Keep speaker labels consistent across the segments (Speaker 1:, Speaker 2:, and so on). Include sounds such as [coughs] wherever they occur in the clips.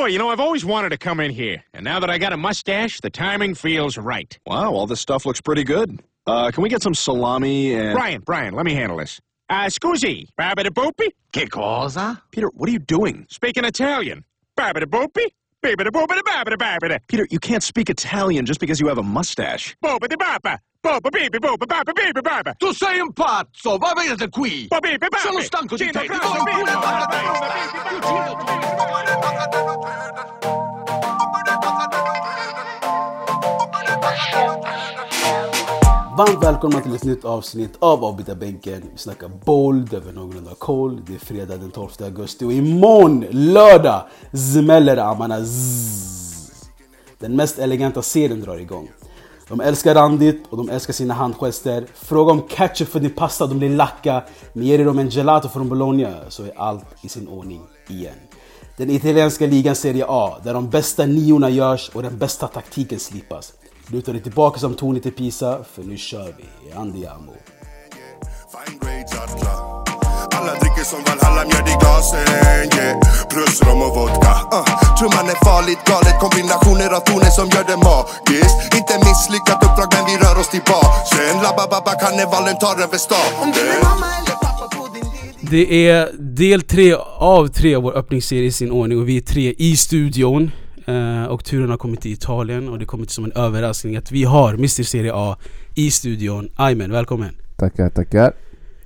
Speaker 1: Boy, you know, I've always wanted to come in here. And now that I got a mustache, the timing feels right.
Speaker 2: Wow, all this stuff looks pretty good. Uh, can we get some salami and...
Speaker 1: Brian, Brian, let me handle this. Uh, scusi, babida boopy?
Speaker 3: Che cosa?
Speaker 2: Peter, what are you doing?
Speaker 1: Speaking Italian. Babida boopy? Babida boopida babida babida.
Speaker 2: Peter, you can't speak Italian just because you have a mustache.
Speaker 1: Boopity bapa. Bopa bibi bopa bapa bibi baba.
Speaker 3: Tu sei un pazzo! Va via da qui! Sono stanco di te!
Speaker 4: Varmt välkomna till ett nytt avsnitt av Avbytarbänken. Vi snackar bold över någorlunda koll. Det är fredag den 12 augusti och imorgon, lördag, smäller det. Den mest eleganta serien drar igång. De älskar randigt och de älskar sina handgester. Fråga om ketchup för din pasta, de blir lacka. Men ger du dem en gelato från Bologna så är allt i sin ordning igen. Den italienska ligan Serie A, där de bästa niorna görs och den bästa taktiken slipas. Luta dig tillbaka som Tony till Pisa, för nu kör vi. Andiamo.
Speaker 5: Dricker som Valhalla, mjöd i glasen yeah. Plus rom och vodka uh. Trumman är farligt galet Kombinationer av toner som gör det magiskt Inte misslyckat uppdrag men vi rör oss tillbaka Labba babba karnevalen tar över stan
Speaker 4: Det är del tre av tre av vår öppningsserie i sin ordning och vi är tre i studion. Eh, och turen har kommit till Italien och det kommer som en överraskning att vi har Mr Serie A i studion. Aymen, välkommen!
Speaker 6: Tackar, tackar.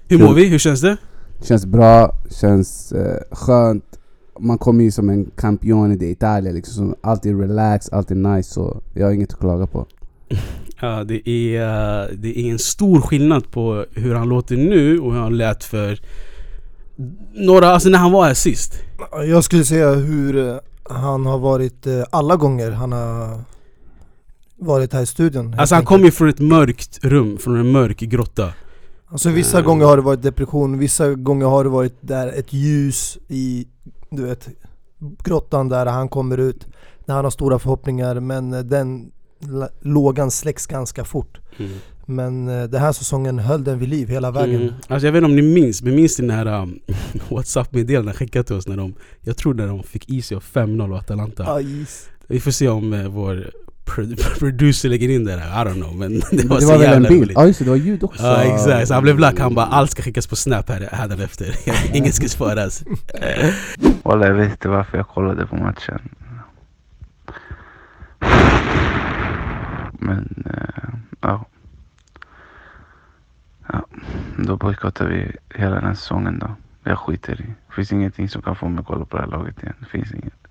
Speaker 4: Hur mår vi? Hur känns det?
Speaker 6: Känns bra, känns eh, skönt. Man kommer ju som en campione di Italia liksom. Som alltid relax, alltid nice. Så jag har inget att klaga på. [laughs]
Speaker 4: Ja, det är, eh, det är en stor skillnad på hur han låter nu och hur han lät för några, alltså när han var här sist.
Speaker 7: Jag skulle säga hur eh, han har varit eh, alla gånger han har varit här i studion.
Speaker 4: Alltså han kom ju från ett mörkt rum, från en mörk grotta.
Speaker 7: Alltså vissa
Speaker 4: Mm.
Speaker 7: gånger har det varit depression, vissa gånger har det varit där ett ljus i, du vet, grottan där han kommer ut. När han har stora förhoppningar men eh, den lågan släcks ganska fort. Men eh, den här säsongen höll den vid liv hela vägen.
Speaker 4: Mm. Alltså jag vet inte om ni minns, men minns ni den här um, [laughs] Whatsapp-meddelandet han skickade till oss när de Jag tror när de fick is av 5-0 och Atalanta
Speaker 7: Aj.
Speaker 4: Vi får se om eh, vår [laughs] producer lägger in det där, I don't know men [laughs] det var
Speaker 6: det
Speaker 4: så
Speaker 6: var väl en bild?
Speaker 4: roligt
Speaker 6: Ja just det, det var ljud också.
Speaker 4: Ja exakt, så han blev lack, han bara allt ska skickas på snap här, här efter [laughs] Inget ska sparas
Speaker 8: Walla jag vet inte varför jag kollade på matchen. Men eh, ja. Ja, då bojkottar vi hela den här säsongen då. Jag skiter i. Det finns ingenting som kan få mig att kolla på det här laget igen. Det finns inget.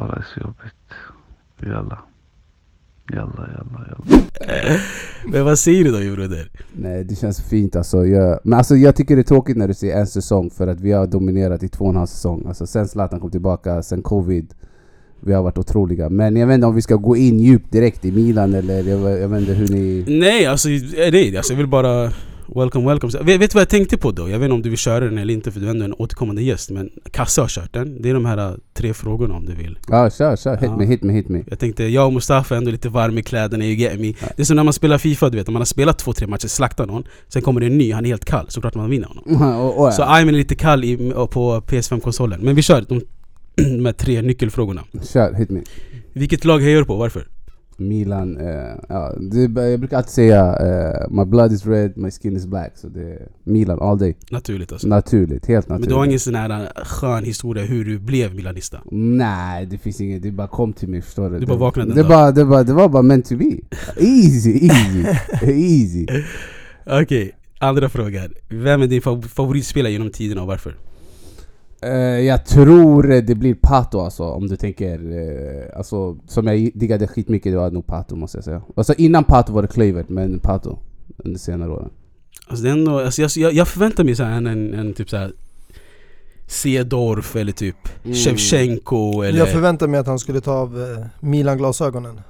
Speaker 8: Är så jobbigt. Jalla. Jalla, jalla, jalla.
Speaker 4: Men vad säger du då broder?
Speaker 6: Nej det känns fint alltså. Jag, men alltså jag tycker det är tråkigt när du säger en säsong för att vi har dominerat i två och en halv säsong. Alltså sen Zlatan kom tillbaka, sen covid. Vi har varit otroliga. Men jag vet inte om vi ska gå in djupt direkt i Milan eller jag, jag vet inte hur ni...
Speaker 4: Nej alltså, nej, alltså jag vill bara Welcome, welcome. Så, Vet, vet du vad jag tänkte på då? Jag vet inte om du vill köra den eller inte för du är ändå en återkommande gäst Men Kasse har kört den. Det är de här eh, tre frågorna om du vill.
Speaker 6: Ja kör, kör. Hit
Speaker 4: Ja.
Speaker 6: me, hit me, hit me.
Speaker 4: Jag tänkte, jag och Mustafa är ändå lite varm i kläderna, you get me. Det är som när man spelar FIFA, du vet. Om man har spelat två, tre matcher, slaktar någon. Sen kommer det en ny, han är helt kall. Såklart man vinner honom. [laughs]
Speaker 6: och, och,
Speaker 4: Så Ayman är lite kall i, på PS5-konsolen. Men vi kör de, [clears throat] de här tre nyckelfrågorna.
Speaker 6: Kör, hit me.
Speaker 4: Vilket lag hejar du på? Varför?
Speaker 6: Milan, eh, ja, det, jag brukar alltid säga eh, My blood is red, my skin is black. Så det är Milan all day.
Speaker 4: Naturligt alltså.
Speaker 6: Naturligt, helt
Speaker 4: Men
Speaker 6: naturligt.
Speaker 4: du har ingen sån här äh, skön historia hur du blev milanista?
Speaker 6: Nej, det finns inget. Det bara kom till mig, förstår du?
Speaker 4: Du bara vaknade en
Speaker 6: det,
Speaker 4: dag.
Speaker 6: bara, det, bara, det var bara meant to be. Easy, easy, [laughs] easy.
Speaker 4: Okej, andra frågan. Vem är din fav- favoritspelare genom tiderna och varför?
Speaker 6: Eh, jag tror det blir Pato alltså, om du tänker... eh, alltså, som jag diggade skitmycket, det var nog Pato måste jag säga. Alltså innan Pato var det Kluivert, men Pato under senare åren.
Speaker 4: Alltså, det är ändå, alltså jag, jag, förväntar mig så här en, en, en typ såhär Cedorf eller typ
Speaker 6: Mm.
Speaker 4: Shevchenko eller...
Speaker 7: Jag förväntar mig att han skulle ta av eh, Milan-glasögonen.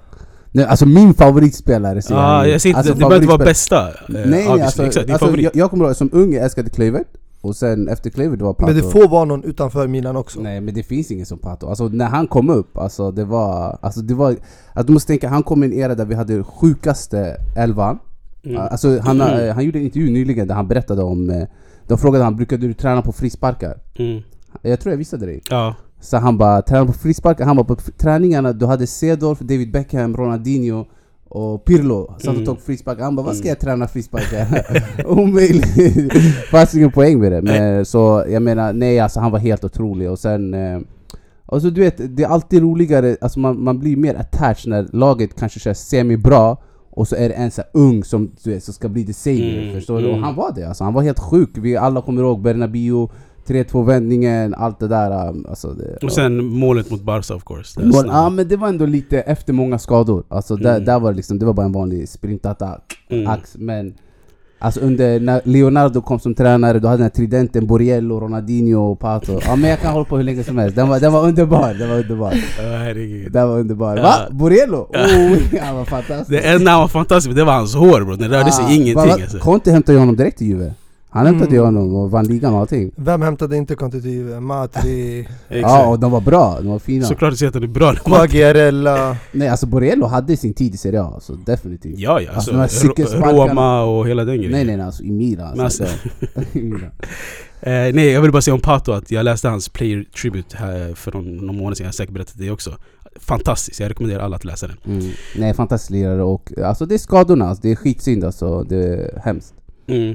Speaker 6: Nej, alltså min favoritspelare säger
Speaker 4: ah,
Speaker 6: jag
Speaker 4: säger inte,
Speaker 6: alltså,
Speaker 4: det behöver inte vara bästa
Speaker 6: Nej,
Speaker 4: obviously.
Speaker 6: alltså,
Speaker 4: Exakt, din
Speaker 6: alltså
Speaker 4: favorit
Speaker 6: jag, jag kommer ihåg som ung jag älskade Kluivert Och sen efter Kluivert det var Pato
Speaker 7: Men det får vara någon utanför Milan också.
Speaker 6: Nej men det finns ingen som Pato, alltså när han kom upp, alltså det var... Alltså det var... Alltså, du måste tänka, han kom i en era där vi hade sjukaste elvan
Speaker 4: Mm.
Speaker 6: Alltså han, eh, han gjorde en intervju nyligen där han berättade om... eh, De frågade han, brukade du träna på frisparkar?
Speaker 4: Mm.
Speaker 6: Jag tror jag visade dig.
Speaker 4: Ja.
Speaker 6: Så han bara tränade på frisparkar, han bara på träningarna du hade Cedorf, David Beckham, Ronaldinho och Pirlo satt och
Speaker 4: Mm.
Speaker 6: tog frisparkar. Han bara 'Vad ska jag träna frisparkar?' [laughs] Omöjligt! [laughs] Fanns ingen poäng med det. Men, så jag menar, nej alltså han var helt otrolig och sen eh, och så du vet, det är alltid roligare, alltså man, man blir mer attached när laget kanske kör semi-bra och så är det en så ung som, du vet, som ska bli the savior,
Speaker 4: Mm,
Speaker 6: förstår du? Och
Speaker 4: mm.
Speaker 6: han var det alltså, han var helt sjuk. Vi alla kommer ihåg Bernabéu 3-2 vändningen, allt det där. um, Alltså det,
Speaker 4: Och sen målet mot Barca of course.
Speaker 6: Mål, ja men det var ändå lite efter många skador. Alltså där,
Speaker 4: Mm.
Speaker 6: där var det liksom, det var bara en vanlig sprintattack.
Speaker 4: Mm.
Speaker 6: Ax, men Alltså under när Leonardo kom som tränare, då hade den här tridenten Borriello, Ronaldinho och Pato. Ja men jag kan hålla på hur länge som helst. Den var, den var underbar, den var underbar.
Speaker 4: Ja.
Speaker 6: Den var underbar.
Speaker 4: Ja.
Speaker 6: Va? Borriello? Oh, [laughs] han var fantastisk.
Speaker 4: Det enda han var fantastisk det var hans hår bro, det rörde sig
Speaker 6: Ah,
Speaker 4: ingenting
Speaker 6: va-
Speaker 4: alltså.
Speaker 6: Conte hämtade ju honom direkt till Juve. Han hämtade ju
Speaker 7: Mm.
Speaker 6: honom och vann ligan och allting.
Speaker 7: Vem hämtade inte kontitiv? Matri, [laughs]
Speaker 6: Ja och de var bra, de var fina.
Speaker 4: Såklart han är bra
Speaker 7: Quagliarella.
Speaker 6: Nej alltså Borriello hade sin tid i Serie A, alltså definitivt.
Speaker 4: Ja ja,
Speaker 6: Alltså,
Speaker 4: alltså. Roma och hela den grejen.
Speaker 6: Nej nej nej, alltså i Milan. Alltså,
Speaker 4: alltså-. [laughs] [laughs] Eh, nej, jag vill bara säga om Pato att jag läste hans player tribute här för någon, någon månad sedan, jag har säkert berättat det också. Fantastiskt, jag rekommenderar alla att läsa den.
Speaker 6: Mm. Nej, fantastisk lirare och alltså det är skadorna, alltså, det är skitsynd alltså, det är hemskt.
Speaker 4: Mm.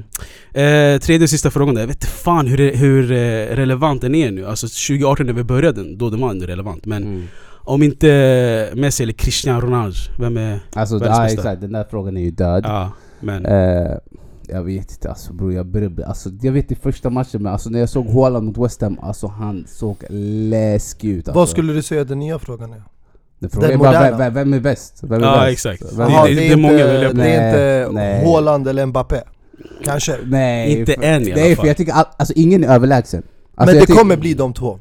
Speaker 4: Eh, tredje och sista frågan där, jag vet fan hur, hur eh, relevant den är nu. Alltså 2018 när vi började den, då den var ändå relevant. Men
Speaker 6: Mm.
Speaker 4: om inte Messi eller Cristiano Ronaldo, vem är...
Speaker 6: Alltså
Speaker 4: Världens bästa.
Speaker 6: exakt, den där frågan är ju död.
Speaker 4: Ja, men...
Speaker 6: Eh, jag vet inte alltså bror, jag började alltså, Jag vet i första matchen men alltså när jag såg Haaland mot West Ham, alltså han såg läskig ut alltså.
Speaker 7: Vad skulle du säga den nya frågan är?
Speaker 6: Den frågan är
Speaker 7: den
Speaker 6: bara,
Speaker 7: moderna?
Speaker 6: vem, vem, är bäst? Vem är
Speaker 4: Ja,
Speaker 6: bäst?
Speaker 4: exakt.
Speaker 6: Vem
Speaker 7: Jaha,
Speaker 4: det-
Speaker 7: det,
Speaker 4: det
Speaker 7: är
Speaker 4: är många
Speaker 7: inte,
Speaker 4: på.
Speaker 7: det är inte. Haaland eller Mbappé. Kanske.
Speaker 6: Nej,
Speaker 4: Inte
Speaker 6: för,
Speaker 4: än i alla
Speaker 6: Nej
Speaker 4: fall.
Speaker 6: för jag tycker all, alltså ingen är överlägsen. Alltså,
Speaker 7: Men det
Speaker 6: tycker-
Speaker 7: kommer bli de två.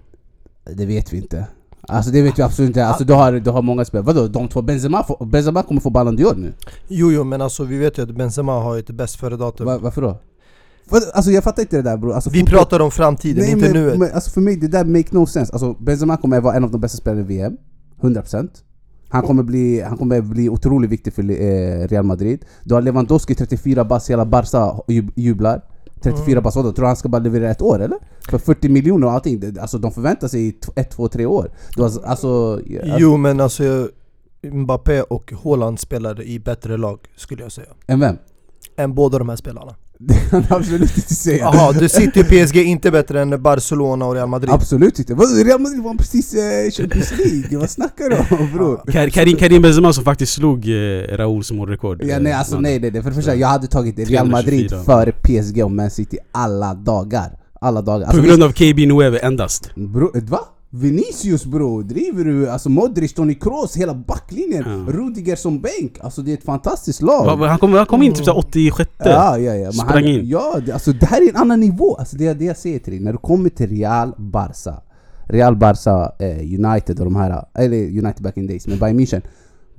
Speaker 6: Det vet vi inte. Alltså det vet vi absolut inte. Alltså du har, du har många spelare. Vadå? De två? Benzema, får, Benzema kommer få Ballon d'Or nu?
Speaker 7: Jo jo men alltså vi vet ju att Benzema har ju ett bäst före datum.
Speaker 6: Va, varför då? Alltså jag fattar inte det där bror. Alltså,
Speaker 7: Vi
Speaker 6: fotboll-
Speaker 7: pratar om framtiden,
Speaker 6: Nej,
Speaker 7: inte
Speaker 6: men,
Speaker 7: nuet.
Speaker 6: Men, alltså för mig, det där make no sense. Alltså Benzema kommer vara en av de bästa spelarna i VM. 100%. Han kommer bli, han kommer bli otroligt viktig för eh, Real Madrid. Du har Lewandowski 34 bass, hela Barca jub- jublar. 34
Speaker 7: Mm.
Speaker 6: vadå? Tror du han ska bara leverera ett år eller? För 40 miljoner och allting. Alltså de förväntar sig ett, två, tre år. Du har, alltså,
Speaker 7: Jo men alltså Mbappé och Haaland spelar i bättre lag skulle jag säga.
Speaker 6: Än vem?
Speaker 7: Än båda de här spelarna.
Speaker 6: Det kan jag absolut inte säga.
Speaker 7: Jaha, du sitter i PSG inte bättre än Barcelona och Real Madrid?
Speaker 6: Absolut inte. Real Madrid vann precis eh, Champions League. Vad snackar du om [laughs] bror?
Speaker 4: Kar- Karim, Karim Benzema som faktiskt slog eh, Rauls målrekord.
Speaker 6: Ja, nej alltså
Speaker 4: Eh,
Speaker 6: nej, nej, nej. För det första, jag hade tagit Real Madrid
Speaker 4: 324.
Speaker 6: före PSG och Man City alla dagar. Alla dagar.
Speaker 4: På
Speaker 6: Alltså,
Speaker 4: grund av KB Nueve endast.
Speaker 6: bro, va? Vinicius bro, driver du? Alltså Modric, Toni Kroos, hela backlinjen.
Speaker 4: Ja.
Speaker 6: Rudiger som bänk. Alltså det är ett fantastiskt lag.
Speaker 4: Han kom, han kom in typ såhär 86
Speaker 6: Ja, ja, ja.
Speaker 4: Sprang
Speaker 6: han,
Speaker 4: in.
Speaker 6: Ja, det, alltså det här är en annan nivå. Alltså det är det jag säger till dig. När du kommer till Real Barca, Real Barca, eh, United och de här, eller United back in days, men Bayern München.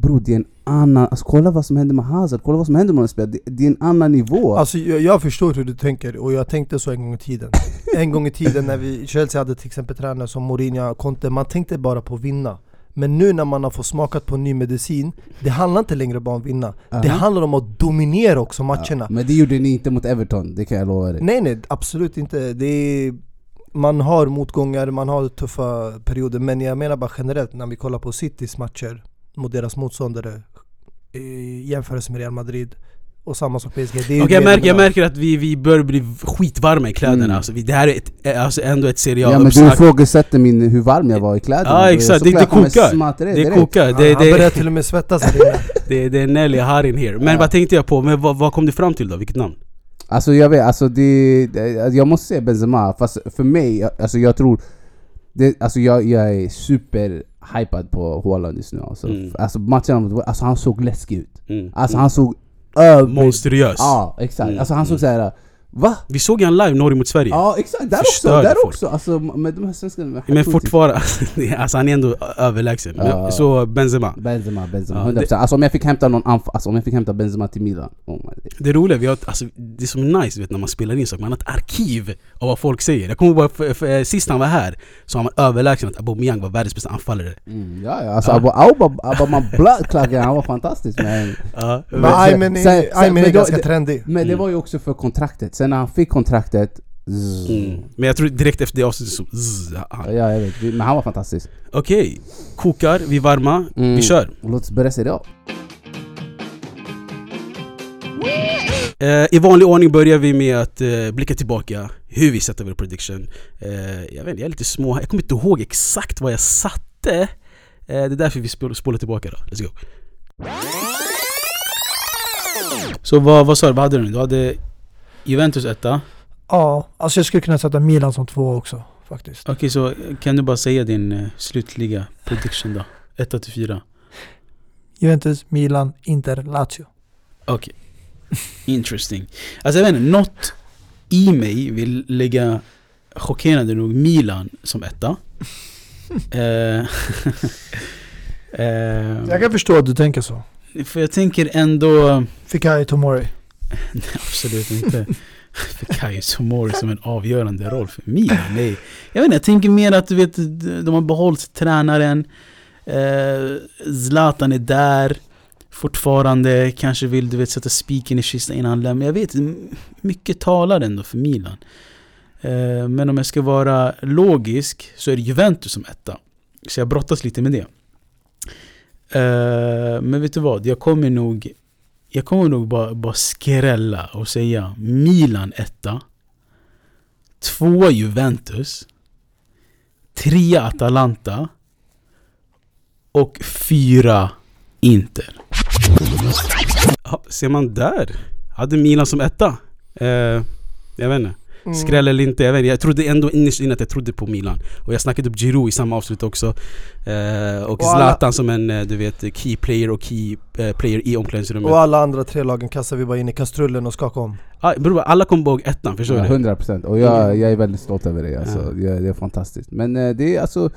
Speaker 6: Bro, det är en annan... Alltså kolla vad som händer med Hazard, kolla vad som händer med de spelarna. Det, det är en annan nivå.
Speaker 7: Alltså jag, jag förstår hur du tänker och jag tänkte så en gång i tiden. [laughs] En gång i tiden när vi, Chelsea hade till exempel tränare som Mourinho, Conte, man tänkte bara på att vinna. Men nu när man har fått smakat på ny medicin, det handlar inte längre bara om att vinna. Det
Speaker 6: Aha.
Speaker 7: handlar om att dominera också matcherna.
Speaker 6: Men det gjorde ni inte mot Everton, det kan jag lova dig.
Speaker 7: Nej nej, absolut inte. Det är, man har motgångar, man har tuffa perioder, men jag menar bara generellt när vi kollar på Citys matcher mot deras motståndare i jämförelse med Real Madrid och samma som PSG. Det
Speaker 4: Och jag
Speaker 7: det
Speaker 4: märker, jag märker att vi, vi börjar bli skitvarma i kläderna
Speaker 6: Mm.
Speaker 4: alltså, vi, Det här är ett, eh, alltså ändå ett Serie
Speaker 6: Ja, men du ifrågasätter min, hur varm jag var i kläderna.
Speaker 4: Ja exakt, det, det kokar! Det
Speaker 6: direkt.
Speaker 4: kokar,
Speaker 7: Han,
Speaker 4: det,
Speaker 7: han börjar
Speaker 4: det,
Speaker 7: till och med svettas här [laughs]
Speaker 4: det, det är Nelly Harin here Men
Speaker 6: Ja.
Speaker 4: vad tänkte jag på? Men vad, vad kom du fram till då? Vilket namn?
Speaker 6: Alltså jag vet, alltså det, det, jag måste säga Benzema, fast för mig, alltså jag tror det, Alltså jag, jag är super hypad på Haaland just nu alltså,
Speaker 4: Mm.
Speaker 6: alltså matcherna mot- alltså han såg läskig ut
Speaker 4: Mm.
Speaker 6: Alltså han såg över...
Speaker 4: Monstruös
Speaker 6: Ja exakt,
Speaker 4: Mm,
Speaker 6: alltså han såg
Speaker 4: mm.
Speaker 6: såhär Va?
Speaker 4: Vi såg han live, Norge mot Sverige
Speaker 6: Ja exakt, där
Speaker 4: Förstörde
Speaker 6: också, där
Speaker 4: folk.
Speaker 6: också! Alltså med de här svenskarna
Speaker 4: Men fortfarande, [laughs] alltså han är ändå överlägsen
Speaker 6: Ja.
Speaker 4: Så Benzema
Speaker 6: Benzema, Benzema,
Speaker 4: Ja,
Speaker 6: 100% Alltså om jag fick hämta någon anf- alltså om jag fick hämta Benzema till Milan oh
Speaker 4: Det roliga, vi har, alltså, det som är nice vet, när man spelar in saker, man har ett arkiv av vad folk säger Jag kommer ihåg, bara sist han var här så var man överlägsen att Aubameyang var världens bästa anfallare
Speaker 6: mm, Ja ja, alltså
Speaker 4: Ja.
Speaker 6: Abu Auba, Abu Bloodklaggen, han var fantastisk men
Speaker 4: ja,
Speaker 7: Men Aymen är, ganska
Speaker 6: det-
Speaker 7: trendig.
Speaker 6: Men det
Speaker 4: Mm.
Speaker 6: var ju också för kontraktet, sen när han fick kontraktet Zzz.
Speaker 4: Mm. Men jag tror direkt efter det avsnittet så... zzz,
Speaker 6: Ja,
Speaker 4: han-
Speaker 6: jag vet. Men han var fantastisk.
Speaker 4: Okej, kokar, vi är varma,
Speaker 6: Mm.
Speaker 4: vi kör.
Speaker 6: Låt oss börja Serie A.
Speaker 4: Eh, I vanlig ordning börjar vi med att eh, blicka tillbaka hur vi sätter vår prediction. Eh, jag vet inte, jag är lite små Jag kommer inte ihåg exakt vad jag satte. Det är därför vi spol- spolar tillbaka då. Let's go. Så vad, vad sa du? Vad hade du? Du hade Juventus etta.
Speaker 7: Ja, alltså jag skulle kunna sätta Milan som två också faktiskt.
Speaker 4: Okej, så kan du bara säga din eh, slutliga prediction då? 1 till 4.
Speaker 7: Juventus, Milan, Inter, Lazio.
Speaker 4: Okej. Interesting. Alltså jag vet inte, något i mig vill lägga chockerande nog Milan som etta. [laughs] [laughs] eh,
Speaker 7: Jag kan förstå att du tänker så.
Speaker 4: för jag tänker ändå...
Speaker 7: Fikayo Tomori.
Speaker 4: Nej, absolut inte. [laughs] Kajus och Mori som en avgörande roll för Milan. Nej. Jag vet inte, jag tänker mer att du vet, de har behållit tränaren. Eh, Zlatan är där fortfarande. Kanske vill du vet sätta spiken i kistan innan han lämnar. Jag vet mycket talar ändå för Milan. Eh, men om jag ska vara logisk så är det Juventus som etta. Så jag brottas lite med det. Eh, men vet du vad? Jag kommer nog jag kommer nog bara, bara skrälla och säga Milan etta. Två Juventus. Trea Atalanta. Och fyra Inter. Ja, ser man där? Hade Milan som etta. Eh, jag vet inte.
Speaker 7: Mm.
Speaker 4: Skräll eller inte, jag vet. Jag trodde ändå innerst inne att jag trodde på Milan. Och jag snackade upp Giroud i samma avslut också. Eh, och
Speaker 7: Och alla-
Speaker 4: Zlatan som en, eh, du vet, key player och key eh, player i omklädningsrummet.
Speaker 7: Och alla andra tre lagen kastar vi bara in i kastrullen och skakar om.
Speaker 4: Ah, bror, alla kommer ihåg ettan, förstår
Speaker 6: Ja,
Speaker 4: du?
Speaker 6: 100% och jag, jag är väldigt stolt över det alltså.
Speaker 4: Ja.
Speaker 6: det, det är fantastiskt. Men eh, det är alltså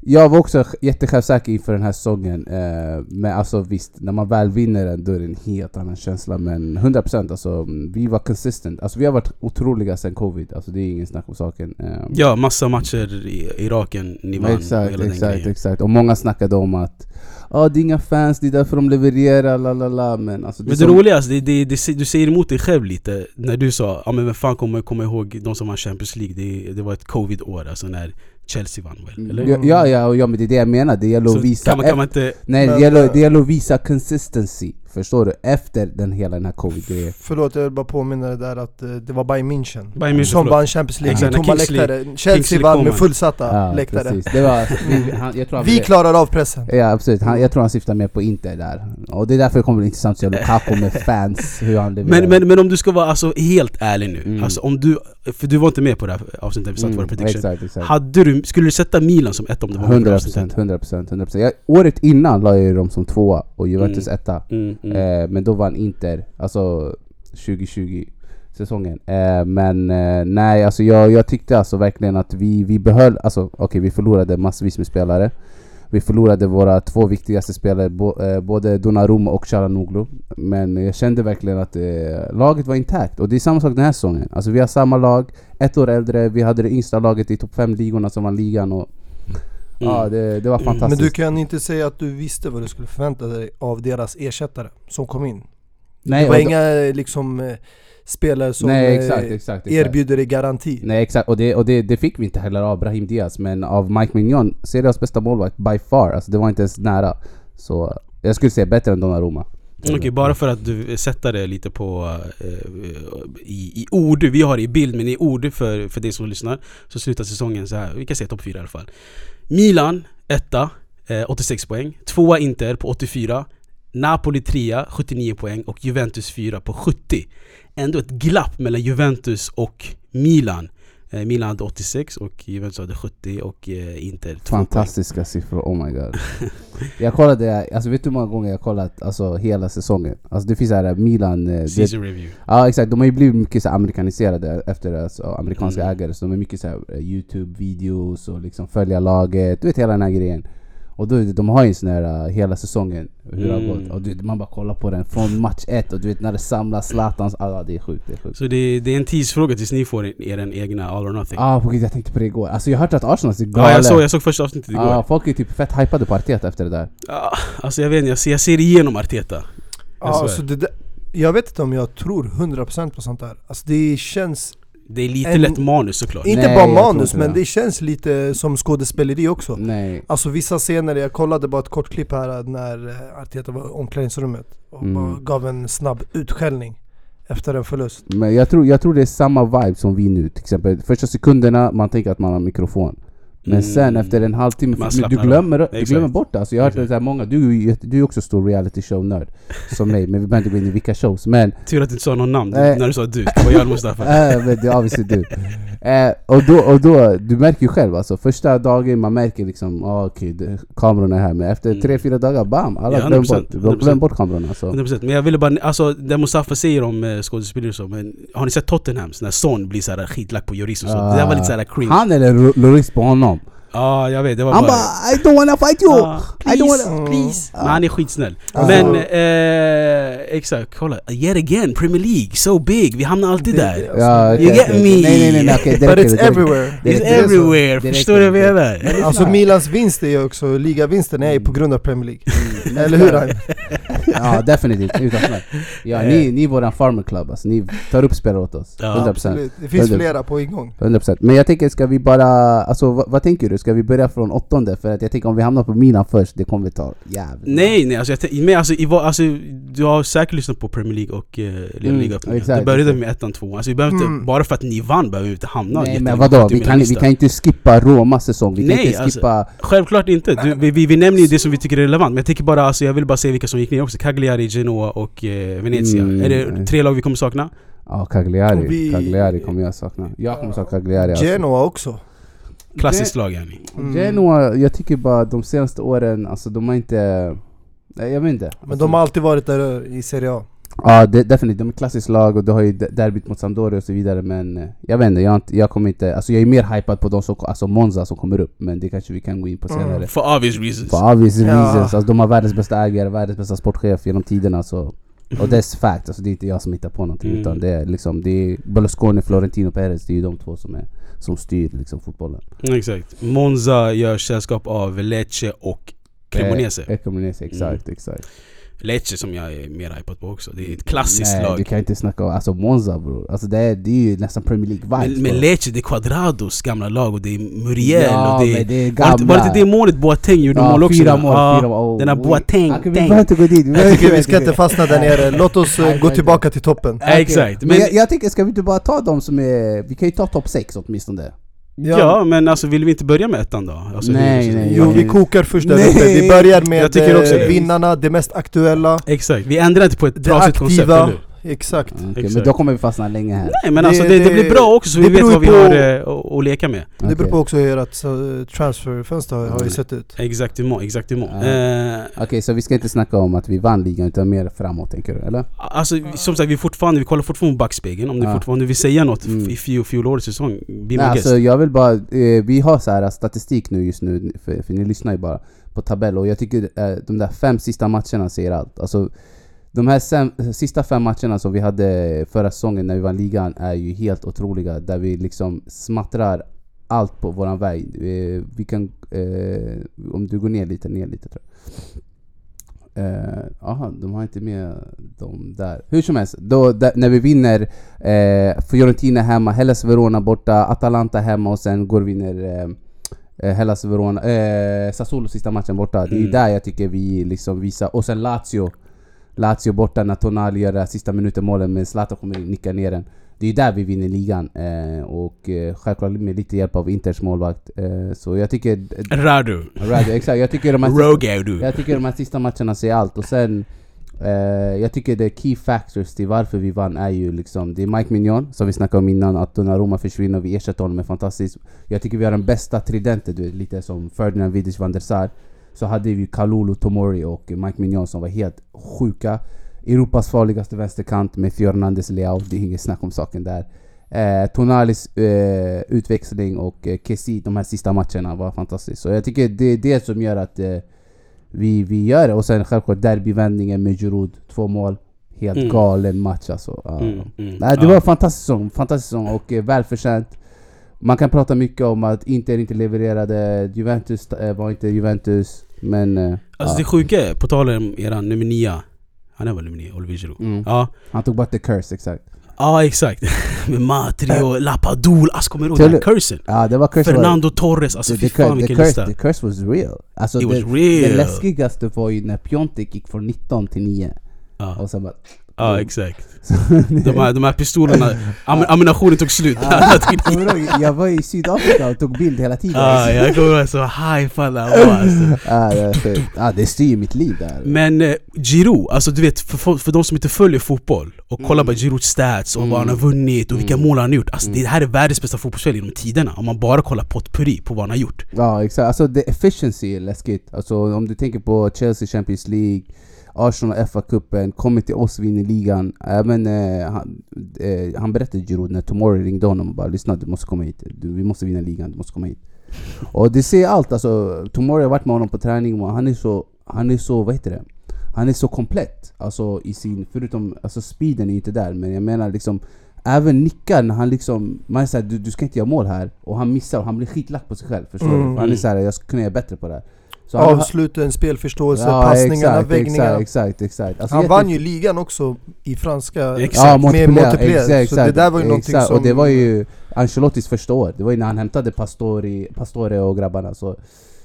Speaker 6: Jag var också jättesjälvsäker inför den här säsongen eh, Men alltså visst, när man väl vinner den då är det en helt annan känsla Men 100% alltså, mm, vi var consistent Alltså vi har varit otroliga sen covid, alltså det är ingen snack om saken eh,
Speaker 4: Ja, massa matcher i Iraken, ni vann
Speaker 6: Exakt,
Speaker 4: hela den
Speaker 6: exakt,
Speaker 4: grejen.
Speaker 6: exakt. Och många snackade om att ah, det är inga fans, det är därför de levererar, la la la Men alltså
Speaker 4: Men det
Speaker 6: som-
Speaker 4: roliga är alltså, det, det, det, du säger emot dig själv lite när du sa ja men vem fan kommer komma ihåg de som vann Champions League? Det, det var ett covid-år, alltså när Chelsea vann väl? Eller?
Speaker 6: Ja, ja, ja, ja, men det är det jag menar, det gäller att visa
Speaker 4: kan man, kan man inte...
Speaker 6: Nej,
Speaker 7: Men,
Speaker 6: det, gäller,
Speaker 7: eh,
Speaker 6: det gäller att visa consistency, förstår du? Efter den hela den här covid-grejen
Speaker 7: Förlåt, jag vill bara påminna dig där att eh, det var Bayern München
Speaker 4: Bayern München,
Speaker 7: som vann Champions League
Speaker 4: när
Speaker 7: tomma läktare. Chelsea vann med fullsatta
Speaker 6: Ja,
Speaker 7: läktare.
Speaker 6: precis. Det var, [laughs] vi, han, jag tror han
Speaker 7: Vi klarar av pressen.
Speaker 6: Ja absolut, han, jag tror han syftar mer på Inter där Och det är därför det kommer bli intressant att se Lukaku med [laughs] fans, hur han levererar
Speaker 4: Men, men, men om du ska vara alltså, helt ärlig nu,
Speaker 6: Mm.
Speaker 4: alltså om du... För du var inte med på det här avsnittet vi våra
Speaker 6: Mm,
Speaker 4: prediction.
Speaker 6: Exakt, exakt
Speaker 4: Hade du, skulle du sätta Milan som ett om det var med på det här
Speaker 6: 100%,
Speaker 4: avsnittet?
Speaker 6: 100%, 100%. Jag, Året innan la jag ju dem som tvåa och Juventus
Speaker 4: Mm.
Speaker 6: etta
Speaker 4: Mm, mm.
Speaker 6: Eh, men då vann Inter, alltså 2020 säsongen. Eh, men eh, nej, alltså jag, jag tyckte alltså verkligen att vi, vi behöll, alltså okej vi förlorade massvis med spelare. Vi förlorade våra två viktigaste spelare, bo, eh, både Donnarumma och Chalanoglu. Men jag kände verkligen att eh, laget var intakt. Och det är samma sak den här säsongen. Alltså vi har samma lag, ett år äldre, vi hade det yngsta laget i topp 5-ligorna som vann ligan. Och, Ja, det, det var
Speaker 4: Mm.
Speaker 6: fantastiskt.
Speaker 7: Men du kan inte säga att du visste vad du skulle förvänta dig av deras ersättare som kom in.
Speaker 6: nej,
Speaker 7: det var inga liksom eh, spelare som
Speaker 6: nej,
Speaker 7: eh,
Speaker 6: exakt, exakt, exakt.
Speaker 7: erbjuder dig garanti.
Speaker 6: Nej exakt, och, det, och det, det fick vi inte heller av Brahim Diaz Men av Mike Mignon, Serias bästa målvakt by far Alltså det var inte ens nära Så jag skulle säga bättre än Donnarumma
Speaker 4: Okej, bara för att du sätter det lite på eh, i, i ord, vi har det i bild men i ord för, för dig som lyssnar Så slutar säsongen så här. vi kan säga topp 4 i alla fall Milan, etta, eh, 86 poäng. Tvåa Inter på 84 Napoli trea, 79 poäng. Och Juventus fyra på 70 Ändå ett glapp mellan Juventus och Milan. Milan hade 86 och Juventus hade 70 och eh, Inter 2 poäng.
Speaker 6: Fantastiska siffror, oh my god. Jag kollade, alltså vet du hur många gånger jag kollat alltså, hela säsongen? Alltså det finns här Milan eh, det,
Speaker 4: Season review.
Speaker 6: Ja exakt, de har ju blivit mycket så amerikaniserade efter alltså, amerikanska
Speaker 4: Mm.
Speaker 6: ägare. Så de är mycket så eh, Youtube-videos och liksom följa laget, du vet hela den här grejen och då, de har ju en sån här uh, hela säsongen, hur det har
Speaker 4: Mm.
Speaker 6: gått. Och du, man bara kollar på den från match ett och du vet när det samlas Zlatans, ah, det är sjukt, det är sjukt.
Speaker 4: Så det, det är en tidsfråga tills ni får er en egna All or Nothing
Speaker 6: Ah, på gud, jag tänkte på det igår. Alltså jag har hört att Arsenal är
Speaker 4: Ja,
Speaker 6: galet.
Speaker 4: jag såg, jag såg första avsnittet igår.
Speaker 6: ah, folk är typ fett hypade på Arteta efter det där.
Speaker 4: Ja, alltså jag vet inte, jag ser, jag ser igenom Arteta. Jag
Speaker 7: Ja,
Speaker 4: svär.
Speaker 7: alltså det där, jag vet inte om jag tror 100% på sånt där. Alltså det känns
Speaker 4: Det är lite
Speaker 7: En-
Speaker 4: lätt manus såklart.
Speaker 7: Inte
Speaker 6: Nej,
Speaker 7: bara manus,
Speaker 6: inte
Speaker 7: men
Speaker 6: det.
Speaker 7: det känns lite som skådespeleri också.
Speaker 6: Nej.
Speaker 7: Alltså vissa scener, jag kollade bara ett kort klipp här när eh, Arteta var i omklädningsrummet och
Speaker 6: Mm.
Speaker 7: gav en snabb utskällning efter en förlust.
Speaker 6: Men jag tror, jag tror det är samma vibe som vi nu. Till exempel första sekunderna, man tänker att man har mikrofon. Men
Speaker 4: Mm.
Speaker 6: sen efter en halvtimme, du glömmer,
Speaker 4: av.
Speaker 6: du glömmer bort det. Alltså jag har hört det så här många, du, du är också stor reality show-nörd som mig, men vi behöver inte gå in i vilka shows. Men
Speaker 4: Tur att du inte sa någon namn när du sa du. Det var jag Mustafa. [laughs]
Speaker 6: Äh, men det är obviously du. Eh, och, då, och då, du märker ju själv alltså, första dagen man märker liksom, ah, okej, kamerorna är här. Men efter
Speaker 4: Mm.
Speaker 6: tre, fyra dagar, bam! Alla
Speaker 4: Ja,
Speaker 6: glömmer
Speaker 4: 100%,
Speaker 6: bort, de glömmer bort kamerorna. Så.
Speaker 4: 100%. Men jag ville bara, alltså det Mustafa säger om eh, skådespelare och så, men har ni sett Tottenhams? När Son blir såhär skitlack på Lloris och så. det där var lite såhär cringe.
Speaker 6: Han eller Ro- Loris på honom.
Speaker 4: Ja, jag vet. Det var
Speaker 6: Han
Speaker 4: bara...
Speaker 6: bara I don't wanna fight you!
Speaker 4: Ja,
Speaker 6: I don't
Speaker 4: please,
Speaker 6: wanna...
Speaker 4: please. Men han är skitsnäll.
Speaker 7: Ja.
Speaker 4: Men, eh, exakt. Kolla. Yet again, Premier League, so big. Vi hamnar alltid
Speaker 7: Det-
Speaker 4: där.
Speaker 6: Ja, okej,
Speaker 4: You get
Speaker 6: okej.
Speaker 4: me.
Speaker 6: Nej nej nej, det
Speaker 7: But it's
Speaker 6: räcker.
Speaker 7: everywhere.
Speaker 6: Det
Speaker 4: It's everywhere. Förstår du vad jag menar?
Speaker 7: Alltså Milans vinst är ju också, ligavinsten är ju på grund av Premier League. Eller hur Ryan? [laughs]
Speaker 6: Ja [laughs] definitivt, utan snack. Ja, ni, ni är våran farmer club alltså, ni tar upp spelare åt oss.
Speaker 4: Ja,
Speaker 6: 100%.
Speaker 7: Absolut. Det finns
Speaker 6: Hundra-
Speaker 7: flera på ingång.
Speaker 6: 100% Men jag tänker, ska vi bara... Alltså vad, vad tänker du? Ska vi börja från åttonde? För att jag tänker om vi hamnar på Milan först, det kommer ta jävligt
Speaker 4: Nej nej, alltså, jag, men alltså, i, alltså, du har säkert lyssnat på Premier League och uh, Liga
Speaker 6: Mm,
Speaker 4: Liga
Speaker 6: exakt,
Speaker 4: Det började med ettan, tvåan. Alltså, vi behöver inte,
Speaker 7: Mm.
Speaker 4: bara för att ni vann behöver vi inte hamna
Speaker 6: Nej men vadå? Vi
Speaker 4: min
Speaker 6: kan, vi kan inte skippa Romas säsong, vi kan
Speaker 4: Nej,
Speaker 6: inte
Speaker 4: alltså-
Speaker 6: skippa...
Speaker 4: Självklart inte. Du, vi, vi, vi nämner ju det som vi tycker är relevant, men jag tänker bara, alltså, jag vill bara se vilka som gick ner också. Cagliari, Genoa och eh, Venezia.
Speaker 6: Mm,
Speaker 4: är det tre lag vi kommer sakna?
Speaker 6: Ja Cagliari,
Speaker 7: vi-
Speaker 6: Cagliari kommer jag sakna. Jag kommer sakna Cagliari alltså.
Speaker 7: Genoa också.
Speaker 4: Klassiskt lag yani.
Speaker 7: Mm.
Speaker 6: Genoa, jag tycker bara de senaste åren, alltså de har inte... Nej, jag vet inte.
Speaker 7: Men de har alltid varit där i Serie A.
Speaker 6: Ja det, definitivt, de är ett klassiskt lag och du har ju de- derbyt mot Sampdoria och så vidare men eh, Jag vet inte, jag, jag kommer inte... Alltså jag är mer hypad på de som, alltså Monza som kommer upp men det kanske vi kan gå in på senare
Speaker 4: For obvious reasons.
Speaker 6: För obvious
Speaker 7: Ja.
Speaker 6: reasons, alltså de har världens bästa ägare, världens bästa sportchef genom tiderna så Och that's fact, alltså det är inte jag som hittar på någonting
Speaker 4: Mm.
Speaker 6: utan det är liksom, det är Berlusconi, Florentino Perez, det är ju de två som, är, som styr liksom fotbollen
Speaker 4: Exakt. Monza gör sällskap av Lecce och Cremonese.
Speaker 6: Eh, Cremonese, exakt,
Speaker 4: Mm.
Speaker 6: exakt
Speaker 4: Lecce som jag är mer hypad på också. Det är ett klassiskt
Speaker 6: Nej, du
Speaker 4: lag.
Speaker 6: kan inte snacka om, alltså Monza bror, alltså det är, det är ju nästan Premier League vibes
Speaker 4: Men, men. Lecce, det är Quadrados gamla lag och det är Muriel
Speaker 6: Ja,
Speaker 4: och det
Speaker 6: men
Speaker 4: är...
Speaker 6: det är gamla
Speaker 4: Var det inte det målet Boateng gjorde mål också?
Speaker 6: fyra mål,
Speaker 4: Ja,
Speaker 6: fyra mål.
Speaker 4: Den här Boateng,
Speaker 6: Okej, vi behöver inte gå dit
Speaker 7: Jag tycker vi ska inte fastna där nere. Låt oss eh, gå tillbaka till toppen.
Speaker 4: Ja, exakt.
Speaker 6: Men,
Speaker 4: Men,
Speaker 6: jag, jag tycker, ska vi inte bara ta de som är... Vi kan ju ta topp 6 åtminstone
Speaker 4: ja. men alltså vill vi inte börja med ettan då? Alltså,
Speaker 6: Nej, nej.
Speaker 7: Jo, vi kokar först där
Speaker 6: Nej.
Speaker 7: uppe. Vi börjar med
Speaker 4: Jag tycker också
Speaker 7: eh,
Speaker 4: det.
Speaker 7: vinnarna, det mest aktuella,
Speaker 4: Exakt, vi ändrar inte på ett trasigt koncept, eller
Speaker 7: Exakt.
Speaker 6: Okej, Men
Speaker 4: Exakt.
Speaker 6: då kommer vi fastna länge här
Speaker 4: Nej men
Speaker 7: Det-
Speaker 4: alltså det, det,
Speaker 7: det-
Speaker 4: blir bra också så vi vet vad vi har eh, att leka med.
Speaker 7: Det beror på också hur ert så, transferfönster har, har ju sett ut.
Speaker 4: Exakt exakt. Eh,
Speaker 6: Okej, så vi ska inte snacka om att vi vann ligan utan mer framåt tänker du, eller?
Speaker 4: Alltså som sagt, vi, fortfarande, vi kollar fortfarande på backspegeln. Om ni fortfarande vill säga något
Speaker 6: Mm.
Speaker 4: i fjol, fjolårets säsong, be my
Speaker 6: Nej,
Speaker 4: guest.
Speaker 6: alltså jag vill bara, eh, vi har så här statistik nu just nu, för, för ni lyssnar ju bara på tabell och jag tycker eh, de där fem sista matcherna säger allt. Alltså, de här sem, sista fem matcherna som vi hade förra säsongen när vi vann ligan är ju helt otroliga. Där vi liksom smattrar allt på våran väg. Eh, vi kan, eh, om du går ner lite, ner lite tror jag. Eh, Aha, de har inte med dem där. Hur som helst, då, där, när vi vinner eh, Fiorentina hemma, Hellas Verona borta, Atalanta hemma och sen går vi vinner eh, eh, Hellas Verona, eh, Sassuolo sista matchen borta. Det är
Speaker 4: Mm.
Speaker 6: där jag tycker vi liksom visar, och sen Lazio Lazio borta när Tonali gör det här sista minuten målen men Zlatan kommer in och nickar ner den. Det är där vi vinner ligan eh, och eh, självklart med lite hjälp av Inters målvakt. Eh, så jag tycker...
Speaker 4: Radu.
Speaker 6: Right, exakt, jag tycker de här [laughs] sista- jag tycker de här sista matcherna säger allt och sen eh, Jag tycker the key factors till varför vi vann är ju liksom Det är Mike Mignon som vi snackade om innan Att Donnarumma försvinner och vi ersätter honom med fantastiskt Jag tycker vi har den bästa tridenten du vet, lite som Ferdinand Vidic van der Sar Så hade vi Kalulu Tomori och Mike Mignon som var helt sjuka Europas farligaste vänsterkant med Theo Hernandez Leao Det är inget snack om saken där Eh, Tonalis eh, utväxling och eh, Kessie de här sista matcherna var fantastiskt. Så jag tycker det är det som gör att eh, vi, vi gör det. Och sen självklart derbyvändningen med Giroud, två mål. Helt
Speaker 4: Mm.
Speaker 6: galen match alltså. Ja.
Speaker 4: Mm, mm.
Speaker 6: Nej, det var en fantastisk säsong, fantastisk säsong och eh, välförtjänt. Man kan prata mycket om att Inter inte levererade, Juventus eh, var inte Juventus, men... Eh,
Speaker 4: Alltså
Speaker 6: ja.
Speaker 4: det sjuka är, på tal om eran nummer 9 Han är väl nummer 9, Olivier Giroud?
Speaker 6: Mm.
Speaker 4: Ja,
Speaker 6: Han tog bort the curse, exakt.
Speaker 4: Ja exakt, [laughs] med Matri och Lapadol, alltså kommer du ihåg den här cursen?
Speaker 6: Ja, det var curse
Speaker 4: Fernando Torres, alltså fy fan vilken
Speaker 6: the,
Speaker 4: lista
Speaker 6: curse, the curse was real. Alltså,
Speaker 4: It
Speaker 6: det,
Speaker 4: was real.
Speaker 6: det läskigaste var ju när Piontek gick från 19 till 9.
Speaker 4: Ja.
Speaker 6: Och sen bara...
Speaker 4: Ja exakt. [laughs] De här, de här pistolerna, am ammunitionen tog slut. Hela [laughs] tiden
Speaker 6: jag var i Sydafrika och tog bild hela tiden.
Speaker 4: Ja, jag kommer ihåg så high alltså. [laughs]
Speaker 6: Ja, det, styr mitt liv där.
Speaker 4: Men eh, Giroud, alltså du vet för, för, för de som inte följer fotboll och kollar på Girouds stats och vad han har vunnit och vilka mål han har gjort Alltså det här är världens bästa fotbollsspelare genom tiderna om man bara kollar potpurri på vad han har gjort.
Speaker 6: Ja exakt, alltså the efficiency är läskigt. Alltså om du tänker på Chelsea Champions League, Arsenal FA-cupen, kommer till oss, vinner ligan. Även eh, han, eh, han berättade Giroud när Tomorrow ringde honom och bara 'Lyssna du måste komma hit, du, vi måste vinna ligan, du måste komma hit' Och det säger allt, alltså Tomorrow har varit med honom på träning och han är så, han är så, vad heter det? Han är så komplett, alltså i sin, förutom, alltså speeden är inte där men jag menar liksom Även nickar när han liksom, man är såhär du, du ska inte göra mål här och han missar och han blir skitlack på sig själv förstår
Speaker 7: Mm.
Speaker 6: du? Han är såhär, jag ska kunna göra bättre på det här Så han-
Speaker 7: Avsluten, spelförståelse, passningarna,
Speaker 6: exakt,
Speaker 7: väggningarna.
Speaker 6: Exakt, exakt. Alltså,
Speaker 7: Han
Speaker 6: jätte-
Speaker 7: vann ju ligan också i franska
Speaker 4: Exakt.
Speaker 6: Ja,
Speaker 7: med
Speaker 6: multiplier,
Speaker 7: multiplier.
Speaker 6: exakt, exakt,
Speaker 7: så det där var ju någonting som...
Speaker 6: Och det var ju Ancelottis första år, det var ju när han hämtade Pastori, Pastore och grabbarna så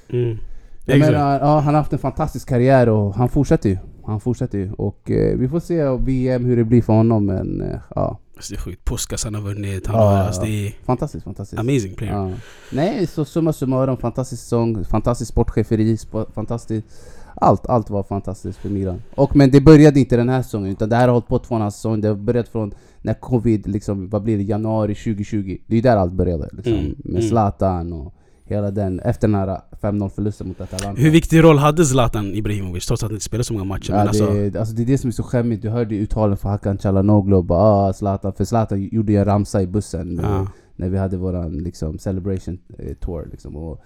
Speaker 4: mm.
Speaker 6: Jag menar, ja, han har haft en fantastisk karriär och han fortsätter ju Han fortsätter ju och eh, vi får se VM hur det blir för honom men eh, ja
Speaker 4: Alltså, det är sjukt, Puskas han har vunnit, han har, alltså, det är
Speaker 6: Fantastiskt, fantastiskt
Speaker 4: amazing player
Speaker 6: ja. Nej, så summa summarum, fantastisk säsong, fantastisk sportcheferi, sp- fantastiskt allt, allt var fantastiskt för Milan. Och men det började inte den här säsongen, utan det här har hållit på två och en halv säsong. Det har börjat från när covid, liksom, vad blir det, januari 2020. Det är där allt började. Liksom,
Speaker 4: Mm,
Speaker 6: med
Speaker 4: mm.
Speaker 6: Zlatan och hela den, efter den här 5-0 förlusten mot Atalanta.
Speaker 4: Hur viktig roll hade Zlatan Ibrahimovic trots att han inte spelade så många matcher?
Speaker 6: Ja,
Speaker 4: alltså,
Speaker 6: det, alltså det är det som är så skämmigt, du hörde uttalen från Hakan Calhanoglu bara ah, Zlatan, för Zlatan gjorde ju en ramsa i bussen
Speaker 4: Ja.
Speaker 6: när vi hade våran liksom, celebration eh, tour liksom. Och,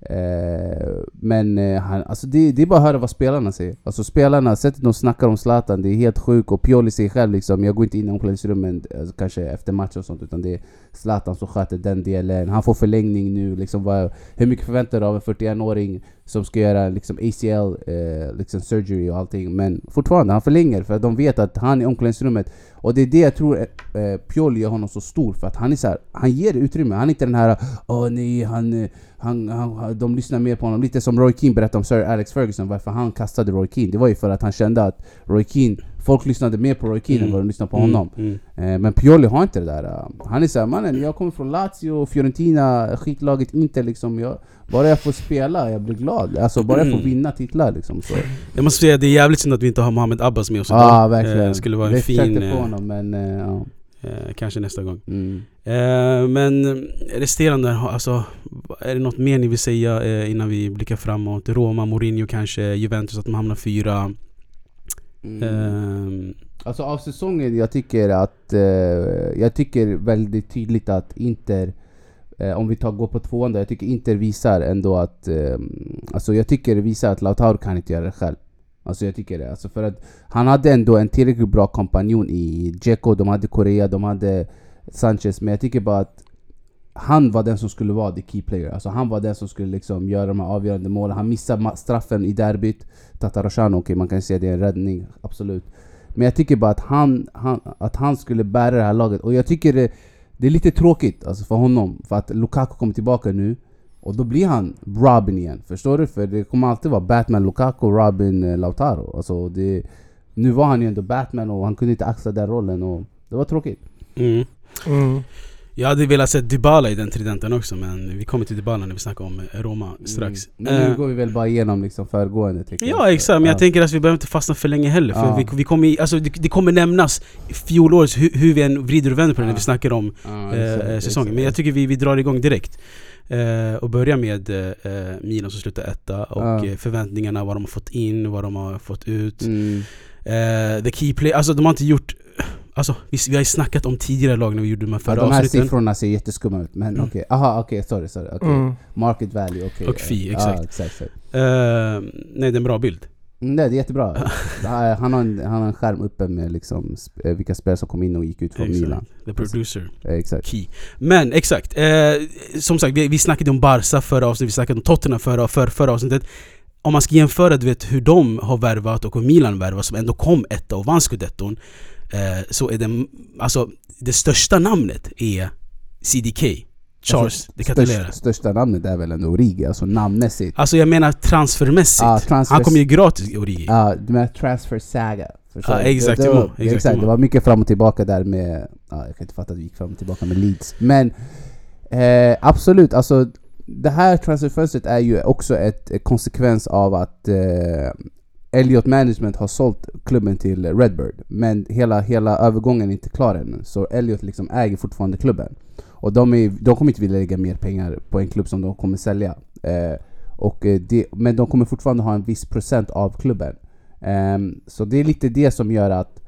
Speaker 6: Eh, men eh, han, alltså det, det är bara att höra vad spelarna säger. Alltså spelarna, sättet de snackar om Zlatan, det är helt sjukt. Och Pioli säger själv liksom, jag går inte in i omklädningsrummet alltså, kanske efter match och sånt, utan det är Zlatan som sköter den delen. Han får förlängning nu, liksom, vad, hur mycket förväntar du av en 41-åring som ska göra liksom ACL, eh, liksom surgery och allting. Men fortfarande, han förlänger för att de vet att han är i omklädningsrummet. Och det är det jag tror eh, eh, Pioli gör honom så stor för att han är så här, han ger utrymme. Han är inte den här Åh nej, han, eh, han, han, de lyssnar mer på honom. Lite som Roy Keane berättade om Sir Alex Ferguson, varför han kastade Roy Keane. Det var ju för att han kände att Roy Keane, folk lyssnade mer på Roy Keane än vad de lyssnade på honom.
Speaker 4: Mm, mm.
Speaker 6: Eh, Men Pioli har inte det där. Han är såhär, mannen jag kommer från Lazio, Fiorentina, skitlaget inte liksom. Jag, bara jag får spela, jag blir glad. Alltså bara jag får
Speaker 4: Mm.
Speaker 6: vinna titlar liksom. Så.
Speaker 4: Jag måste säga, det är jävligt synd att vi inte har Mohamed Abbas med oss
Speaker 6: Ja,
Speaker 4: idag.
Speaker 6: verkligen.
Speaker 4: Eh, skulle vara en
Speaker 6: Vi
Speaker 4: fin...
Speaker 6: försökte få
Speaker 4: eh,
Speaker 6: honom men eh, ja.
Speaker 4: Eh, kanske nästa gång.
Speaker 6: Mm.
Speaker 4: Eh, men resterande, alltså, är det något mer ni vill säga eh, innan vi blickar framåt? Roma, Mourinho kanske, Juventus att de hamnar fyra.
Speaker 6: Mm.
Speaker 4: Eh,
Speaker 6: Alltså av säsongen, jag tycker att... Eh, jag tycker väldigt tydligt att Inter... Eh, om vi tar, går på tvåan där, jag tycker Inter visar ändå att... Eh, alltså jag tycker det visar att Lautaro kan inte göra det själv. Alltså jag tycker det. Alltså för att han hade ändå en tillräckligt bra kompanjon i Dzeko, de hade Korea, de hade Sanchez. Men jag tycker bara att han var den som skulle vara the key player. Alltså han var den som skulle liksom göra de här avgörande målen. Han missade straffen i derbyt. Tataroshan, okej man kan säga att det är en räddning, absolut. Men jag tycker bara att han, han, att han skulle bära det här laget. Och jag tycker det, det är lite tråkigt alltså för honom. För att Lukaku kommer tillbaka nu. Och då blir han Robin igen. Förstår du? För det kommer alltid vara Batman Lukaku, Robin eh, Lautaro. Alltså det, nu var han ju ändå Batman och han kunde inte axla den rollen. Och det var tråkigt.
Speaker 4: mm.
Speaker 7: Mm.
Speaker 4: Jag hade velat se Dybala i den tridenten också men vi kommer till Dybala när vi snackar om eh, Roma strax.
Speaker 6: Mm. Men nu
Speaker 4: Eh,
Speaker 6: går vi väl bara igenom liksom föregående tycker jag.
Speaker 4: Ja exakt, men jag
Speaker 6: Ja.
Speaker 4: tänker att vi behöver inte fastna för länge heller för
Speaker 6: Ja.
Speaker 4: vi, vi kommer, alltså, det, det kommer nämnas fjolårets, hur, hur vi än vrider och vänder på det när
Speaker 6: Ja.
Speaker 4: vi snackar om
Speaker 6: Ja,
Speaker 4: eh, säsongen. Men jag tycker vi, vi drar igång direkt. Eh, och börjar med eh, Milan som slutar etta och
Speaker 6: Ja.
Speaker 4: eh, förväntningarna, vad de har fått in, vad de har fått ut.
Speaker 6: Mm.
Speaker 4: Eh, the key play, alltså de har inte gjort... Alltså vi, vi har ju snackat om tidigare lag när vi gjorde de här
Speaker 6: Ja,
Speaker 4: förra
Speaker 6: de här
Speaker 4: avsnitten.
Speaker 6: siffrorna ser jätteskumma ut, men
Speaker 4: Mm.
Speaker 6: okej. Aha, okej, sorry, sorry. okej.
Speaker 7: Mm.
Speaker 6: Market value, okej.
Speaker 4: Och fee,
Speaker 6: Ja,
Speaker 4: exakt.
Speaker 6: exakt, exakt.
Speaker 4: Eh, nej det är en bra bild.
Speaker 6: Mm, Nej, det är jättebra. Han, har en, han har en skärm uppe med liksom eh, vilka spelare som kom in och gick ut från Milan.
Speaker 4: Exakt. The producer.
Speaker 6: Eh, Exakt.
Speaker 4: Key. Men exakt, eh, som sagt vi, vi snackade om Barca förra avsnittet, vi snackade om Tottenham förra, för, förra avsnittet. Om man ska jämföra du vet, hur de har värvat och hur Milan värvat som ändå kom etta och vann scudetton.
Speaker 9: eh, så är det, alltså det största namnet är CDK, Charles de Catalera.
Speaker 6: Störst, största namnet är väl ändå Origi, alltså namnmässigt.
Speaker 9: Alltså jag menar transfermässigt.
Speaker 6: Ja, transfer-
Speaker 9: Han kom ju gratis Origi.
Speaker 6: Ja, du menar transfer saga. Du?
Speaker 9: exakt,
Speaker 6: det, det, var,
Speaker 9: exakt,
Speaker 6: exakt, det var mycket fram och tillbaka där med... Ja, jag kan inte fatta att vi gick fram och tillbaka med Leeds. Men eh, absolut, alltså det här transferfönstret är ju också ett konsekvens av att eh, Elliot Management har sålt klubben till Redbird. Men hela, hela övergången är inte klar ännu. Så Elliot liksom äger fortfarande klubben. Och de, är, de kommer inte vilja lägga mer pengar på en klubb som de kommer sälja. Eh, och eh, det, men de kommer fortfarande ha en viss procent av klubben. Ehm, så det är lite det som gör att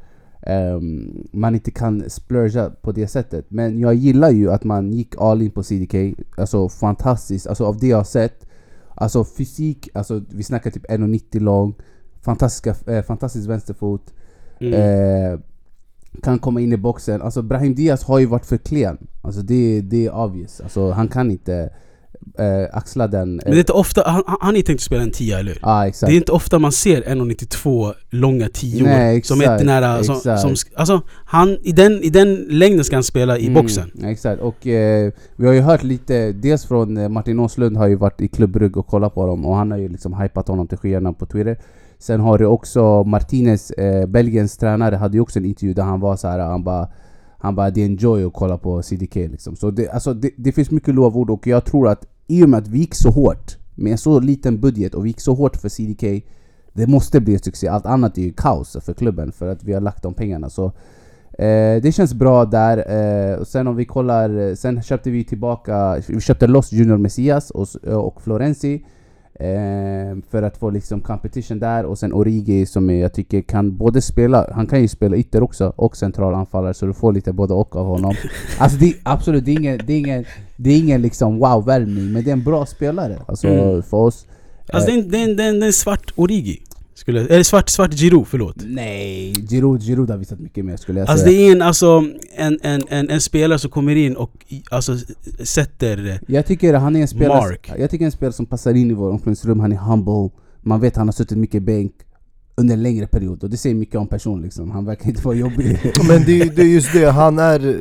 Speaker 6: ehm, man inte kan splurga på det sättet. Men jag gillar ju att man gick all in på CDK. Alltså fantastiskt. Alltså av det jag har sett. Alltså fysik, alltså vi snackar typ 1,90 lång. Fantastiska, eh, fantastisk vänsterfot.
Speaker 9: Mm.
Speaker 6: Eh, kan komma in i boxen. Alltså Brahim Diaz har ju varit för klen. Alltså det, det är obvious. Alltså han kan inte eh, axla den.
Speaker 9: Men det är inte ofta, han, han är tänkt att spela en tia eller hur?
Speaker 6: Ja exakt.
Speaker 9: Det är inte ofta man ser 1,92 långa tior
Speaker 6: Nej,
Speaker 9: som är nära, som,
Speaker 6: exakt.
Speaker 9: som, alltså han, i den, i den längden ska han spela i boxen.
Speaker 6: Mm, exakt, och eh, vi har ju hört lite, dels från eh, Martin Åslund har ju varit i klubbrugg och kollat på dem och han har ju liksom hypat honom till skyarna på Twitter Sen har du också Martinez, eh, Belgiens tränare, hade ju också en intervju där han var så här, han bara han bara det är en joy att kolla på CDK liksom. Så det, alltså, det, det finns mycket lovord och jag tror att i och med att vi gick så hårt med en så liten budget och vi gick så hårt för CDK Det måste bli en succé, allt annat är ju kaos för klubben för att vi har lagt de pengarna så Eh, det känns bra där. Eh, och sen om vi kollar, eh, sen köpte vi tillbaka, vi köpte loss Junior Messias och, och Florenzi. Eh, för att få liksom competition där och sen Origi som jag tycker kan både spela, han kan ju spela ytter också och central anfallare så du får lite både och av honom. [laughs] Alltså det, absolut, det är ingen, det är ingen, det är ingen liksom wow-värvning men det är en bra spelare alltså
Speaker 9: Mm.
Speaker 6: för oss.
Speaker 9: Alltså
Speaker 6: Eh,
Speaker 9: det är en, det är en, det är en, det är en svart Origi. Skulle, eller svart, svart Giroud, förlåt.
Speaker 6: Nej, Giroud, Giroud har visat mycket mer skulle jag
Speaker 9: Alltså
Speaker 6: säga.
Speaker 9: det är en, alltså, en, en, en, en spelare som kommer in och alltså, sätter...
Speaker 6: Jag tycker han är en spelare,
Speaker 9: Mark.
Speaker 6: jag tycker en spelare som passar in i vår omklädningsrum, han är humble, man vet han har suttit mycket bänk under en längre period och det säger mycket om person liksom, han verkar inte vara jobbig. [laughs]
Speaker 7: Men det, är- det är just det, han är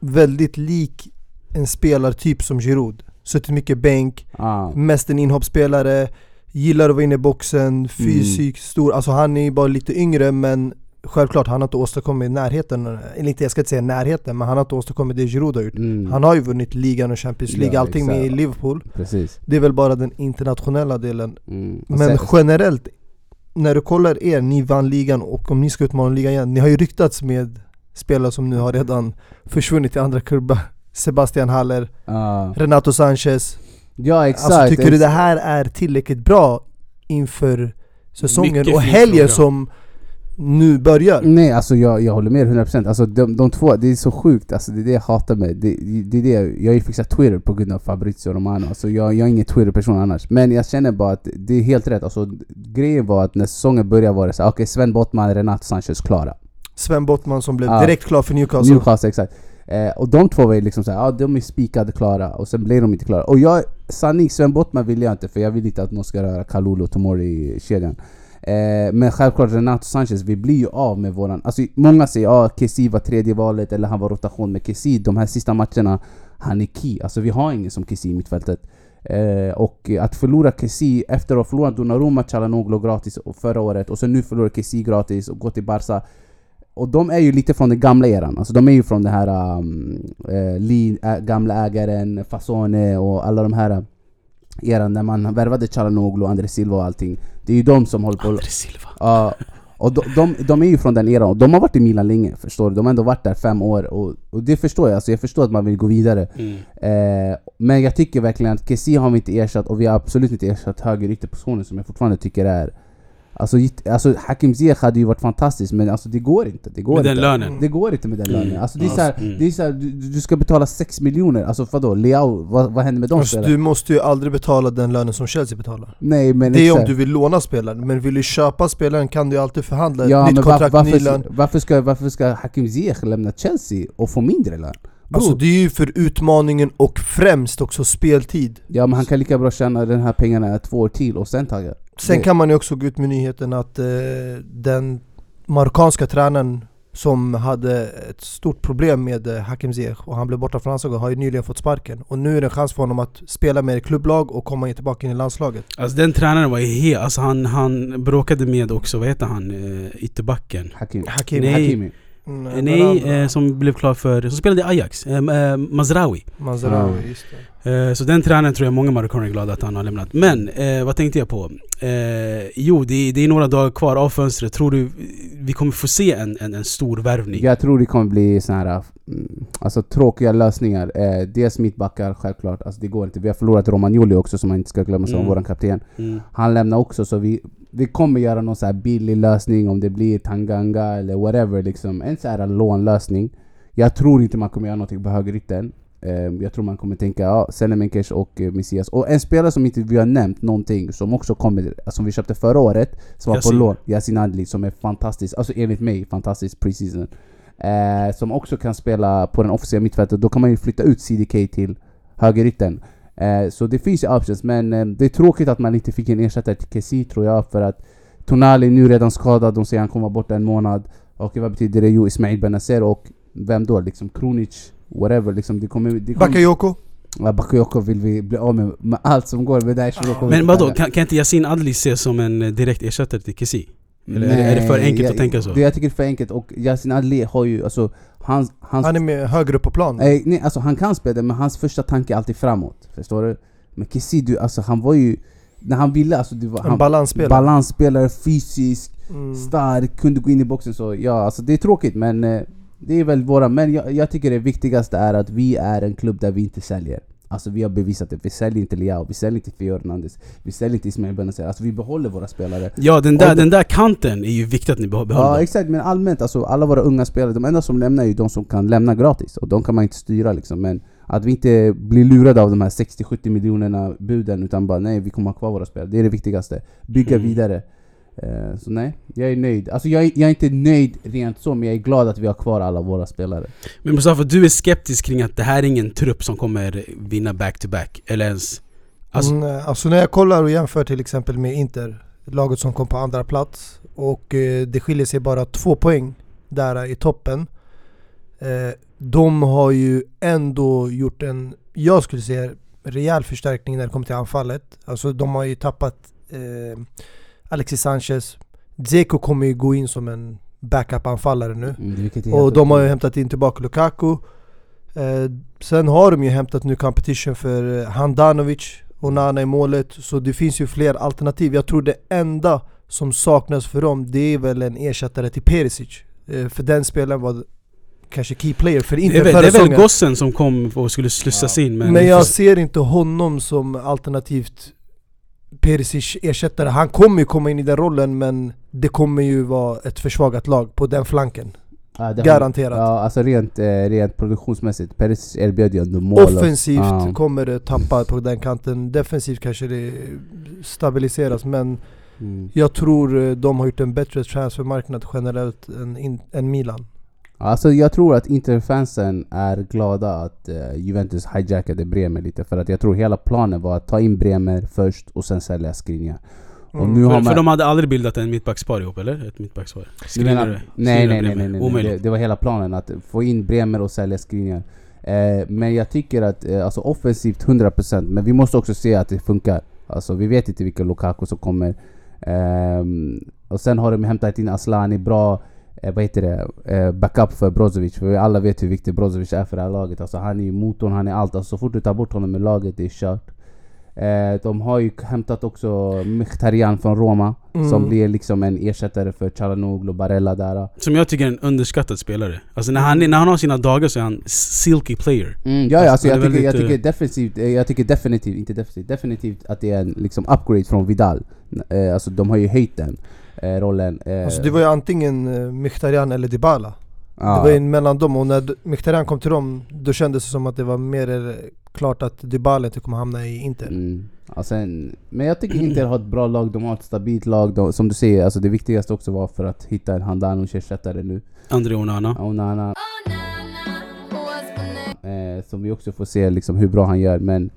Speaker 7: väldigt lik en spelartyp som Giroud. Suttit mycket bänk,
Speaker 6: ah,
Speaker 7: mest en inhoppsspelare, gillar att vara inne i boxen, fysiskt stor. Alltså han är ju bara lite yngre men självklart, han har inte åstadkommit närheten, eller inte jag ska inte säga närheten, men han har inte åstadkommit det Giroud har gjort.
Speaker 6: mm,
Speaker 7: Han har ju vunnit ligan och Champions League,
Speaker 6: Ja,
Speaker 7: allting med
Speaker 6: exakt.
Speaker 7: Liverpool.
Speaker 6: precis.
Speaker 7: Det är väl bara den internationella delen.
Speaker 6: Mm.
Speaker 7: Men
Speaker 6: sen-
Speaker 7: generellt, när du kollar er, ni vann ligan och om ni ska utmana ligan igen, ni har ju ryktats med spelare som nu har redan försvunnit till andra klubbar. Sebastian Haller,
Speaker 6: ah,
Speaker 7: Renato Sanchez.
Speaker 6: Ja exakt.
Speaker 7: Alltså tycker du det här är tillräckligt bra inför säsongen
Speaker 9: Mycket
Speaker 7: och helgen
Speaker 9: fråga.
Speaker 7: som nu börjar?
Speaker 6: Nej alltså jag, jag håller med 100% alltså de, de två, det är så sjukt, alltså det är det jag hatar med det, det är det, jag har ju fixat Twitter på grund av Fabrizio Romano, alltså jag, jag är ingen Twitter-person annars Men jag känner bara att det är helt rätt, alltså grejen var att när säsongen började var det såhär, okej Sven Bottman, Renato Sanchez klara
Speaker 7: Sven Bottman som blev
Speaker 6: Ja.
Speaker 7: direkt klar för Newcastle.
Speaker 6: Newcastle, exakt. Eh, och de två var ju liksom såhär, ja ah, de är spikade klara, och sen blev de inte klara. Och jag, sanning, Sven Bottman vill jag inte för jag vill inte att någon ska röra Kalulu och Tomori-kedjan. Eh, men självklart Renato Sanchez, vi blir ju av med våran... Alltså många säger ja, Kessie var tredje valet eller han var rotation med Kessie. De här sista matcherna, han är key. Alltså vi har ingen som Kessie i mittfältet. Eh, och att förlora Kessie efter att ha förlorat Donnarumma, Chalanoglu gratis förra året och sen nu förlora Kessie gratis och gå till Barca och de är ju lite från den gamla eran, alltså de är ju från den här um, eh, Lee, ä, gamla ägaren, Fasone och alla de här uh, eran när man värvade Chalanoglu, André Silva och allting Det är ju de som håller på...
Speaker 9: André Silva.
Speaker 6: Ja, och de, de, de är ju från den eran, och de har varit i Milan länge förstår du? De har ändå varit där fem år och, och det förstår jag, alltså jag förstår att man vill gå vidare
Speaker 9: Mm.
Speaker 6: eh, Men jag tycker verkligen att Kessie har vi inte ersatt och vi har absolut inte ersatt höger ytterpositionen som jag fortfarande tycker är Alltså, alltså Hakim Ziyech hade ju varit fantastiskt men alltså det går inte, det går
Speaker 9: Med den
Speaker 6: inte
Speaker 9: lönen.
Speaker 6: Det går inte med den
Speaker 9: Mm.
Speaker 6: lönen, alltså det är såhär,
Speaker 9: mm.
Speaker 6: det är såhär du, du ska betala 6 miljoner, alltså vadå? Leao, vad, vad händer med de
Speaker 7: Alltså,
Speaker 6: spelarna?
Speaker 7: du måste ju aldrig betala den lönen som Chelsea betalar.
Speaker 6: Nej men
Speaker 7: Det är om
Speaker 6: exakt.
Speaker 7: du vill låna spelaren, men vill du köpa spelaren kan du alltid förhandla
Speaker 6: Ja
Speaker 7: ett nytt
Speaker 6: men var,
Speaker 7: kontrakt, ny lön.
Speaker 6: varför, varför, ska, varför ska Hakim Ziyech lämna Chelsea och få mindre lön?
Speaker 7: Alltså det är ju för utmaningen och främst också speltid.
Speaker 6: Ja men han kan lika bra tjäna den här pengarna två år till och sen tagga
Speaker 7: Sen kan man ju också gå ut med nyheten att eh, den marockanska tränaren som hade ett stort problem med eh, Hakim Ziyech och han blev borta från landslaget har ju nyligen fått sparken. Och nu är det en chans för honom att spela med klubblag och komma tillbaka in i landslaget.
Speaker 9: Alltså den tränaren var ju helt... Alltså han, han bråkade med också, vad heter han? Uh, ytterbacken?
Speaker 6: Hakim.
Speaker 7: Hakim.
Speaker 9: Nej.
Speaker 6: Hakimi.
Speaker 7: Mm,
Speaker 9: Eh,
Speaker 7: den
Speaker 9: Nej,
Speaker 7: andra.
Speaker 9: eh, som blev klar för... Som spelade i Ajax. Eh, eh, Mazraoui.
Speaker 7: Mazraoui,
Speaker 6: Ja.
Speaker 7: just det.
Speaker 9: Eh, så den tränaren tror jag många marockaner är glada att han har lämnat. Men, eh, vad tänkte jag på? Eh, jo, det, är- det är några dagar kvar av fönstret. Tror du vi kommer få se en, en, en stor värvning?
Speaker 6: Jag tror det kommer bli såna här mm, alltså, tråkiga lösningar. Eh, dels mittbackar, självklart. Alltså, det går inte. Vi har förlorat Romagnoli också som man inte ska glömma som
Speaker 9: Mm.
Speaker 6: vår kapten.
Speaker 9: Mm.
Speaker 6: Han lämnar också så vi, vi kommer göra någon så här billig lösning om det blir Tanganga eller whatever liksom. En så här lånlösning. Jag tror inte man kommer göra någonting på högerytten. Eh, jag tror man kommer tänka ja, Senemenkers och uh, Messias. Och en spelare som inte vi har nämnt någonting som också kommer, som vi köpte förra året, som var
Speaker 9: Yasin.
Speaker 6: på lån. Yasin Adli som är fantastisk, alltså enligt mig fantastisk preseason. Eh, som också kan spela på den offensiva mittfältet. Då kan man ju flytta ut CDK till högerytten. Eh, så det finns ju options, men eh, det är tråkigt att man inte fick en ersättare till Kessie tror jag, för att Tonali är nu redan skadad, de säger han kommer vara borta en månad. Och vad betyder det? Jo, Ismail Benazer och vem då? Liksom Kronic, whatever liksom. Det kommer... Det kommer
Speaker 7: Bakayoko.
Speaker 6: ja, Bakayoko vill vi bli av med, med allt som går med Daesh.
Speaker 9: Men vadå, kan, kan inte Yasin Adli ses som en eh, direkt ersättare till Kessie? Eller är det- är det för enkelt
Speaker 6: jag,
Speaker 9: att tänka så?
Speaker 6: Det, jag tycker det är för enkelt, och Yasin Adli har ju alltså... Hans, hans,
Speaker 7: Han är med högre upp på plan.
Speaker 6: Eh, nej, alltså han kan spela det, men hans första tanke är alltid framåt. Förstår du? Men Kessie, du, alltså han var ju... När han ville, alltså det var...
Speaker 7: En
Speaker 6: Han,
Speaker 7: balansspelare.
Speaker 6: balansspelare, fysisk,
Speaker 7: Mm.
Speaker 6: stark, kunde gå in i boxen så ja, alltså det är tråkigt men eh, det är väl våra, men jag, jag tycker det viktigaste är att vi är en klubb där vi inte säljer. Alltså vi har bevisat det, vi säljer inte Leao, vi säljer inte Hernandez, vi säljer inte Ismail Benazer, alltså vi behåller våra spelare.
Speaker 9: Ja, den där, den där kanten är ju viktigt att ni behå-
Speaker 6: Ja
Speaker 9: behåller.
Speaker 6: exakt, men allmänt alltså alla våra unga spelare, de enda som lämnar är ju de som kan lämna gratis och de kan man inte styra liksom men att vi inte blir lurade av de här 60-70 miljonerna buden utan bara nej vi kommer ha kvar våra spelare, det är det viktigaste. Bygga
Speaker 9: Mm.
Speaker 6: vidare. Eh, så nej, jag är nöjd. Alltså jag är, jag är inte nöjd rent så, men jag är glad att vi har kvar alla våra spelare.
Speaker 9: Men Mustafa, du är skeptisk kring att det här är ingen trupp som kommer vinna back-to-back, eller ens... Alltså,
Speaker 7: Alltså, alltså när jag kollar och jämför till exempel med Inter, laget som kom på andra plats och eh, det skiljer sig bara två poäng där i toppen. Eh, de har ju ändå gjort en, jag skulle säga, rejäl förstärkning när det kommer till anfallet. Alltså de har ju tappat eh, Alexis Sanchez. Dzeko kommer ju gå in som en backup-anfallare nu.
Speaker 6: Mm,
Speaker 7: Och de har ju hämtat in tillbaka Lukaku eh, Sen har de ju hämtat nu competition för eh, Handanovic och Nana i målet Så det finns ju fler alternativ Jag tror det enda som saknas för dem det är väl en ersättare till Perisic eh, För den spelaren var kanske key player för
Speaker 9: det
Speaker 7: inte
Speaker 9: är väl, det är väl gossen som kom och skulle slussas in men...
Speaker 7: Men jag ser inte honom som alternativt Perisic ersättare Han kommer ju komma in i den rollen men det kommer ju vara ett försvagat lag på den flanken
Speaker 6: Ja, det har-
Speaker 7: Garanterat
Speaker 6: Ja, alltså rent, eh, rent produktionsmässigt. Peres erbjöd ju ändå mål.
Speaker 7: Offensivt
Speaker 6: Ja.
Speaker 7: kommer det tappa på den kanten, defensivt kanske det stabiliseras men
Speaker 6: Mm.
Speaker 7: jag tror eh, de har gjort en bättre transfermarknad generellt än, in, än Milan.
Speaker 6: Alltså jag tror att Interfansen är glada att eh, Juventus hijackade Bremer lite för att jag tror hela planen var att ta in Bremer först och sen sälja Skriniar.
Speaker 7: Mm.
Speaker 9: För,
Speaker 6: man...
Speaker 9: för de hade aldrig bildat en mittbackspar ihop eller? Ett mittbackspar?
Speaker 6: Menar- nej, nej, nej, nej, nej, nej.
Speaker 9: Omöjligt.
Speaker 6: Det, det var hela planen att få in Bremer och sälja Skriniar. Eh, men jag tycker att, eh, alltså offensivt 100% men vi måste också se att det funkar. Alltså vi vet inte vilka Lukaku som kommer. Ehm, och sen har de hämtat in Aslani, bra eh, vad heter det, eh, backup för Brozovic. För vi alla vet hur viktig Brozovic är för det här laget. Alltså han är motorn, han är allt. Alltså, så fort du tar bort honom i laget, det är kört. Eh, de har ju hämtat också Mkhitaryan från Roma,
Speaker 7: Mm.
Speaker 6: som blir liksom en ersättare för Chalanoglu och Barella där.
Speaker 9: Som jag tycker är en underskattad spelare. Alltså när han, är- när han har sina dagar så är han silky player.
Speaker 6: Mm, ja, ja, alltså jag, tycker, jag tycker definitivt, eh, jag tycker definitivt, inte definitivt, definitivt att det är en liksom upgrade från Vidal. Eh, alltså de har ju höjt den eh, rollen. Eh,
Speaker 7: Alltså det var ju antingen eh, Mkhitaryan eller Dybala.
Speaker 6: ja.
Speaker 7: Det var ju mellan dem och när Mkhitaryan kom till dem då kändes det som att det var mer eh, klart att Dybala inte kommer hamna i Inter.
Speaker 6: Mm. Och sen, men jag tycker Inter har ett bra lag, de har ett stabilt lag. De, som du säger, alltså det viktigaste också var för att hitta en Handanovic ersättare nu.
Speaker 9: André Onana.
Speaker 6: Onana. Eh, som vi också får se liksom hur bra han gör. Men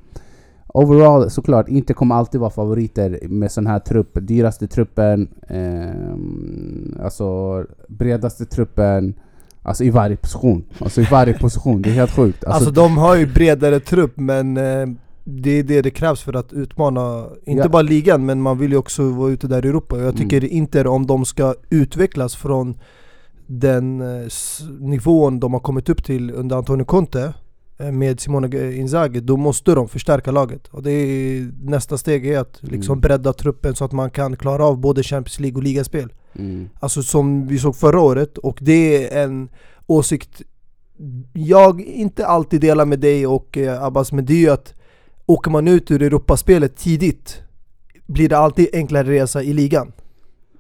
Speaker 6: overall såklart, Inter kommer alltid vara favoriter med sån här trupp. Dyraste truppen, eh, alltså bredaste truppen. Alltså i varje position. Alltså i varje position, det är helt sjukt. Alltså,
Speaker 7: Alltså de har ju bredare trupp men eh, det är det det krävs för att utmana, inte
Speaker 6: Ja.
Speaker 7: bara ligan men man vill ju också vara ute där i Europa. Och Jag tycker Inter om de ska utvecklas från den eh, nivån de har kommit upp till under Antonio Conte med Simone Inzaghi, då måste de förstärka laget. Och det är, nästa steg är att liksom
Speaker 6: Mm.
Speaker 7: bredda truppen så att man kan klara av både Champions League och ligaspel.
Speaker 6: mm.
Speaker 7: Alltså som vi såg förra året och det är en åsikt jag inte alltid delar med dig och eh, Abbas men det är ju att åker man ut ur Europaspelet tidigt blir det alltid enklare resa i ligan.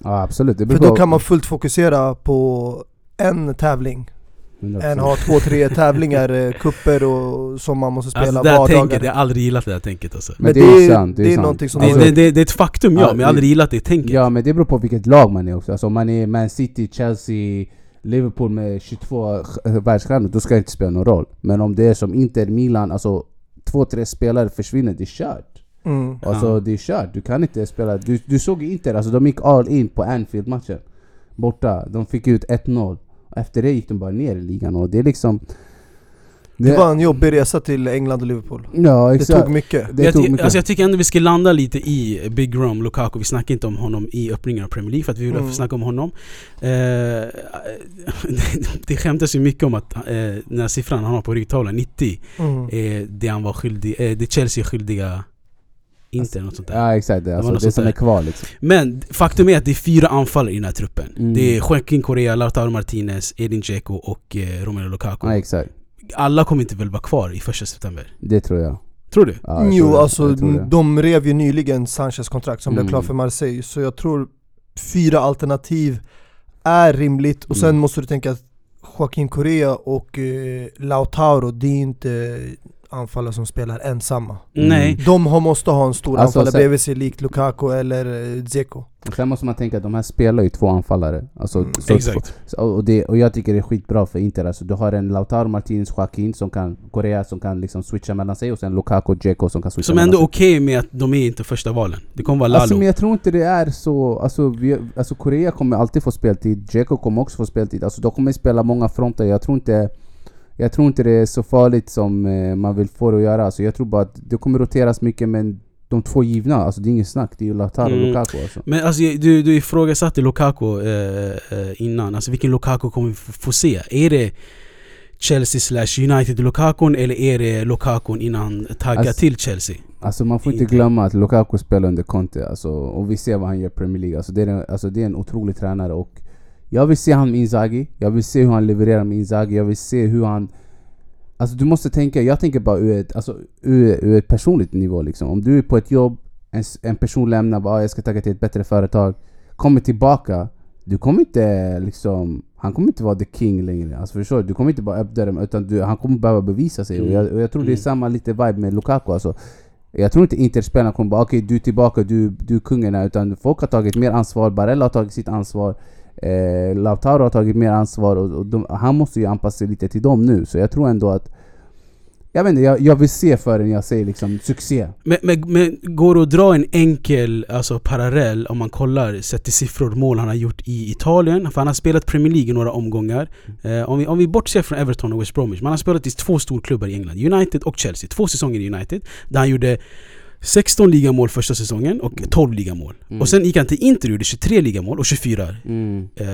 Speaker 6: Ja absolut, det
Speaker 7: För då kan man fullt fokusera på en tävling
Speaker 6: 100%.
Speaker 7: Än ha två, tre [laughs] tävlingar, eh, kupper och som man måste spela
Speaker 4: Alltså det
Speaker 7: vardagar.
Speaker 4: tänket, jag har aldrig gillat det här tänket alltså.
Speaker 6: Men det är ju sant, det är sant.
Speaker 7: någonting som
Speaker 4: Det,
Speaker 6: Alltså-
Speaker 4: det, det, det är ett faktum ja,
Speaker 6: Ja,
Speaker 4: men jag har aldrig gillat det tänket.
Speaker 6: Ja men det beror på vilket lag man är också. Alltså om man är Man City, Chelsea, Liverpool med 22 sk- världsstjärnor, då ska det inte spela någon roll. Men om det är som Inter, Milan, alltså två, tre spelare försvinner, det är kört.
Speaker 7: Mm.
Speaker 6: Alltså
Speaker 4: Ja.
Speaker 6: det är kört, du kan inte spela. Du, du såg ju Inter, alltså de gick all in på Anfield-matchen. Borta, de fick ut 1-0. Efter det gick de bara ner i ligan och det är liksom...
Speaker 7: Det var en jobbig resa till England och Liverpool.
Speaker 6: Ja
Speaker 7: Det
Speaker 6: exakt.
Speaker 7: tog mycket.
Speaker 6: Det
Speaker 4: jag,
Speaker 6: tog mycket.
Speaker 4: alltså jag tycker ändå vi ska landa lite i Big Rom Lukaku, vi snackar inte om honom i öppningen av Premier League för att vi vill
Speaker 7: Mm.
Speaker 4: snacka om honom eh, [laughs] Det skämtas ju mycket om att eh, den här siffran han har på ryggtavlan, 90
Speaker 7: Mm.
Speaker 4: är det han var skyldig, eh, det Chelsea är skyldiga inte något sånt där
Speaker 6: Ja exakt, det, alltså, det
Speaker 4: sånt
Speaker 6: som
Speaker 4: där.
Speaker 6: är kvar liksom.
Speaker 4: Men faktum är att det är fyra anfallare i den här truppen
Speaker 6: Mm.
Speaker 4: Det är Joaquin Correa, Lautaro Martinez, Edin Dzeko och eh, Romelu Lukaku
Speaker 6: Ja exakt,
Speaker 4: Alla kommer inte väl vara kvar i första september?
Speaker 6: det tror jag.
Speaker 4: Tror du?
Speaker 6: Ja, jag tror
Speaker 7: jo
Speaker 6: det.
Speaker 7: alltså
Speaker 6: Jag tror det.
Speaker 7: de rev ju nyligen Sanchez kontrakt som blev
Speaker 6: Mm.
Speaker 7: klar för Marseille Så jag tror fyra alternativ är rimligt och sen
Speaker 6: Mm.
Speaker 7: måste du tänka att Joaquin Correa och eh, Lautaro, det är inte anfallare som spelar ensamma
Speaker 6: Mm.
Speaker 4: Nej
Speaker 7: De har, måste ha en stor
Speaker 6: Alltså,
Speaker 7: anfallare bredvid sig likt Lukaku eller eh, Dzeko
Speaker 6: sen måste man tänka att de här spelar ju två anfallare. Alltså,
Speaker 7: Mm,
Speaker 6: så
Speaker 4: exakt.
Speaker 6: Så, och, det, och jag tycker det är skitbra för Inter. Alltså, du har en Lautaro Martinez Joaquin som kan, Korea som kan liksom switcha mellan sig och sen Lukaku och Dzeko som kan switcha
Speaker 4: Som
Speaker 6: mellan
Speaker 4: ändå
Speaker 6: sig.
Speaker 4: okej med att de är inte första valen Det kommer vara Lalo
Speaker 6: Alltså, men jag tror inte det är så, alltså, vi, alltså Korea kommer alltid få speltid, Dzeko kommer också få speltid, alltså de kommer spela många fronter, jag tror inte jag tror inte det är så farligt som eh, man vill få det att göra, alltså, jag tror bara att det kommer roteras mycket men de två givna, alltså det är inget snack, det är ju Lautaro och
Speaker 4: Mm.
Speaker 6: Lukaku alltså.
Speaker 4: Men alltså du, du ifrågasatte Lukaku eh, eh, innan, alltså vilken Lukaku kommer vi få, se? Är det Chelsea slash United Lukaku eller är det Lukaku innan han taggar
Speaker 6: Alltså-
Speaker 4: till Chelsea?
Speaker 6: Alltså man får Inte. glömma att Lukaku spelar under Conte, alltså, och vi ser vad han gör i Premier League. Alltså det, är en, alltså det är en otrolig tränare och jag vill se han med Inzaghi, jag vill se hur han levererar med Inzaghi, jag vill se hur han... Alltså du måste tänka, jag tänker bara ur ett, alltså, ur, ur ett personligt nivå liksom. Om du är på ett jobb, en, en person lämnar bara "Ah, jag ska tacka till ett bättre företag, kommer tillbaka, du kommer inte liksom... Han kommer inte vara the king längre, alltså förstår du? Du kommer inte bara öppna dem utan du, han kommer behöva bevisa sig. Och, jag, och jag tror det är
Speaker 4: Mm.
Speaker 6: samma lite vibe med Lukaku alltså. Jag tror inte Interspelarna kommer bara okej du är tillbaka, du, du är kungen här", utan folk har tagit mer ansvar, Barella har tagit sitt ansvar eh, Lautaro har tagit mer ansvar och, och de, han måste ju anpassa sig lite till dem nu, så jag tror ändå att Jag vet inte, jag, jag vill se förrän jag säger liksom succé
Speaker 4: Men, men, men går det att dra en enkel alltså, parallell om man kollar sett till siffror mål han har gjort i Italien? För han har spelat Premier League i några omgångar. Eh, om, vi, om vi bortser från Everton och West Bromwich, man har spelat i två storklubbar i England. United och Chelsea. Två säsonger i United. Där han gjorde 16 ligamål första säsongen och 12 ligamål.
Speaker 6: Mm.
Speaker 4: Och sen gick han till Inter och gjorde 23 ligamål och 24
Speaker 6: mm.
Speaker 4: eh,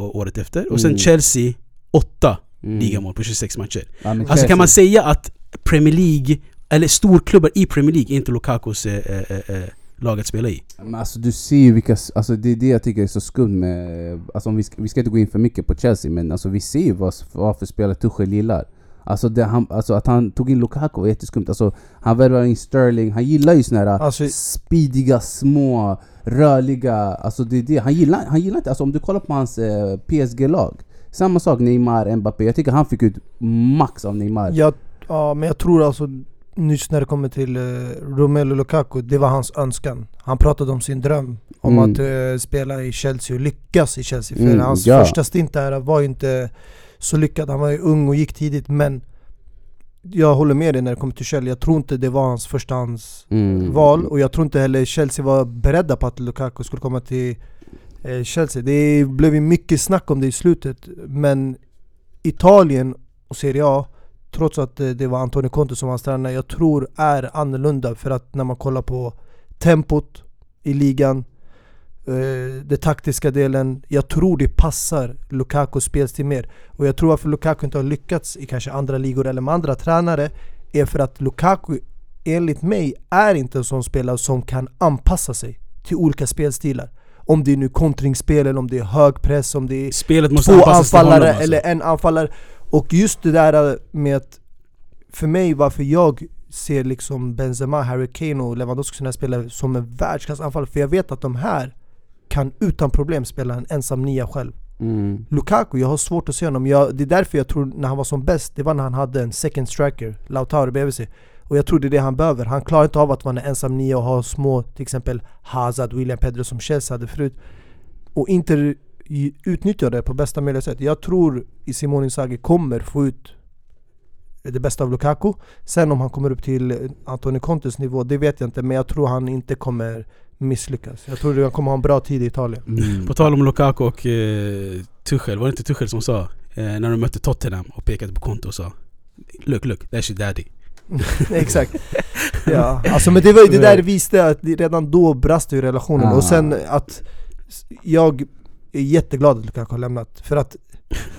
Speaker 4: året efter. Och sen
Speaker 6: Mm.
Speaker 4: Chelsea 8
Speaker 6: Mm.
Speaker 4: ligamål på 26 matcher.
Speaker 6: Ja,
Speaker 4: Alltså
Speaker 6: Chelsea-
Speaker 4: kan man säga att Premier League, eller storklubbar i Premier League är inte Lukakus eh, eh, eh, lag att spela i?
Speaker 6: Men alltså du ser ju vilka, alltså det är det jag tycker är så skumt med, alltså vi, ska, vi ska inte gå in för mycket på Chelsea men alltså vi ser ju vad, vad för spelare Tuchel gillar Alltså, det, han, alltså att han tog in Lukaku var jätteskumt, alltså han värvade in Sterling, han gillar ju såna här
Speaker 7: Alltså-
Speaker 6: speediga, små, rörliga, alltså det det, han gillar, han gillar inte, alltså om du kollar på hans eh, PSG-lag Samma sak Neymar, Mbappé, jag tycker han fick ut max av Neymar
Speaker 7: Jag, ja, men jag tror alltså nyss när det kommer till eh, Romelu Lukaku, det var hans önskan. Han pratade om sin dröm om
Speaker 6: Mm.
Speaker 7: att eh, spela i Chelsea och lyckas i Chelsea. För
Speaker 6: Mm,
Speaker 7: hans
Speaker 6: ja.
Speaker 7: första stint där var ju inte så lyckad. Han var ju ung och gick tidigt men jag håller med dig när det kommer till Chelsea. Jag tror inte det var hans förstahandsval
Speaker 6: Mm.
Speaker 7: och jag tror inte heller Chelsea var beredda på att Lukaku skulle komma till eh, Chelsea. Det blev ju mycket snack om det i slutet men Italien och Serie A, trots att eh, det var Antonio Conte som var hans tränare, jag tror är annorlunda för att när man kollar på tempot i ligan, den taktiska delen, jag tror det passar Lukakos spelstil mer. Och jag tror varför Lukaku inte har lyckats i kanske andra ligor eller med andra tränare, är för att Lukaku enligt mig är inte en sån spelare som kan anpassa sig till olika spelstilar. Om det är nu kontringsspel eller om det är hög press, om det är
Speaker 4: Spelet
Speaker 7: två anfallare
Speaker 4: alltså.
Speaker 7: eller en anfallare. Och just det där med att, för mig varför jag ser liksom Benzema, Harry Kane och Lewandowski sådana spelare som en världsklassanfallare, för jag vet att de här kan utan problem spela en ensam nia själv.
Speaker 6: Mm.
Speaker 7: Lukaku, jag har svårt att se honom. Jag, det är därför jag tror när han var som bäst, det var när han hade en second striker, Lautaro bredvid sig. Och jag tror det är det han behöver. Han klarar inte av att vara en ensam nia och ha små, till exempel Hazard, William Pedro som Chelsea hade förut. Och inte utnyttja det på bästa möjliga sätt. Jag tror i Simone Inzaghi kommer få ut det bästa av Lukaku. Sen om han kommer upp till Antonio Contes nivå, det vet jag inte. Men jag tror han inte kommer misslyckas. Jag tror han kommer ha en bra tid i Italien.
Speaker 6: Mm.
Speaker 4: På tal om Lukaku och eh, Tuchel, var det inte Tuchel som sa eh, när de mötte Tottenham och pekade på konto och sa Look, look, that's your daddy. [laughs]
Speaker 7: Exakt. [laughs] Ja, alltså men det var ju det där visste att det- redan då brast ju relationen.
Speaker 6: Ah.
Speaker 7: Och sen att jag är jätteglad att Lukaku har lämnat. För att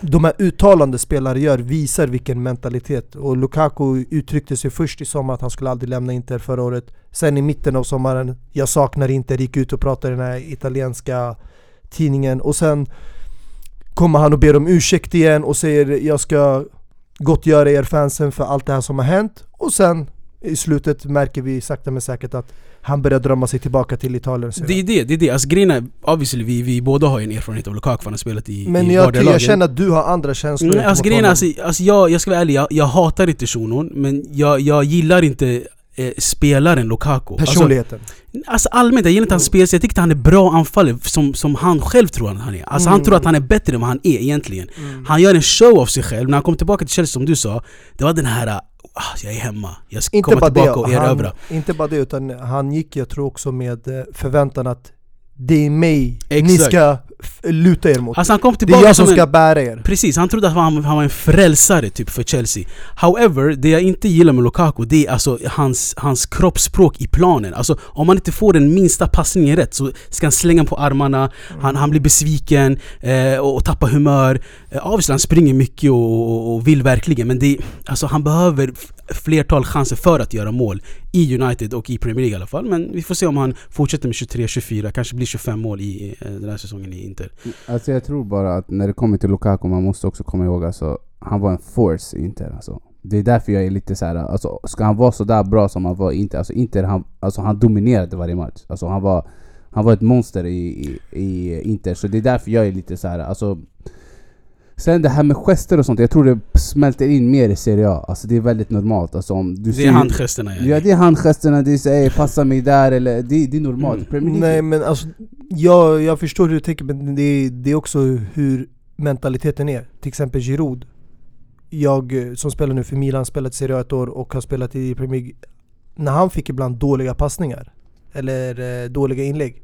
Speaker 7: de här uttalande spelare gör visar vilken mentalitet. Och Lukaku uttryckte sig först i sommar att han skulle aldrig lämna Inter förra året. Sen i mitten av sommaren, jag saknar Inter, gick ut och pratade i den här italienska tidningen. Och sen kommer han och ber om ursäkt igen och säger jag ska gottgöra er fansen för allt det här som har hänt. Och sen i slutet märker vi sakta men säkert att han börjar drömma sig tillbaka till Italien. Så
Speaker 4: Det är det, det är det. Alltså grejen är, obviously vi, vi båda har ju en erfarenhet av Lukaku han har spelat i,
Speaker 7: Men
Speaker 4: i
Speaker 7: jag, jag känner att du har andra känslor
Speaker 4: Nej, alltså grejen är, alltså, alltså jag, jag ska vara ärlig, jag, jag hatar inte shunon men jag, jag gillar inte eh, spelaren Lukaku. Alltså,
Speaker 7: Personligheten.
Speaker 4: Alltså allmänt, jag gillar inte hans spelstil. Jag tycker inte han är bra anfallare som, som han själv tror att han är. Alltså han
Speaker 7: Mm.
Speaker 4: tror att han är bättre än vad han är egentligen. Han gör en show av sig själv. När han kom tillbaka till Chelsea som du sa, det var den här ah, jag är hemma, jag ska
Speaker 7: inte
Speaker 4: komma tillbaka och
Speaker 7: det, han,
Speaker 4: erövra.
Speaker 7: inte bara det, utan han gick jag tror också med eh, förväntan att det är mig ni
Speaker 4: Exakt.
Speaker 7: ska f- luta er mot.
Speaker 4: Alltså han kom
Speaker 7: det är jag som ska
Speaker 4: en,
Speaker 7: bära er.
Speaker 4: Precis, han trodde att han, han var en frälsare typ för Chelsea. However, det jag inte gillar med Lukaku det är alltså hans, hans kroppsspråk i planen. Alltså om man inte får den minsta passningen rätt så ska han slänga på armarna, han, han blir besviken eh, och, och tappar humör. Eh, obviously han springer mycket och, och, och vill verkligen men det, alltså han behöver flertal chanser för att göra mål i United och i Premier League i alla fall. Men vi får se om han fortsätter med 23-24, kanske blir 25 mål i eh, den här säsongen i Inter.
Speaker 6: Mm, alltså jag tror bara att när det kommer till Lukaku, man måste också komma ihåg alltså, han var en force i Inter alltså. Det är därför jag är lite så här, alltså ska han vara så där bra som han var i Inter, alltså Inter han, alltså han dominerade varje match. Alltså han var, han var ett monster i, i, i Inter, så det är därför jag är lite så här, alltså Sen det här med gester och sånt, jag tror det smälter in mer i Serie A. Alltså det är väldigt normalt. Alltså om du
Speaker 4: Det
Speaker 6: ser-
Speaker 4: är handgesterna ja.
Speaker 6: Ja det är handgesterna, det är såhär passa mig där eller det, det är normalt. League-
Speaker 7: Nej men alltså, jag, jag förstår hur du tänker men det är, det är också hur mentaliteten är. Till exempel Giroud. Jag eh, som spelar nu för Milan, spelat i Serie A ett år och har spelat i Premier League. När han fick ibland dåliga passningar, eller eh, dåliga inlägg.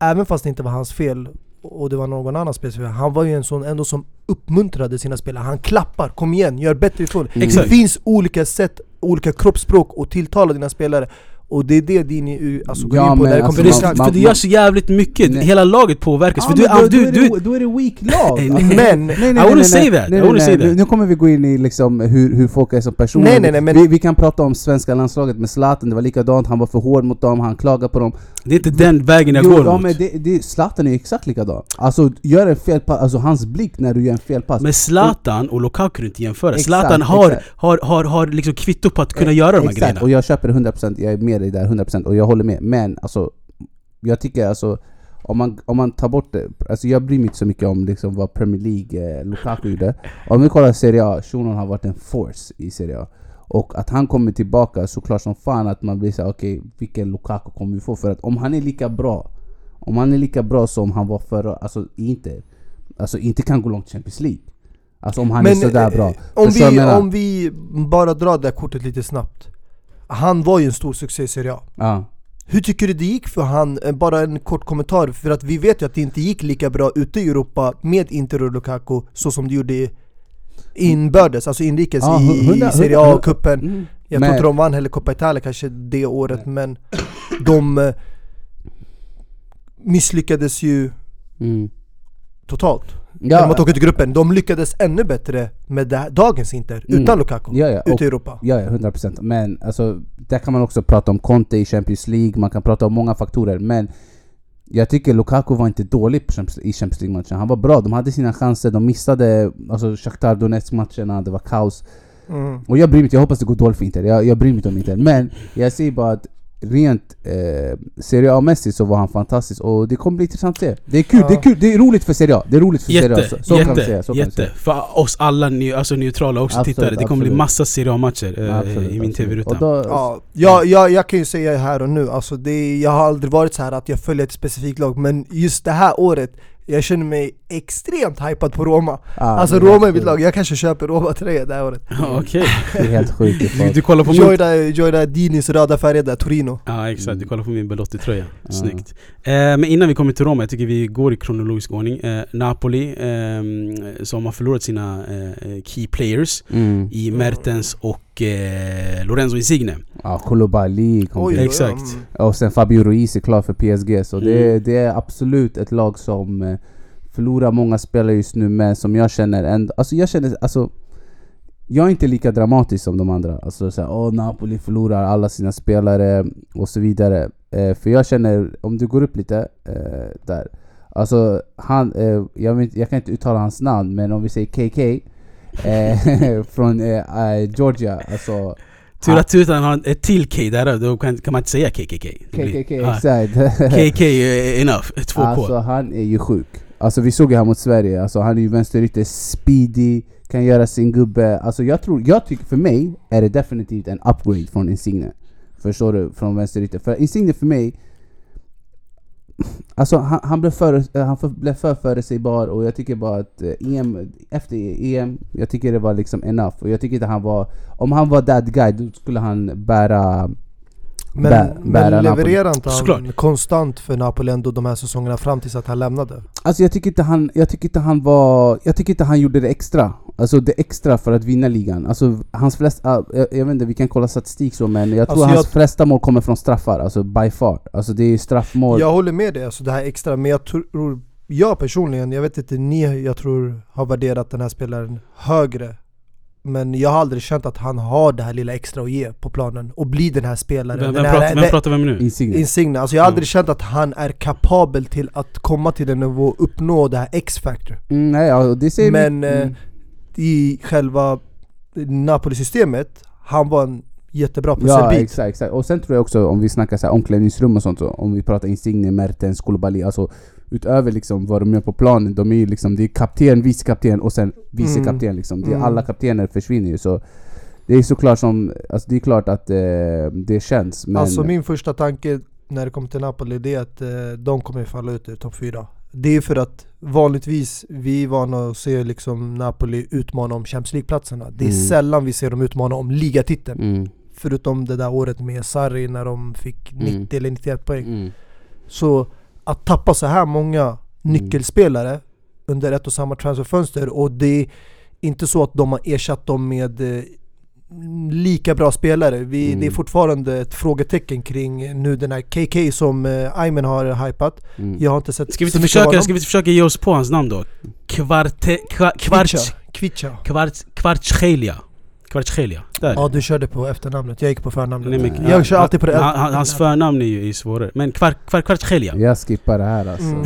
Speaker 7: Även fast det inte var hans fel och det var någon annan spelare. Han var ju en sån ändå som uppmuntrade sina spelare. Han klappar, kom igen, gör bättre ifrån.
Speaker 6: Mm.
Speaker 7: Det finns olika sätt, olika kroppsspråk att tilltala dina spelare. Och det är det din alltså, går
Speaker 6: Ja,
Speaker 7: in på.
Speaker 6: men
Speaker 7: Där det
Speaker 6: alltså,
Speaker 7: kommer
Speaker 4: det,
Speaker 6: man-
Speaker 4: för
Speaker 6: man-
Speaker 4: det gör så jävligt mycket,
Speaker 6: Nej.
Speaker 4: hela laget påverkas.
Speaker 6: Ja,
Speaker 4: för du,
Speaker 6: men då,
Speaker 4: du,
Speaker 6: då, är det, då är det weak lag!
Speaker 4: Nej,
Speaker 6: Alltså,
Speaker 4: nej.
Speaker 7: Men,
Speaker 6: Nej, nej,
Speaker 4: I
Speaker 6: nej,
Speaker 4: wouldn't
Speaker 6: nej,
Speaker 4: say
Speaker 6: nej.
Speaker 4: that.
Speaker 6: Nej, nej, nej.
Speaker 4: say
Speaker 6: Nu, kommer vi gå in i liksom hur, hur folk är som personer.
Speaker 7: Nej, nej, nej, men-
Speaker 6: vi, vi kan prata om svenska landslaget med Zlatan, det var likadant, han var för hård mot dem, han klagade på dem.
Speaker 4: det är inte den vägen jag
Speaker 6: Jo,
Speaker 4: går
Speaker 6: ja,
Speaker 4: mot.
Speaker 6: men det, det, Zlatan är exakt likadan. Alltså gör en felpass, alltså hans blick när du gör en felpass.
Speaker 4: Men Zlatan och Lukaku du inte jämföra. Zlatan har,
Speaker 6: exakt.
Speaker 4: har, har, har liksom kvitto på att kunna göra de här grejerna.
Speaker 6: och jag köper det 100%, jag är med dig där 100% och jag håller med. Men alltså, jag tycker alltså om man, om man tar bort det, alltså jag bryr mig inte så mycket om liksom vad Premier League eh, Lukaku gjorde. Om vi kollar Serie A, Shunon har varit en force i Serie A. Och att han kommer tillbaka såklart som fan att man blir såhär okej, vilken Lukaku kommer vi få? För att om han är lika bra, om han är lika bra som han var förra, alltså inte, alltså inte kan gå långt i Champions League. Alltså om han är sådär
Speaker 7: eh,
Speaker 6: bra.
Speaker 7: Om
Speaker 6: Förstår du
Speaker 7: vi, om vi bara drar det kortet lite snabbt. Han var ju en stor succé i Serie A.
Speaker 6: Ja.
Speaker 7: Hur tycker du det gick för han? Eh, Bara en kort kommentar, för att vi vet ju att det inte gick lika bra ute i Europa med Inter och Lukaku så som det gjorde inbördes, alltså inrikes
Speaker 6: Ja,
Speaker 7: i, i Serie A-cupen.
Speaker 6: Mm.
Speaker 7: Jag
Speaker 6: Men-
Speaker 7: tror inte de vann heller Coppa Italia kanske det året men [coughs] de eh, misslyckades ju
Speaker 6: Mm.
Speaker 7: totalt.
Speaker 6: Ja.
Speaker 7: Genom att åka till gruppen. De lyckades ännu bättre med det, dagens Inter,
Speaker 6: Mm.
Speaker 7: utan Lukaku,
Speaker 6: Ja, ja,
Speaker 7: ute i Europa.
Speaker 6: Ja, ja, 100%. Men alltså, där kan man också prata om Conte i Champions League, man kan prata om många faktorer. Men jag tycker Lukaku var inte dålig i Champions League-matchen. Han var bra, de hade sina chanser, de missade alltså, Shakhtar Donetsk-matcherna, det var kaos.
Speaker 7: Mm.
Speaker 6: Och jag bryr mig inte, jag hoppas det går dåligt för Inter, jag, jag bryr mig inte om Inter. Men jag säger bara att rent eh, Serie A-mässigt så var han fantastisk och det kommer bli intressant att se. Det är kul,
Speaker 7: Ja.
Speaker 6: det är kul, det är roligt för Serie A. Det är roligt för Serie A.
Speaker 4: Jätte,
Speaker 6: Så, så kan vi
Speaker 4: jätte,
Speaker 6: säga. Så kan
Speaker 4: jätte.
Speaker 6: säga.
Speaker 4: För oss alla ny, alltså neutrala också
Speaker 6: Absolut,
Speaker 4: tittare, det kommer bli
Speaker 6: absolut.
Speaker 4: massa Serie A-matcher eh,
Speaker 6: Absolut,
Speaker 4: i min tv-ruta.
Speaker 7: Ja, jag, jag, jag kan ju säga här och nu, alltså det, jag har aldrig varit så här att jag följer ett specifikt lag Men just det här året, jag känner mig extremt hypad på Roma
Speaker 6: Ja,
Speaker 7: Alltså
Speaker 6: är
Speaker 7: Roma är mitt lag, jag kanske köper Roma-tröja det här året
Speaker 4: Okej.
Speaker 6: Det är helt sjukt. [laughs]
Speaker 4: Du, du kollar på min...
Speaker 7: Joyda, Joyda Dinis röda färger där, Torino
Speaker 4: Ja exakt, du kollar på min Belotti-tröja.
Speaker 6: Ja.
Speaker 4: Snyggt. Eh, men innan vi kommer till Roma, jag tycker vi går i kronologisk ordning. Eh, Napoli, ehm, som har förlorat sina eh, key players
Speaker 6: Mm.
Speaker 4: i Mertens och eh, Lorenzo Insigne.
Speaker 6: Ja, Koulibaly kom
Speaker 7: Oj,
Speaker 4: Exakt.
Speaker 7: mm.
Speaker 6: Och sen Fabio Ruiz är klar för PSG så det,
Speaker 4: Mm.
Speaker 6: det är absolut ett lag som eh, förlorar många spelare just nu men som jag känner ändå, alltså jag känner, alltså jag är inte lika dramatisk som de andra. Alltså såhär, åh Napoli förlorar alla sina spelare och så vidare. Eh, för jag känner, om du går upp lite eh, där. Alltså han, eh, jag, vet, jag kan inte uttala hans namn men om vi säger KK [laughs] från eh, eh, Georgia, alltså
Speaker 4: Tur att tutan har ett till K där, då kan, kan man inte säga KKK.
Speaker 6: KKK, exakt.
Speaker 4: KK [laughs] enough, 2K.
Speaker 6: Alltså han är ju sjuk. Alltså vi såg ju han mot Sverige, alltså han är ju vänsterytter, speedy, kan göra sin gubbe. Alltså jag tror, jag tycker för mig är det definitivt en upgrade från Insigne. Förstår du? Från vänsterytter. För Insigne för mig, Alltså han, han, blev för, eh, han för, blev för förutsägbar och jag tycker bara att eh, EM, efter EM, jag tycker det var liksom enough. Och jag tycker inte han var, om han var that guy då skulle han bära
Speaker 7: men,
Speaker 6: bä- bära
Speaker 7: men levererar inte han
Speaker 4: Såklart.
Speaker 7: konstant för Napoli ändå de här säsongerna fram tills att han lämnade?
Speaker 6: Alltså jag tycker inte han, jag tycker inte han var, jag tycker inte han gjorde det extra. Alltså det extra för att vinna ligan. Alltså hans flesta, jag, jag vet inte, vi kan kolla statistik så men jag tror
Speaker 7: Alltså,
Speaker 6: hans
Speaker 7: jag-
Speaker 6: flesta mål kommer från straffar, alltså by far. Alltså det är straffmål.
Speaker 7: Jag håller med dig, alltså det här extra, men jag tror, jag personligen, jag vet inte ni, jag tror har värderat den här spelaren högre Men jag har aldrig känt att han har det här lilla extra att ge på planen och bli den här spelaren
Speaker 4: Vem, vem,
Speaker 7: här,
Speaker 4: pratar, vem pratar vi med nu?
Speaker 6: Insigne.
Speaker 7: Insigne, alltså jag har
Speaker 4: Mm.
Speaker 7: aldrig känt att han är kapabel till att komma till den nivå och uppnå det här X-factor
Speaker 6: Mm, nej, ja, det säger
Speaker 7: Men eh,
Speaker 6: Mm.
Speaker 7: i själva Napoli-systemet, han var en jättebra
Speaker 6: Ja
Speaker 7: pusselbit
Speaker 6: exakt, exakt. Och sen tror jag också om vi snackar så här, omklädningsrum och sånt, så, om vi pratar Insigne, Mertens, Koulibaly, alltså utöver liksom vad de gör på planen, de är ju liksom, det är kapten, vicekapten och sen vicekapten liksom. Det är
Speaker 7: Mm.
Speaker 6: Alla kaptener försvinner ju så det är såklart som, alltså det är klart att eh, det känns men...
Speaker 7: Alltså min första tanke när det kommer till Napoli det är att eh, de kommer falla ut ur topp 4 Det är för att vanligtvis, vi är vana att se liksom Napoli utmana om Champions League-platserna Det är
Speaker 6: Mm.
Speaker 7: sällan vi ser dem utmana om ligatiteln
Speaker 6: mm,
Speaker 7: Förutom det där året med Sarri när de fick 90
Speaker 6: Mm.
Speaker 7: eller 91 poäng
Speaker 6: mm,
Speaker 7: Så att tappa så här många nyckelspelare under ett och samma transferfönster och det är inte så att de har ersatt dem med eh, lika bra spelare. Vi,
Speaker 6: Mm.
Speaker 7: Det är fortfarande ett frågetecken kring nu den här KK som eh, Aymen har hypat.
Speaker 6: mm.
Speaker 7: Jag har inte sett
Speaker 4: Ska vi,
Speaker 7: så mycket av
Speaker 4: försöka,
Speaker 7: honom.
Speaker 4: ska vi inte försöka ge oss på hans namn då? Kvarte... Kva, kvarts...
Speaker 7: Kvicha.
Speaker 4: Kvarts... Kvartschelia. Kvartschelia. Där.
Speaker 7: Ja du körde på efternamnet, jag gick på förnamnet.
Speaker 4: Nej, men-
Speaker 7: jag kör alltid på det.
Speaker 4: Han- han- Hans förnamn är ju svårare. Men kvar, kvar, Kvartschelia.
Speaker 6: Jag skippar det här alltså.
Speaker 7: Mm.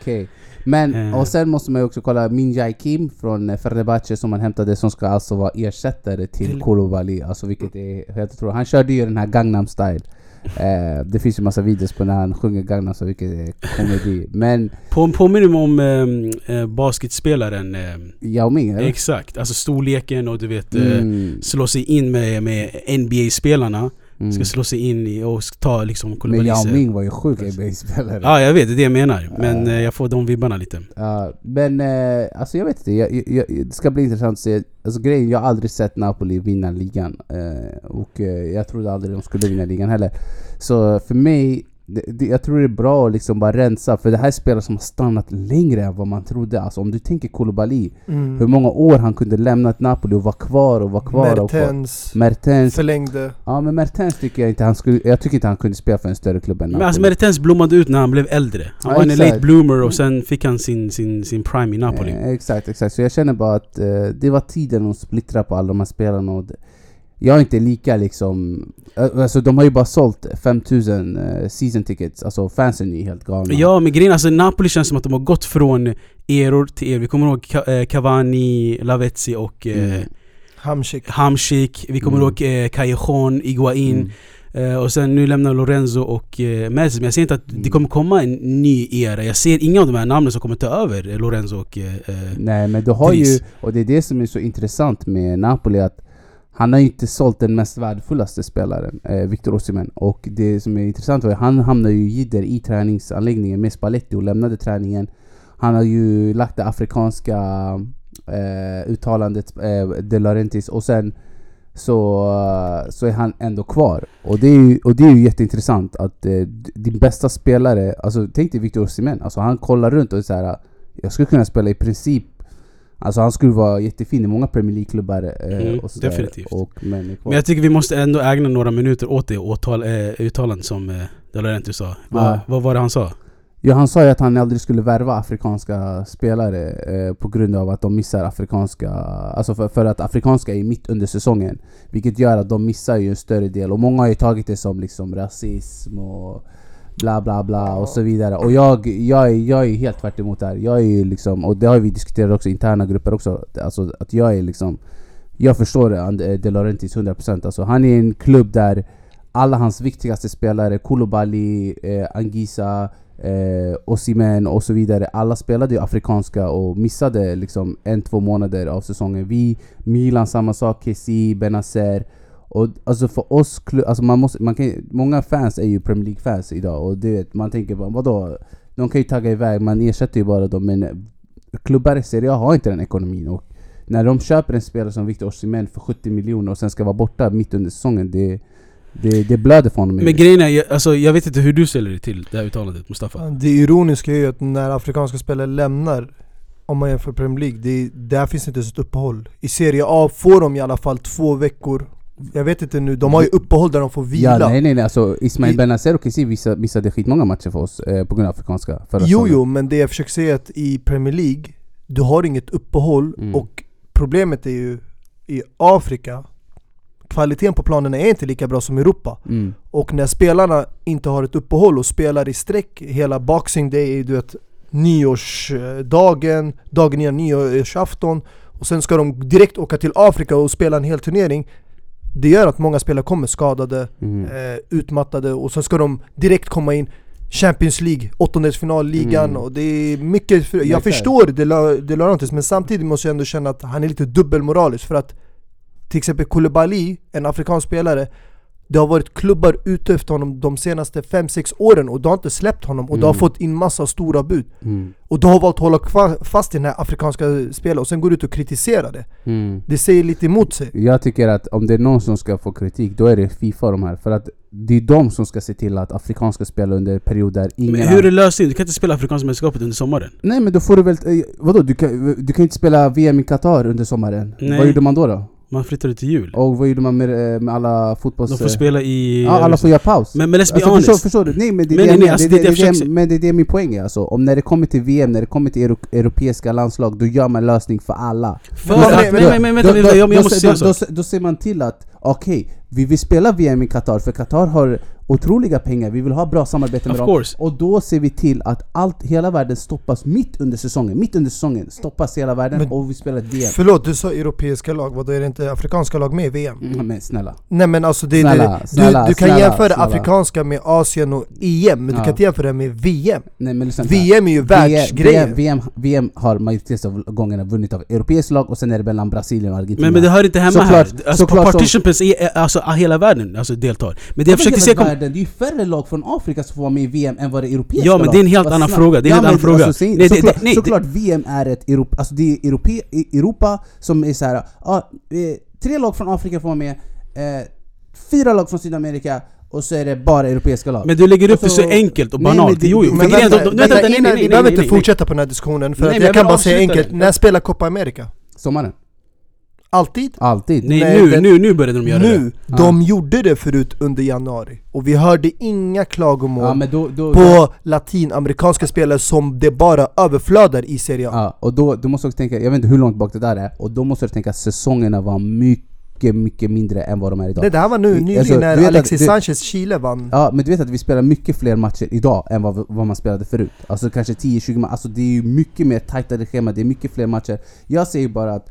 Speaker 6: Okej. Men,
Speaker 4: Eh.
Speaker 6: och sen måste man ju också kolla Minjai Kim från eh, Fenerbahce som man hämtade som ska alltså vara ersättare till, Koulibaly. Alltså vilket är helt otroligt. Han körde ju den här Gangnam style. Eh, det finns ju massa videos på när han sjunger Gangnam style vilket är komedi. Men
Speaker 4: På, påminner mig om ehm, eh, basketspelaren. Eh,
Speaker 6: Yao Ming eller?
Speaker 4: exakt. Alltså storleken och du vet... Eh,
Speaker 6: Mm,
Speaker 4: slå sig in med, med NBA-spelarna.
Speaker 6: Mm.
Speaker 4: Ska slå sig in i och ta liksom
Speaker 6: Men. Yao Ming var ju sjuk NBA-spelare.
Speaker 4: Ja jag vet, det är det jag menar. Men eh, jag får de vibbarna lite.
Speaker 6: Ja, men eh, alltså jag vet inte, jag, jag, det ska bli intressant att se. Alltså grejen, jag har aldrig sett Napoli vinna ligan. Eh, och jag trodde aldrig de skulle vinna ligan heller. Så för mig, det, det, jag tror det är bra att liksom bara rensa, för det här är spelare som har stannat längre än vad man trodde. Alltså om du tänker Koulibaly,
Speaker 7: Mm.
Speaker 6: hur många år han kunde lämna ett Napoli och vara kvar och vara kvar och kvar.
Speaker 7: Mertens
Speaker 6: Mertens.
Speaker 7: förlängde.
Speaker 6: Ja men Mertens tycker jag inte han skulle, jag tycker inte han kunde spela för en större klubb än
Speaker 4: Men alltså
Speaker 6: Napoli.
Speaker 4: Mertens blommade ut när han blev äldre. Han
Speaker 6: Ja,
Speaker 4: var en
Speaker 6: exakt.
Speaker 4: late bloomer och sen fick han sin, sin, sin prime i Napoli.
Speaker 6: Eh, exakt, exakt. Så jag känner bara att eh, det var tiden att splittra på alla de här spelarna och det, jag är inte lika liksom... eh, Alltså de har ju bara sålt 5000 eh, season tickets, alltså fansen är ju helt galna.
Speaker 4: Ja men grejen alltså Napoli känns som att de har gått från eror till er. Vi kommer ihåg eh, Cavani, Lavezzi och eh,
Speaker 6: Mm.
Speaker 7: Hamsik.
Speaker 4: Hamsik. Vi kommer
Speaker 6: Mm.
Speaker 4: ihåg eh, Callejon, Iguain.
Speaker 6: Mm.
Speaker 4: Eh, och sen nu lämnar Lorenzo och eh, Messi. Men jag ser inte att det kommer komma en ny era. Jag ser inga av de här namnen som kommer ta över eh, Lorenzo och... Eh, eh,
Speaker 6: Nej men du har ju,
Speaker 4: Dries.
Speaker 6: och det är det som är så intressant med Napoli att han har ju inte sålt den mest värdefullaste spelaren, eh, Victor Osimhen. Och det som är intressant var att han hamnade ju jidder i träningsanläggningen med Spalletti och lämnade träningen. Han har ju lagt det afrikanska eh, uttalandet, eh, De Laurentiis, och sen så, så är han ändå kvar. Och det är ju, och det är ju jätteintressant att eh, din bästa spelare, alltså tänk dig Victor Osimhen, alltså han kollar runt och är så här. jag skulle kunna spela i princip Alltså han skulle vara jättefin i många Premier League-klubbar eh,
Speaker 4: Mm,
Speaker 6: och sådär.
Speaker 4: definitivt.
Speaker 6: Och, men,
Speaker 4: jag tycker vi måste ändå ägna några minuter åt det åtal, eh, uttalandet som eh, De Laurentiis sa. Vad,
Speaker 6: Ja.
Speaker 4: vad var det han sa?
Speaker 6: Ja han sa ju att han aldrig skulle värva afrikanska spelare eh, på grund av att de missar afrikanska... Alltså för, för att afrikanska är mitt under säsongen. Vilket gör att de missar ju en större del. Och många har ju tagit det som liksom rasism och bla bla bla och så vidare. Och jag, jag, är, jag är helt tvärt emot det här. Jag är liksom, och det har vi diskuterat också i interna grupper också. Alltså att jag är liksom... Jag förstår eh, De Laurentiis 100%. Alltså han är en klubb där alla hans viktigaste spelare, Koulibaly, eh, Angisa, eh, Osimhen och så vidare. Alla spelade ju afrikanska och missade liksom en, två månader av säsongen. Vi, Milan samma sak, Kessie, Benazer. Och alltså för oss, alltså man måste, man kan, många fans är ju Premier League-fans idag och det vet, man tänker bara vadå? De kan ju tagga iväg, man ersätter ju bara dem men klubbar i Serie A har inte den ekonomin och när de köper en spelare som Victor Osimhen för 70 miljoner och sen ska vara borta mitt under säsongen, det, det, det blöder för honom.
Speaker 4: Men grejen är, jag- alltså, jag vet inte hur du ställer dig till det här uttalandet Mustafa.
Speaker 7: Det ironiska är ju att när afrikanska spelare lämnar, om man jämför Premier League, det, där finns inte ens ett uppehåll. I Serie A får de i alla fall två veckor. Jag vet inte nu, de har ju uppehåll där de får vila.
Speaker 6: Ja, nej nej nej, alltså Ismail Benazer och Kessie missade, missade skitmånga matcher för oss eh, på grund av afrikanska förra
Speaker 7: Jo jo, men det jag försöker säga är att i Premier League, du har inget uppehåll
Speaker 6: Mm.
Speaker 7: och problemet är ju i Afrika, kvaliteten på planen är inte lika bra som i Europa.
Speaker 6: Mm.
Speaker 7: Och när spelarna inte har ett uppehåll och spelar i sträck hela boxing day, du vet nyårsdagen, dagen innan nyårsafton och sen ska de direkt åka till Afrika och spela en hel turnering Det gör att många spelare kommer skadade,
Speaker 6: Mm.
Speaker 7: eh, utmattade och sen ska de direkt komma in Champions League, åttondelsfinalligan
Speaker 6: Mm.
Speaker 7: och det är mycket, för, jag förstår det, La- det Laurentis men samtidigt måste jag ändå känna att han är lite dubbelmoralisk för att till exempel Koulibaly, en afrikansk spelare det har varit klubbar ute efter honom de senaste 5-6 åren och de har inte släppt honom och de har
Speaker 6: Mm.
Speaker 7: fått in massa stora bud
Speaker 6: Mm.
Speaker 7: Och de har valt att hålla fast i den här afrikanska spelaren och sen går ut och kritiserar det
Speaker 6: Mm.
Speaker 7: Det säger lite emot sig
Speaker 6: Jag tycker att om det är någon som ska få kritik, då är det Fifa de här. För att det är de som ska se till att afrikanska spelare under perioder ingen
Speaker 4: Men hur är lösningen? Du kan inte spela Afrikanska mästerskapet under sommaren?
Speaker 6: Nej men då får du väl... eh, Vadå? Du kan, du kan inte spela VM i Qatar under sommaren.
Speaker 4: Nej.
Speaker 6: Vad gjorde man då då?
Speaker 4: Man flyttade till jul.
Speaker 6: Och vad gjorde man med, eh, med alla fotbolls...
Speaker 4: De får spela i...
Speaker 6: Ja, alla får göra paus.
Speaker 4: Men, men let's be
Speaker 6: Alltså,
Speaker 4: honest.
Speaker 6: förstår, förstår du? Nej men det är
Speaker 4: Men
Speaker 6: det,
Speaker 4: nej, nej, alltså,
Speaker 6: det,
Speaker 4: det-
Speaker 6: det,
Speaker 4: det
Speaker 6: det,
Speaker 4: jag
Speaker 6: det,
Speaker 4: försöker-
Speaker 6: men det är det min poäng är alltså. Om när det kommer till VM, när det kommer till euro, europeiska landslag, då gör man lösning för alla.
Speaker 4: För
Speaker 7: Men-
Speaker 4: att,
Speaker 7: men-
Speaker 4: men, vänta, jag, måste säga
Speaker 6: då, då ser man till att, okej, vi vill spela VM i Qatar för Qatar har otroliga pengar, vi vill ha bra samarbete med
Speaker 4: Of
Speaker 6: dem.
Speaker 4: course.
Speaker 6: Och då ser vi till att allt, hela världen stoppas mitt under säsongen. Mitt under säsongen stoppas hela världen
Speaker 7: Men-
Speaker 6: och vi spelar ett VM.
Speaker 7: Förlåt, du sa europeiska lag, vadå är det inte afrikanska lag med i VM?
Speaker 6: Mm, men snälla.
Speaker 7: Nej men alltså det,
Speaker 6: Snälla,
Speaker 7: det,
Speaker 6: snälla,
Speaker 7: du, du kan
Speaker 6: snälla,
Speaker 7: jämföra
Speaker 6: snälla.
Speaker 7: afrikanska med Asien och EM, men
Speaker 6: Ja.
Speaker 7: du kan inte jämföra det med VM
Speaker 6: Nej men lyssna
Speaker 7: VM är ju världsgrejen
Speaker 6: VM, VM, VM har majoriteten av gångerna vunnit av europeiska lag och sen är det mellan Brasilien och Argentina.
Speaker 4: Men, men det hör inte hemma
Speaker 6: Såklart-
Speaker 4: här. Alltså,
Speaker 6: såklart som-
Speaker 4: är- alltså hela världen alltså, deltar. Men det jag
Speaker 6: hela
Speaker 4: säga...
Speaker 6: Världen? Det är ju färre lag från Afrika som får vara med i VM än vad det är europeiska
Speaker 4: Ja, men
Speaker 6: lag.
Speaker 4: det är en helt annan
Speaker 6: snabbt.
Speaker 4: fråga. Det är en helt
Speaker 6: men
Speaker 4: annan fråga.
Speaker 6: Alltså,
Speaker 4: Nej, det-
Speaker 6: såklart,
Speaker 4: det- nej,
Speaker 6: såklart VM är ett Europa, alltså det är Europe, i- Europa som är så här. Ja, eh, tre lag från Afrika får vara med, eh, fyra lag från Sydamerika och så är det bara europeiska lag.
Speaker 4: Men du lägger upp
Speaker 6: Och
Speaker 4: det så enkelt och
Speaker 6: Nej,
Speaker 4: banalt.
Speaker 6: men det-
Speaker 4: jo, jo.
Speaker 7: Men
Speaker 4: För grejen är-
Speaker 7: vänta,
Speaker 4: de- de-
Speaker 7: vänta,
Speaker 4: vänta, nej,
Speaker 7: innan,
Speaker 4: nej,
Speaker 7: vi
Speaker 4: nej,
Speaker 7: behöver
Speaker 4: nej,
Speaker 7: inte
Speaker 4: nej.
Speaker 7: fortsätta på den här diskussionen för
Speaker 4: Nej,
Speaker 7: att
Speaker 4: men
Speaker 7: jag
Speaker 4: jag
Speaker 7: kan
Speaker 4: vill
Speaker 7: bara säga
Speaker 4: avsluta
Speaker 7: enkelt,
Speaker 4: det.
Speaker 7: när spelar Copa America?
Speaker 6: Sommaren.
Speaker 7: Alltid?
Speaker 6: Alltid.
Speaker 4: Nej,
Speaker 7: Nej,
Speaker 4: nu,
Speaker 7: det-
Speaker 4: nu, nu började de göra det.
Speaker 7: Nu! De gjorde det förut under januari och vi hörde inga klagomål
Speaker 6: Ja, då, då,
Speaker 7: på latinamerikanska spelare som det bara överflödar i Serie A.
Speaker 6: Ja, och då, du måste också tänka, jag vet inte hur långt bak det där är, och då måste du tänka att säsongerna var mycket, mycket mindre än vad de är idag.
Speaker 7: Det där var nu nyligen
Speaker 6: Alltså,
Speaker 7: när
Speaker 6: att
Speaker 7: Alexis
Speaker 6: det-
Speaker 7: Sanchez Chile vann.
Speaker 6: Ja, men du vet att vi spelar mycket fler matcher idag än vad, vad man spelade förut. Alltså kanske 10-20 matcher, alltså det är ju mycket mer tajtare schema, det är mycket fler matcher. Jag säger bara att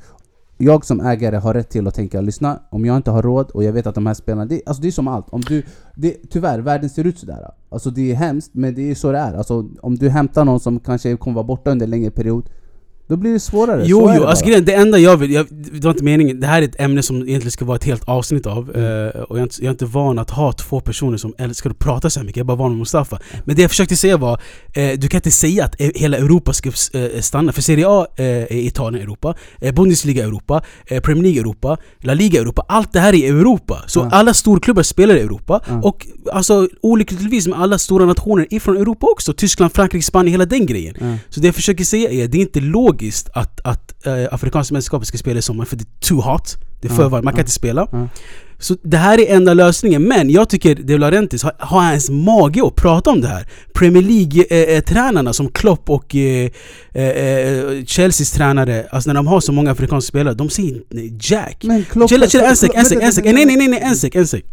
Speaker 6: jag som ägare har rätt till att tänka, lyssna, om jag inte har råd och jag vet att de här spelarna, det, alltså det är som allt. Om du, det, tyvärr, världen ser ut sådär. Alltså det är hemskt, men det är så det är. Alltså om du hämtar någon som kanske kommer vara borta under en längre period, då blir det svårare. så
Speaker 4: Jo,
Speaker 6: är
Speaker 4: jo,
Speaker 6: det
Speaker 4: alltså grejen, det enda jag vill, jag, det var inte meningen, det här är ett ämne som egentligen ska vara ett helt avsnitt av eh, Och jag är, inte, jag är inte van att ha två personer som älskar att prata så mycket, jag är bara van med Mustafa. Men det jag försökte säga var, eh, du kan inte säga att eh, hela Europa ska eh, stanna. För Serie A är Italien Europa, Bundesliga Europa, Premier League Europa, La Liga Europa. Allt det här är Europa! Så
Speaker 6: Ja.
Speaker 4: alla storklubbar spelar i Europa.
Speaker 6: Ja.
Speaker 4: Och alltså olyckligtvis med alla stora nationer ifrån Europa också. Tyskland, Frankrike, Spanien, hela den grejen. Så det jag försöker säga är, det är inte logiskt att, att eh, Afrikanska mästerskapet ska spela i sommar för det är too hot. Det är för varmt, man kan
Speaker 6: ja,
Speaker 4: inte spela.
Speaker 6: ja.
Speaker 4: Så det här är enda lösningen, men jag tycker De Laurentiis har, har ens mage att prata om det här. Premier League-tränarna som Klopp och eh, eh, eh, Chelseas tränare, alltså när de har så många afrikanska spelare, de säger inte jack.
Speaker 6: Men Klopp-
Speaker 4: Chilla, chilla, en sek, en sek, en sek. Nej, nej, nej, nej, en sek, en sek.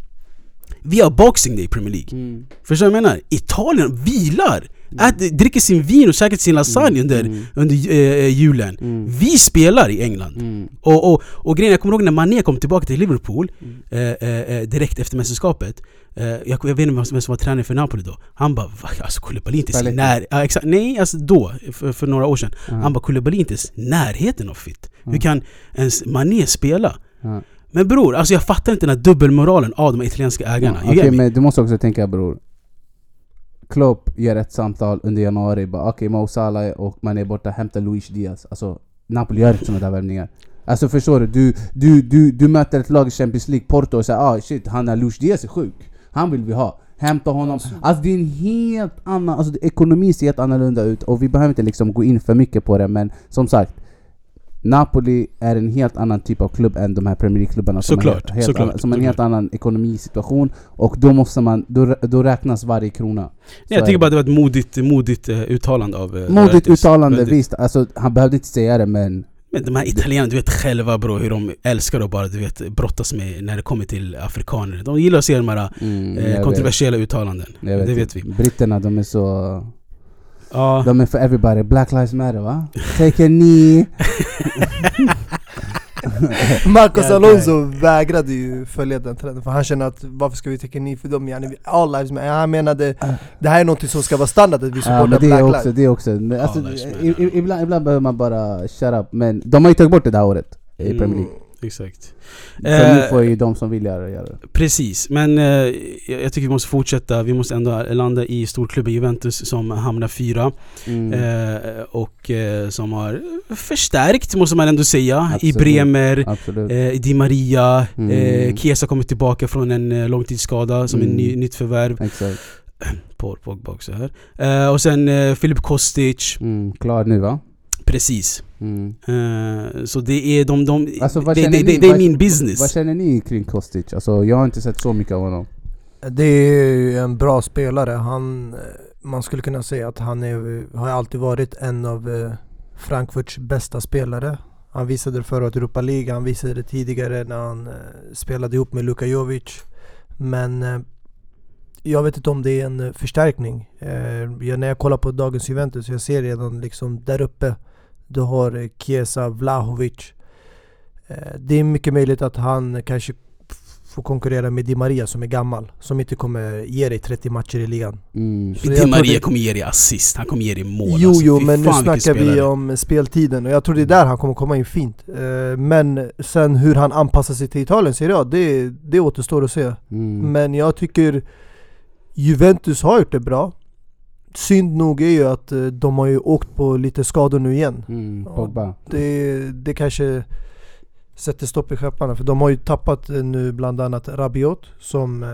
Speaker 4: Vi har Boxing Day i Premier League.
Speaker 6: Mm.
Speaker 4: Förstår du vad jag menar? Italien vilar! Ät, dricker sin vin och käkar sin lasagne under, under eh, julen. Vi spelar i England.
Speaker 6: Mm.
Speaker 4: Och, och, och grejen, jag kommer ihåg när Mané kom tillbaka till Liverpool eh, eh, eh, direkt efter mästerskapet. Eh, jag, jag vet inte vem som var tränare för Napoli då. Han bara "Va? alltså Koulibaly inte ens när, ja, exakt, Nej, alltså då, för, för några år sedan. Han bara Koulibaly inte ens närheten av fit. Hur kan ens Mané spela? Men bror, alltså jag fattar inte den här dubbelmoralen av de italienska ägarna.
Speaker 6: Ja, Okej
Speaker 4: me?
Speaker 6: men du måste också tänka bror Klopp ger ett samtal under januari, bara okej Mo Salah och man är borta, hämta Luis Diaz. Alltså Napoli gör inte sådana där värvningar. Alltså förstår du? Du, du, du, du möter ett lag i Champions League, Porto och säger ah shit, han är Luis Diaz är sjuk. Han vill vi ha. Hämta honom. Alltså. Det är en helt annan, alltså ekonomin ser helt annorlunda ut och vi behöver inte liksom gå in för mycket på det men som sagt Napoli är en helt annan typ av klubb än de här Premier League-klubbarna som,
Speaker 4: Såklart,
Speaker 6: helt,
Speaker 4: såklart,
Speaker 6: annan, som en helt annan ekonomisituation och då måste man, då, då räknas varje krona.
Speaker 4: Nej, jag tycker bara det var ett modigt, modigt eh, uttalande av eh,
Speaker 6: Modigt uttalande,
Speaker 4: Väldigt.
Speaker 6: visst. Alltså, han behövde inte säga det men...
Speaker 4: Men de här italienarna, du vet själva bro, hur de älskar att bara du vet, brottas med när det kommer till afrikaner. De gillar att se de här
Speaker 6: Mm,
Speaker 4: eh,
Speaker 6: jag
Speaker 4: kontroversiella uttalanden.
Speaker 6: vet, jag vet
Speaker 4: det vet vi.
Speaker 6: Britterna de är så...
Speaker 4: Ja,
Speaker 6: De är för everybody. Black lives matter va? Take a knee. [laughs]
Speaker 7: Marcos [laughs]
Speaker 4: Ja,
Speaker 7: Alonso vägrade ju följa den trenden för han känner att varför ska vi tycka ni för dem? Yani, all lives matter. Han menade det här är något som ska vara standard att vi
Speaker 6: Ja,
Speaker 7: supportar
Speaker 6: men det är
Speaker 7: Black
Speaker 6: också,
Speaker 7: lives.
Speaker 6: det är också... Alltså, ibland, ibland behöver man bara shut up. Men de har ju tagit bort det det här året i Premier League.
Speaker 4: Exakt.
Speaker 6: Så nu
Speaker 4: Eh,
Speaker 6: får ju de som vill göra göra det.
Speaker 4: Precis, men eh, jag tycker vi måste fortsätta. Vi måste ändå landa i storklubben Juventus som hamnar fyra.
Speaker 6: Mm.
Speaker 4: Eh, och som har förstärkt, måste man ändå säga, i
Speaker 6: Absolut.
Speaker 4: Bremer.
Speaker 6: Absolut.
Speaker 4: Di Maria,
Speaker 6: Mm.
Speaker 4: Chiesa kommer tillbaka från en långtidsskada som
Speaker 6: Mm.
Speaker 4: en ny, nytt förvärv.
Speaker 6: Exakt. [clears throat]
Speaker 4: Paul Pogba också här. Och sen Filip Kostic,
Speaker 6: Mm. Klar nu va?
Speaker 4: precis.
Speaker 6: Mm.
Speaker 4: Eh, så det är de, de
Speaker 6: Alltså,
Speaker 4: det, det,
Speaker 6: ni-
Speaker 4: det, det är
Speaker 6: vad-
Speaker 4: min business.
Speaker 6: Vad känner ni kring Kostic? Alltså jag har inte sett så mycket av honom.
Speaker 7: Det är ju en bra spelare. Han, eh, man skulle kunna säga att han är, har alltid varit en av eh, Frankfurts bästa spelare. Han visade det förra året i Europa League, han visade det tidigare när han spelade ihop med Luka Jovic. Men jag vet inte om det är en förstärkning. Jag, när jag kollar på dagens Juventus, jag ser redan liksom där uppe. Du har eh, Chiesa, Vlahovic. Eh, det är mycket möjligt att han kanske får konkurrera med Di Maria som är gammal. Som inte kommer ge dig 30 matcher i ligan.
Speaker 6: Mm.
Speaker 4: Di Maria
Speaker 7: det-
Speaker 4: kommer ge dig assist, han kommer ge dig mål
Speaker 7: Jo,
Speaker 4: alltså.
Speaker 7: jo, men nu snackar vi om speltiden och jag tror det är där han kommer komma in fint. Eh, Men sen hur han anpassar sig till Italien, ser jag, det, det återstår att se.
Speaker 6: Mm.
Speaker 7: Men jag tycker Juventus har gjort det bra. Synd nog är ju att eh, de har ju åkt på lite skador nu igen.
Speaker 6: Mm. Pogba.
Speaker 7: Det, det kanske sätter stopp i skepparna. För de har ju tappat eh, nu bland annat Rabiot som... Eh,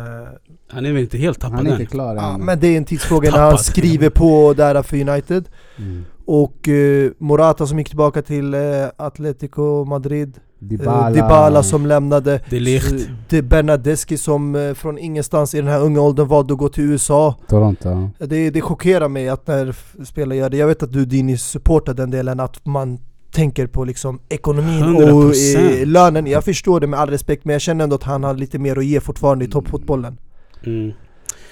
Speaker 4: Han är väl inte helt tappad
Speaker 6: Han är
Speaker 4: än?
Speaker 6: inte klar än.
Speaker 7: men det är en tidsfråga när han skriver på där för United.
Speaker 6: Mm.
Speaker 7: Och eh, Morata som gick tillbaka till eh, Atletico Madrid.
Speaker 6: Dybala.
Speaker 7: Eh, Dybala som lämnade.
Speaker 4: De.
Speaker 7: Eh, De Bernadeschi som eh, från ingenstans i den här unga åldern valde att gå till USA.
Speaker 6: Toronto.
Speaker 7: Det, det chockerar mig att när spelare gör det. Jag vet att du Dini supportar den delen, att man tänker på liksom ekonomin och
Speaker 4: 100%.
Speaker 7: eh, lönen. Jag förstår det med all respekt, men jag känner ändå att han har lite mer att ge fortfarande i toppfotbollen.
Speaker 4: Mm.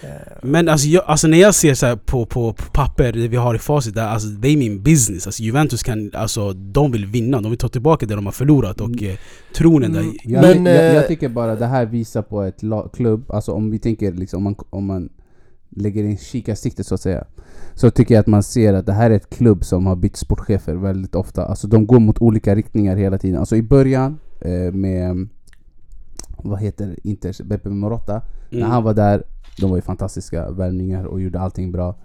Speaker 7: Eh,
Speaker 4: Men alltså, jag, alltså när jag ser så här på, på, på papper, det vi har i facit där, alltså det är min business. Alltså Juventus kan, alltså de vill vinna, de vill ta tillbaka det de har förlorat och eh, tronen där.
Speaker 7: Mm.
Speaker 6: Jag,
Speaker 7: Men,
Speaker 6: jag,
Speaker 7: eh,
Speaker 6: jag tycker bara det här visar på ett la- klubb, alltså om vi tänker liksom, om man, om man lägger in kikarsiktet så att säga. Så tycker jag att man ser att det här är ett klubb som har bytt sportchefer väldigt ofta. Alltså de går mot olika riktningar hela tiden. Alltså i början eh, med, vad heter Inter, Beppe Morotta. När
Speaker 4: Mm.
Speaker 6: han var där, de var ju fantastiska värvningar och gjorde allting bra.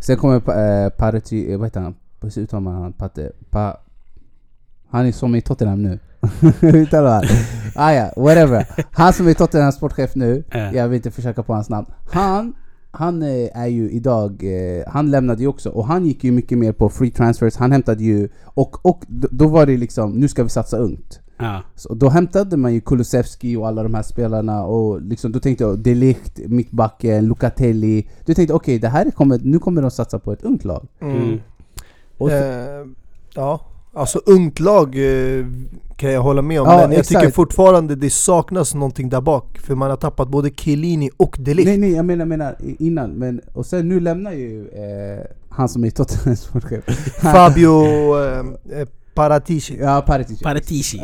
Speaker 6: Sen kommer eh, Parati, eh, vad heter han? Hur uttalar man han? Pate, pa, han är som i Tottenham nu. Hur [laughs] uttalar han? ah, ja, whatever. Han som är Tottenhams sportchef nu, jag vill inte försöka på hans namn. Han, han eh, är ju idag, eh, han lämnade ju också och han gick ju mycket mer på free transfers, han hämtade ju, och, och då var det liksom, nu ska vi satsa ungt.
Speaker 4: Ja.
Speaker 6: Så då hämtade man ju Kulusevski och alla de här spelarna och liksom, då tänkte jag Delikt, mittbacken, Lucatelli. Du tänkte okej, det här kommer, nu kommer de satsa på ett ungt lag.
Speaker 4: Mm.
Speaker 6: Och så-
Speaker 7: Eh, ja, alltså ungt lag eh, kan jag hålla med om,
Speaker 6: Ja,
Speaker 7: men jag
Speaker 6: exakt.
Speaker 7: tycker fortfarande det saknas någonting där bak. För man har tappat både Chiellini och Delict.
Speaker 6: Nej nej, jag menar, menar innan, men och sen nu lämnar ju eh, han som är Tottenhams [laughs] sportchef.
Speaker 7: Fabio [laughs] eh, eh, Paratici.
Speaker 6: Ja, Paratici.
Speaker 4: Paratici. [laughs]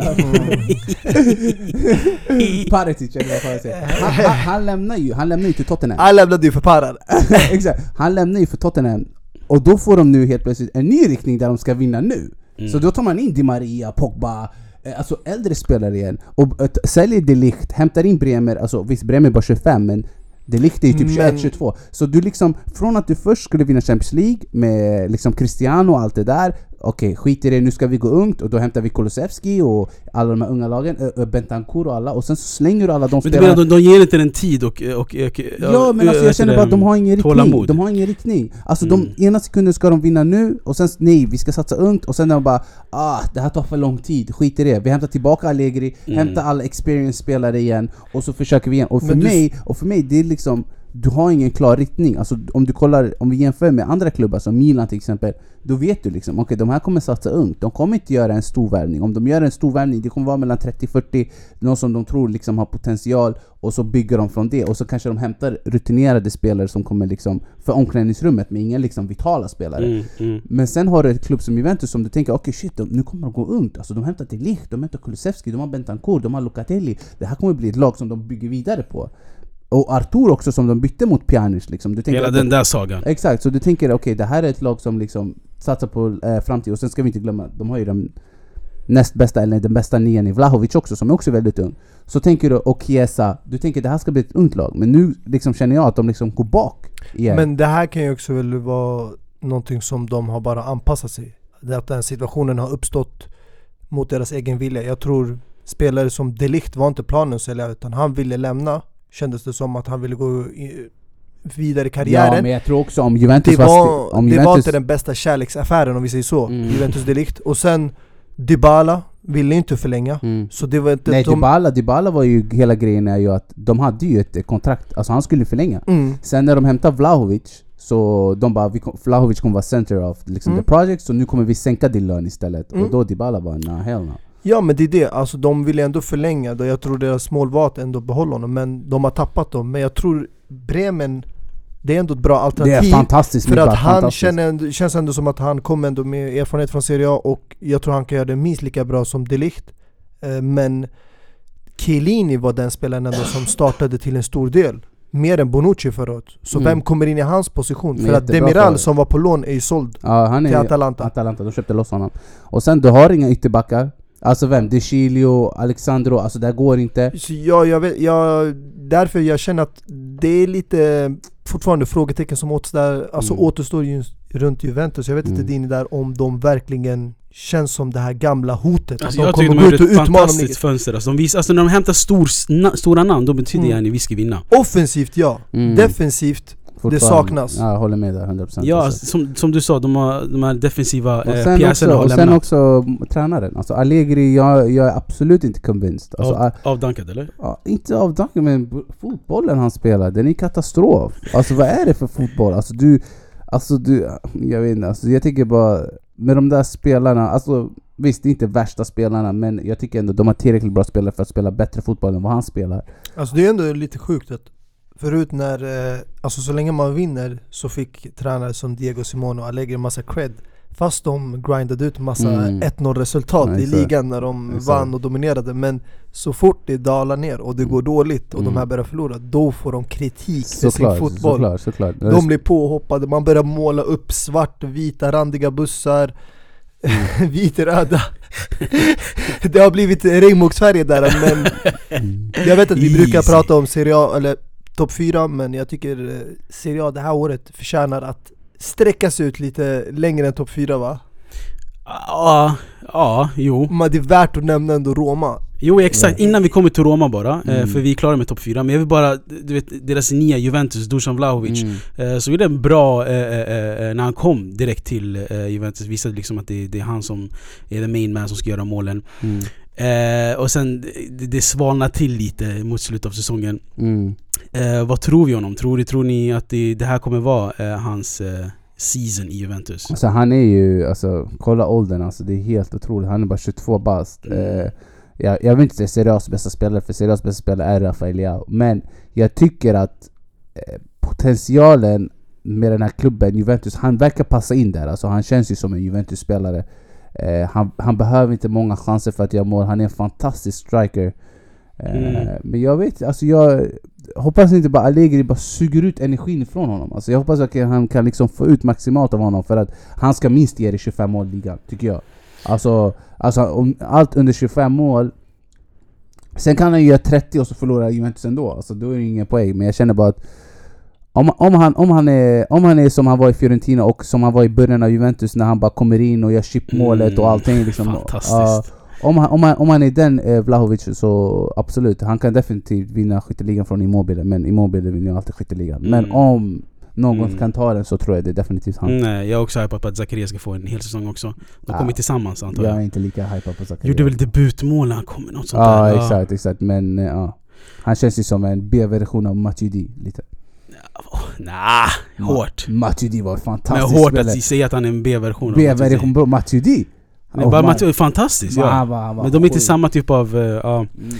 Speaker 6: Paratici eller vad fan jag säger. Han, han, han lämnar ju, han lämnar ju till Tottenham.
Speaker 7: Han lämnade ju för Parar. [laughs]
Speaker 6: Exakt, han lämnar ju för Tottenham. Och då får de nu helt plötsligt en ny riktning där de ska vinna nu. Så då tar man in Di Maria, Pogba, eh, alltså äldre spelare igen. Och eh, säljer De Ligt, hämtar in Bremer, alltså visst Bremer är bara 25 men De Ligt är ju typ
Speaker 7: Men-
Speaker 6: 21-22. Så du liksom, från att du först skulle vinna Champions League med liksom Cristiano och allt det där. Okej, skit i det, nu ska vi gå ungt och då hämtar vi Kulusevski och alla de här unga lagen, Bentancourt och alla och sen så slänger du alla de
Speaker 4: Men du
Speaker 6: spelarna
Speaker 4: menar de, de ger inte den tid och... och, och,
Speaker 6: Ja men alltså jag känner bara att de har ingen riktning.
Speaker 4: tålamod.
Speaker 6: De har ingen riktning. Alltså
Speaker 4: Mm.
Speaker 6: de ena sekunden ska de vinna nu, och sen nej, vi ska satsa ungt, och sen är de bara ah, det här tar för lång tid, skit i det. Vi hämtar tillbaka Allegri,
Speaker 4: Mm.
Speaker 6: hämtar alla experience-spelare igen, och så försöker vi igen. Och för,
Speaker 7: Men
Speaker 6: mig, och för mig, det är liksom du har ingen klar riktning. Alltså om du kollar, om vi jämför med andra klubbar som Milan till exempel, då vet du liksom, okej de här kommer satsa ungt, de kommer inte göra en stor värvning. Om de gör en stor värvning, det kommer vara mellan 30-40, någon som de tror liksom har potential, och så bygger de från det. Och så kanske de hämtar rutinerade spelare som kommer liksom för omklädningsrummet, men inga liksom vitala spelare.
Speaker 4: Mm, mm.
Speaker 6: Men sen har du ett klubb som Juventus som du tänker okej shit, de, nu kommer de gå ungt. Alltså de hämtar till Ligt, de hämtar Kulusevski, de har Bentancourt, de har Locatelli. Det här kommer bli ett lag som de bygger vidare på. Och Artur också som de bytte mot Pjanic liksom. Du tänker
Speaker 4: Hela den
Speaker 6: de-
Speaker 4: där sagan.
Speaker 6: Exakt, så du tänker okej det här är ett lag som liksom satsar på eh, framtid. Och sen ska vi inte glömma, de har ju den näst bästa, eller den bästa nian i Vlahovic också som är också väldigt ung. Så tänker du, och Chiesa, du tänker det här ska bli ett ungt lag. Men nu liksom känner jag att de liksom går bak igen.
Speaker 7: Men det här kan ju också väl vara någonting som de har bara anpassat sig. Det Att den situationen har uppstått mot deras egen vilja. Jag tror spelare som Delict var inte planen att sälja utan han ville lämna. Kändes det som att han ville gå vidare i karriären.
Speaker 6: Ja men jag tror också om Juventus
Speaker 7: det var,
Speaker 6: om
Speaker 7: det
Speaker 6: Juventus,
Speaker 7: var inte den bästa kärleksaffären om vi säger så.
Speaker 6: Mm.
Speaker 7: Juventus Delict. Och sen Dybala ville inte förlänga.
Speaker 6: Mm.
Speaker 7: Så det var inte
Speaker 6: Nej
Speaker 7: de...
Speaker 6: Dybala, Dybala var ju, hela grejen är ju att de hade ju ett kontrakt, alltså han skulle förlänga.
Speaker 7: Mm.
Speaker 6: Sen när de hämtade Vlahovic, så de bara vi Vlahovic kommer vara center of liksom,
Speaker 7: Mm.
Speaker 6: the project, så nu kommer vi sänka din lön istället.
Speaker 7: Mm.
Speaker 6: Och då Dybala bara nah hell no.
Speaker 7: Ja men det är det, alltså de ville ändå förlänga, då jag tror deras mål var att ändå behålla honom Men de har tappat dem, men jag tror Bremen Det är ändå ett bra
Speaker 6: Det är
Speaker 7: alternativ
Speaker 6: fantastiskt
Speaker 7: För att han känner, känns ändå som att han kommer ändå med erfarenhet från Serie A och jag tror han kan göra det minst lika bra som Delict eh, Men Chiellini var den spelaren ändå som [laughs] startade till en stor del Mer än Bonucci året Så
Speaker 6: Mm.
Speaker 7: vem kommer in i hans position? För att Demiral som var på lån är ju såld
Speaker 6: Ja, han är
Speaker 7: till Atalanta.
Speaker 6: Atalanta, de köpte loss honom. Och sen du har inga ytterbackar. Alltså vem? De Chilio, Alexandro, alltså det går inte.
Speaker 7: Så jag, jag vet, jag, därför jag känner att det är lite fortfarande frågetecken som återstår, alltså
Speaker 6: Mm.
Speaker 7: återstår i, runt Juventus. Jag vet inte
Speaker 6: Mm.
Speaker 7: din där om de verkligen känns som det här gamla hotet.
Speaker 4: Alltså,
Speaker 7: att
Speaker 4: jag
Speaker 7: de
Speaker 4: tycker
Speaker 7: kommer
Speaker 4: de gjorde
Speaker 7: och
Speaker 4: ett fantastiskt fönster. Alltså, de visar, alltså, när de hämtar stor, na, stora namn, då betyder
Speaker 7: Mm.
Speaker 4: det att vi ska vinna.
Speaker 7: Offensivt ja,
Speaker 6: Mm.
Speaker 7: defensivt
Speaker 6: Fortfarande.
Speaker 7: saknas.
Speaker 6: Ja, jag håller med där 100%
Speaker 4: Ja,
Speaker 6: alltså.
Speaker 4: som, som du sa, de, har, de här defensiva
Speaker 6: Och
Speaker 4: eh,
Speaker 6: sen, också,
Speaker 4: pjäserna har
Speaker 6: och sen
Speaker 4: lämnat.
Speaker 6: också tränaren, alltså Allegri, jag, jag är absolut inte convinced. Alltså,
Speaker 4: Av, avdankad eller?
Speaker 6: ja, inte av Duncan, men fotbollen han spelar, den är katastrof. Alltså vad är det för fotboll? Alltså du, alltså du, jag vet inte, alltså, jag tycker bara med de där spelarna, alltså visst det är inte värsta spelarna men jag tycker ändå de har tillräckligt bra spelare för att spela bättre fotboll än vad han spelar.
Speaker 7: Alltså det är ändå lite sjukt att förut när, eh, alltså så länge man vinner så fick tränare som Diego Simone och Allegri massa cred Fast de grindade ut massa
Speaker 6: Mm.
Speaker 7: 1-0 resultat
Speaker 6: Ja,
Speaker 7: i ligan när de
Speaker 6: Exakt.
Speaker 7: vann och dominerade Men så fort det dalar ner och det går dåligt och
Speaker 6: Mm.
Speaker 7: de här börjar förlora Då får de kritik för sin
Speaker 6: Såklart,
Speaker 7: fotboll
Speaker 6: såklart, såklart.
Speaker 7: De blir påhoppade, man börjar måla upp svart, vita, randiga bussar [laughs]
Speaker 6: Mm.
Speaker 7: Vitröda [laughs] Det har blivit regnbågsfärger där men
Speaker 6: Mm.
Speaker 7: Jag vet att vi brukar prata om Serie A, eller topp 4 men jag tycker eh, Serie A det här året förtjänar att sträckas ut lite längre än topp 4 va?
Speaker 4: Ja, ja, jo.
Speaker 7: Men det är värt att nämna ändå Roma
Speaker 4: Jo exakt, innan vi kommer till Roma bara, eh,
Speaker 6: Mm.
Speaker 4: för vi är klara med topp 4 Men jag vill bara, du vet deras nya Juventus, Dusan Vlahovic
Speaker 6: Mm.
Speaker 4: eh, Så gjorde en bra, när han kom direkt till Juventus Visade liksom att det, det är han som är the main man som ska göra målen
Speaker 6: Mm.
Speaker 4: Eh, Och sen, det, det svalnar till lite mot slutet av säsongen
Speaker 6: Mm.
Speaker 4: eh, Vad tror vi honom? Tror, tror ni att det, det här kommer vara eh, hans eh, season i Juventus?
Speaker 6: Alltså han är ju, alltså kolla åldern alltså, det är helt otroligt. Han är bara 22 bast.
Speaker 4: Mm.
Speaker 6: Eh, jag, jag vill inte säga Serias bästa spelare, för Serias bästa spelare är Rafael Leao. Men jag tycker att eh, potentialen med den här klubben, Juventus, han verkar passa in där. Alltså han känns ju som en Juventus-spelare. Eh, han, han behöver inte många chanser för att göra mål, han är en fantastisk striker. Eh,
Speaker 4: Mm.
Speaker 6: Men jag vet alltså jag hoppas inte bara Allegri bara suger ut energin från honom. Alltså jag hoppas att han kan liksom få ut maximalt av honom för att han ska minst ge det 25 mål i ligan, tycker jag. Alltså, alltså om allt under 25 mål Sen kan han ju göra 30 och så förlorar Juventus ändå, alltså då är det ingen poäng. Men jag känner bara att om, om, han, om, han är, om han är som han var i Fiorentina och som han var i början av Juventus när han bara kommer in och gör chipmålet och allting liksom.
Speaker 4: Fantastiskt.
Speaker 6: Ja, om, han, om, han, om han är den eh, Vlahovic så absolut, han kan definitivt vinna skytteligan från Immobile Men Immobile vinner ju alltid skytteligan. Men
Speaker 4: Mm.
Speaker 6: om någon
Speaker 4: Mm.
Speaker 6: kan ta den så tror jag det är definitivt han.
Speaker 4: Nej, jag är också hypad på att Zakaria ska få en hel säsong också. De
Speaker 6: Ja.
Speaker 4: kommer tillsammans antar
Speaker 6: Jag
Speaker 4: jag.
Speaker 6: är inte lika hypad på Zakaria.
Speaker 4: Gjorde väl debutmål när han kom något sånt
Speaker 6: Ja
Speaker 4: där.
Speaker 6: Exakt, exakt men eh, ja. Han känns ju som en B-version av Matuidi lite
Speaker 4: Oh, nah, hårt
Speaker 6: Matuidi var
Speaker 4: Men
Speaker 6: fantastisk
Speaker 4: hårt
Speaker 6: spelare.
Speaker 4: att säga att han är en B-version av
Speaker 6: B-version bro, Matuidi!
Speaker 4: Nej,
Speaker 6: Oh,
Speaker 4: bara
Speaker 6: man.
Speaker 4: Matuidi, fantastiskt
Speaker 6: Man,
Speaker 4: ja Men de är inte samma typ av, ja
Speaker 6: Mm.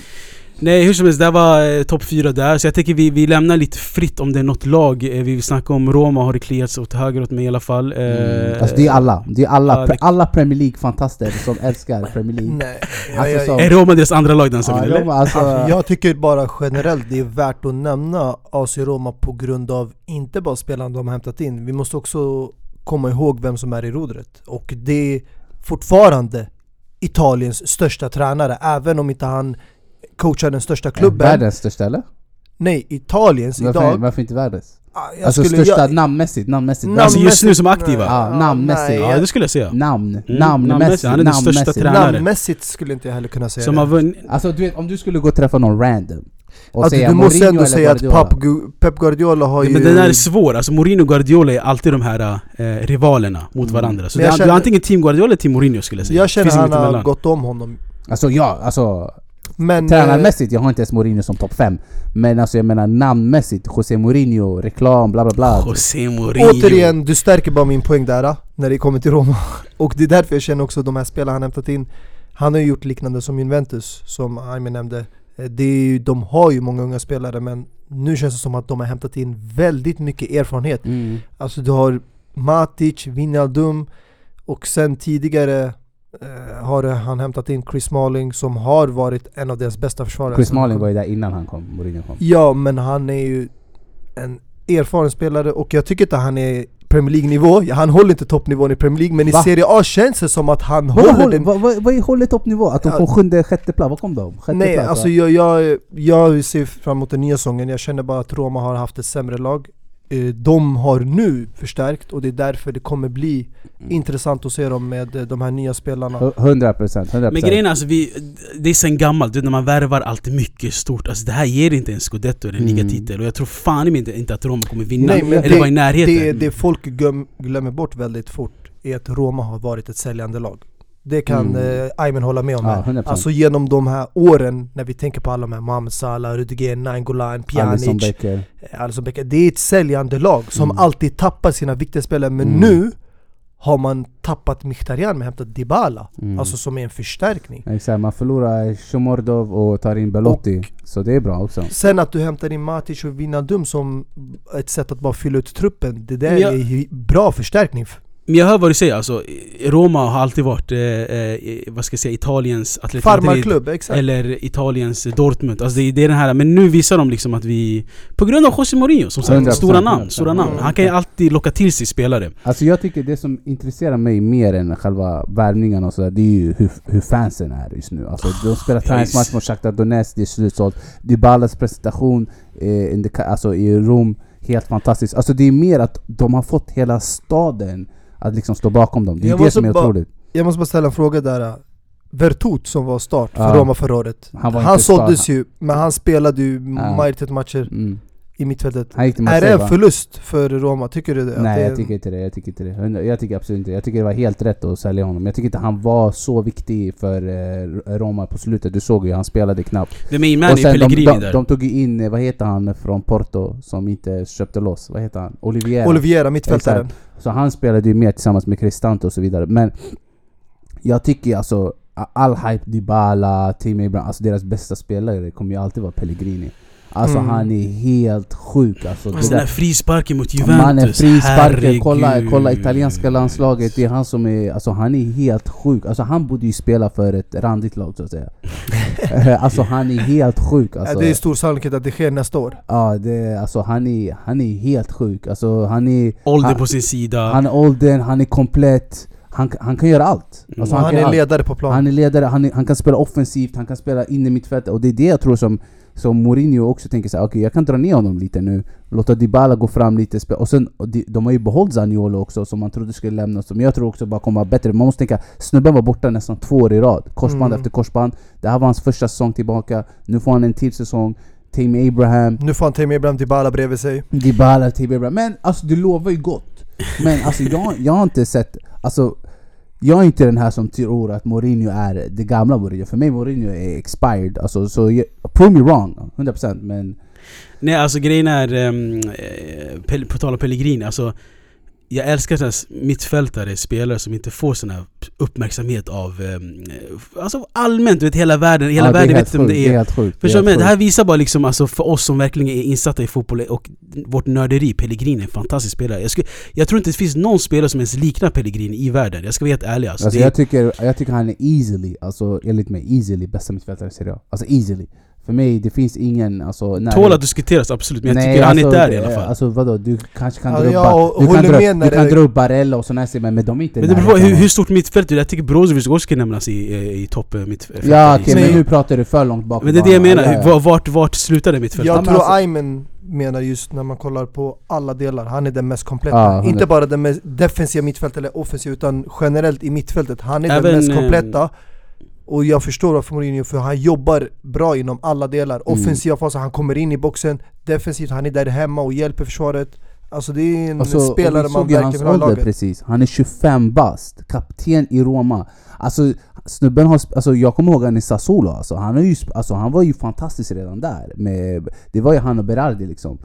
Speaker 4: Nej hur som helst, det var eh, topp fyra där. Så jag tänker vi, vi lämnar lite fritt om det är något lag eh, Vi vill snacka om. Roma, har det kliats åt höger åt mig i alla fall eh,
Speaker 6: Mm. Alltså det är alla, det är alla,
Speaker 4: ja, det-
Speaker 6: alla Premier League-fantaster som älskar Premier League.
Speaker 7: Nej,
Speaker 6: Alltså,
Speaker 7: jag,
Speaker 6: så-
Speaker 7: jag,
Speaker 4: Är Roma deras andra lag den
Speaker 6: Ja,
Speaker 4: säsongen
Speaker 6: de,
Speaker 4: eller?
Speaker 6: alltså,
Speaker 7: alltså, jag tycker bara generellt det är värt att nämna AC Roma på grund av inte bara spelarna de har hämtat in. Vi måste också komma ihåg vem som är i rodret. Och det är fortfarande Italiens största tränare Även om inte han coachar den största klubben
Speaker 6: Världens största eller?
Speaker 7: Nej, Italiens
Speaker 6: Varför,
Speaker 7: idag
Speaker 6: varför inte världens?
Speaker 7: Ah, jag
Speaker 6: Alltså
Speaker 7: skulle-
Speaker 6: största
Speaker 7: jag-
Speaker 6: namnmässigt, namnmässigt
Speaker 7: Namn-
Speaker 4: Alltså just nu som
Speaker 7: namnmässigt-
Speaker 4: aktiva?
Speaker 6: Ja, namnmässigt.
Speaker 7: nej,
Speaker 4: Ja det skulle jag säga
Speaker 6: Namn,
Speaker 4: Mm,
Speaker 6: namnmässigt,
Speaker 4: namnmässigt. Han är den största
Speaker 6: namnmässigt.
Speaker 4: tränaren.
Speaker 7: Namnmässigt skulle inte jag heller kunna säga
Speaker 4: Som
Speaker 7: det.
Speaker 4: vunnit
Speaker 6: Alltså du vet, om du skulle gå och träffa någon random och
Speaker 7: Alltså,
Speaker 6: säga
Speaker 7: du måste
Speaker 6: Mourinho
Speaker 7: ändå säga att. Pep, Pep Guardiola har ju...
Speaker 4: Men den där är svår, alltså Mourinho och Guardiola är alltid de här eh, rivalerna mot
Speaker 6: Mm.
Speaker 4: varandra Så det
Speaker 7: jag
Speaker 4: är, du
Speaker 7: känner-
Speaker 4: är antingen team Guardiola eller team Mourinho skulle jag säga
Speaker 7: jag känner att han har gått om honom
Speaker 6: Alltså ja, alltså
Speaker 7: Men... eh,
Speaker 6: tränarmässigt, jag har inte ens Mourinho som topp 5 Men alltså jag menar namnmässigt, José Mourinho, reklam, bla bla bla.
Speaker 4: José Mourinho.
Speaker 7: Återigen, du stärker bara min poäng där ah, när det kommer till Roma. [laughs] Och det är därför jag känner också de här spelarna han hämtat in. Han har ju gjort liknande som Juventus, som Aymen nämnde. Eh, det är ju, De har ju många unga spelare men nu känns det som att de har hämtat in väldigt mycket erfarenhet.
Speaker 6: Mm.
Speaker 7: Alltså du har Matic, Wijnaldum och sen tidigare har han hämtat in Chris Smalling som har varit en av deras bästa försvarare
Speaker 6: Chris Smalling
Speaker 7: kom.
Speaker 6: var ju där innan han kom, Mourinho kom
Speaker 7: Ja men han är ju en erfaren spelare och jag tycker inte han är Premier League-nivå, han håller inte toppnivån i Premier League men
Speaker 6: Va?
Speaker 7: i Serie A känns det som att han håller
Speaker 6: håller,
Speaker 7: den
Speaker 6: vad, vad, vad är hållet toppnivå? Att de
Speaker 7: Ja.
Speaker 6: får sjunde, sjätte plats? Vad kom de? Sjätte
Speaker 7: Nej
Speaker 6: plats,
Speaker 7: alltså jag, jag, jag ser fram emot den nya säsongen, jag känner bara att Roma har haft ett sämre lag eh, de har nu förstärkt och det är därför det kommer bli
Speaker 6: Mm.
Speaker 7: intressant att se dem med eh, de här nya spelarna.
Speaker 6: 100 procent, 100
Speaker 4: Men grejen är alltså, vi, det är sen gammalt, du när man värvar alltid mycket stort Alltså det här ger inte en scudetto eller en
Speaker 6: Mm.
Speaker 4: ligatitel Och jag tror fan inte, inte att Roma kommer vinna,
Speaker 7: Nej, men
Speaker 4: eller
Speaker 7: det-
Speaker 4: vara i närheten
Speaker 7: Det, det folk glöm, glömmer bort väldigt fort är att Roma har varit ett säljande lag. Det kan
Speaker 6: Mm.
Speaker 7: eh, Aymen hålla med om.
Speaker 6: Ja,
Speaker 7: här.
Speaker 6: 100%.
Speaker 7: Alltså genom de här åren, när vi tänker på alla de här Mohamed Salah, Rudiger,
Speaker 6: Alisson
Speaker 7: Pjanic,
Speaker 6: Becker.
Speaker 7: eh, Alisson Becker. Det är ett säljande lag som
Speaker 6: Mm.
Speaker 7: alltid tappar sina viktiga spelare. Men
Speaker 6: Mm.
Speaker 7: nu har man tappat Mkhitaryan men hämtat Dybala.
Speaker 6: Mm.
Speaker 7: Alltså som är en förstärkning.
Speaker 6: Exakt, man förlorar Shomordov och tar in Belotti. Så det är bra också.
Speaker 7: Sen att du hämtar in Matic och Wijnaldum som ett sätt att bara fylla ut truppen. Det där
Speaker 4: Ja.
Speaker 7: är bra förstärkning.
Speaker 4: Men jag hör vad du säger alltså, Roma har alltid varit, eh, eh, vad ska jag säga, Italiens Atletico Madrid
Speaker 7: Farmarklubb, exakt.
Speaker 4: Eller Italiens Dortmund, alltså det, det är den här, men nu visar de liksom att vi På grund av José Mourinho, som sagt,
Speaker 6: 100%,
Speaker 4: stora namn, stora namn. Han kan ju alltid locka till sig spelare
Speaker 6: Alltså jag tycker det som intresserar mig mer än själva värvningarna och sådär, det är ju hur, hur fansen är just nu. Alltså de spelar träningsmatch mot Shakhtar Donetsk, det är slutsålt. Dybalas presentation eh, in the, ca- alltså, i Rom, helt fantastiskt. Alltså det är mer att de har fått hela staden att liksom stå bakom dem. Det är
Speaker 7: Jag
Speaker 6: det som är otroligt.
Speaker 7: Jag måste bara ställa en fråga där. Vertut som var start för
Speaker 6: Ja.
Speaker 7: Roma förra året.
Speaker 6: Han
Speaker 7: Han, såldes ju, men han spelade ju
Speaker 6: Ja.
Speaker 7: majoritet matcher
Speaker 6: Mm.
Speaker 7: I mittfältet.
Speaker 6: Han gick till
Speaker 7: Är det en förlust för Roma? Tycker du det?
Speaker 6: Nej
Speaker 7: det är
Speaker 6: jag tycker inte det, jag tycker inte det. Jag tycker absolut inte det. Jag tycker det var helt rätt att sälja honom. Jag tycker inte han var så viktig för eh, Roma på slutet. Du såg ju, han spelade knappt.
Speaker 4: Det main man är
Speaker 6: Och sen de,
Speaker 4: Pellegrini
Speaker 6: de,
Speaker 4: där
Speaker 6: de tog ju in, eh, vad heter han från Porto som inte köpte loss? Vad heter han? Oliviera.
Speaker 7: Oliviera, mittfältaren.
Speaker 6: Exakt. Så han spelade ju mer tillsammans med Cristante och så vidare. Men jag tycker alltså, all hype, Dybala, Team Abraham, alltså deras bästa spelare kommer ju alltid vara Pellegrini. Alltså
Speaker 7: Mm.
Speaker 6: han är helt sjuk alltså.
Speaker 4: Alltså den där frisparken mot Juventus,
Speaker 6: Mannen frisparken,
Speaker 4: herregud.
Speaker 6: kolla, kolla italienska landslaget, det är han som är, alltså han är helt sjuk. Alltså han borde ju spela för ett randigt lag så att säga. [laughs] Eh, alltså han är helt sjuk alltså.
Speaker 7: Ja, det är stor sannolikhet att det sker nästa år.
Speaker 6: Ja, det, alltså han är, han är helt sjuk. Alltså han är...
Speaker 4: Ålder
Speaker 6: han,
Speaker 4: på sin sida
Speaker 6: Han är åldern, han är komplett. Han, han kan göra allt. Alltså,
Speaker 7: han,
Speaker 6: kan
Speaker 7: är
Speaker 6: allt.
Speaker 7: ledare på plan.
Speaker 6: Han är ledare, han, är, han kan spela offensivt, han kan spela in i mittfältet. Och det är det jag tror som, som Mourinho också tänker såhär, okej jag kan dra ner honom lite nu. Låta Dybala gå fram lite. Och sen, och de, de har ju behållit Zaniolo också som man trodde skulle lämna. Som jag tror också bara kommer vara bättre. Man måste tänka, snubben var borta nästan två år i rad. Korsband
Speaker 7: Mm.
Speaker 6: efter korsband. Det här var hans första säsong tillbaka. Nu får han en till säsong. Team Abraham.
Speaker 7: Nu får han Tammy Abraham Dybala bredvid sig.
Speaker 6: Dybala, Team Abraham. Men alltså det lovar ju gott. Men alltså jag, jag har inte sett, alltså jag är inte den här som tror att Mourinho är det gamla Mourinho. För mig Mourinho är expired. Alltså, så jag, prove me wrong, 100% men...
Speaker 4: Nej alltså grejen är, um, på tal om Pellegrini, alltså jag älskar sådana mittfältare, spelare som inte får sån här uppmärksamhet av ehm, Alltså allmänt, du vet hela världen, hela
Speaker 6: Ja, det är
Speaker 4: världen vet inte om
Speaker 6: sjukt,
Speaker 4: det
Speaker 6: det är
Speaker 4: är
Speaker 6: helt sjukt, det är
Speaker 4: Förstår du? det här visar bara liksom alltså för oss som verkligen är insatta i fotboll och vårt nörderi, Pellegrini är en fantastisk spelare jag, skulle, jag tror inte det finns någon spelare som ens liknar Pellegrini i världen, jag ska vara helt ärlig alltså,
Speaker 6: Alltså
Speaker 4: det,
Speaker 6: jag, tycker, jag tycker han är easily, alltså enligt mig, easily bästa mittfältare i Serie A. Alltså easily. För mig, det finns ingen... Alltså, när
Speaker 4: Tål att diskuteras absolut, men jag tycker han är
Speaker 6: alltså,
Speaker 4: där i alla fall
Speaker 6: Alltså vadå, du kanske kan
Speaker 7: Ja,
Speaker 6: dra upp,
Speaker 7: jag
Speaker 6: Bar- du
Speaker 7: håller
Speaker 6: kan dra,
Speaker 7: med när
Speaker 6: du kan
Speaker 7: det-
Speaker 6: dra upp Barella och sådana här men, men de är inte
Speaker 4: Men det beror på hur, stort mittfält du är. Jag tycker Brozovic också ska nämnas i, eh, i topp eh, mittfält.
Speaker 6: Ja okej,
Speaker 7: Men-
Speaker 6: men nu pratar du för långt bak
Speaker 4: Men det är det jag menar,
Speaker 6: Ja, ja.
Speaker 4: Vart, vart, slutar det mittfältet?
Speaker 7: Jag tror
Speaker 6: alltså-
Speaker 7: Aymen menar just när man kollar på alla delar, han är den mest kompletta.
Speaker 6: Är-
Speaker 7: Inte bara den mest defensiva mittfältet eller offensiva, utan generellt i mittfältet. Han är
Speaker 4: Även,
Speaker 7: den mest
Speaker 4: eh,
Speaker 7: kompletta. Och jag förstår varför Mourinho, för han jobbar bra inom alla delar.
Speaker 6: Mm.
Speaker 7: Offensiva faser, han kommer in i boxen. Defensivt, han är där hemma och hjälper försvaret. Alltså det är en
Speaker 6: Alltså,
Speaker 7: spelare man verkligen vill ha i laget.
Speaker 6: precis. Han är 25 bast, kapten i Roma. Alltså snubben har, alltså jag kommer ihåg han i Sassuolo alltså. Han, har ju, alltså, han var ju fantastisk redan där. Med, det var ju han och Berardi liksom.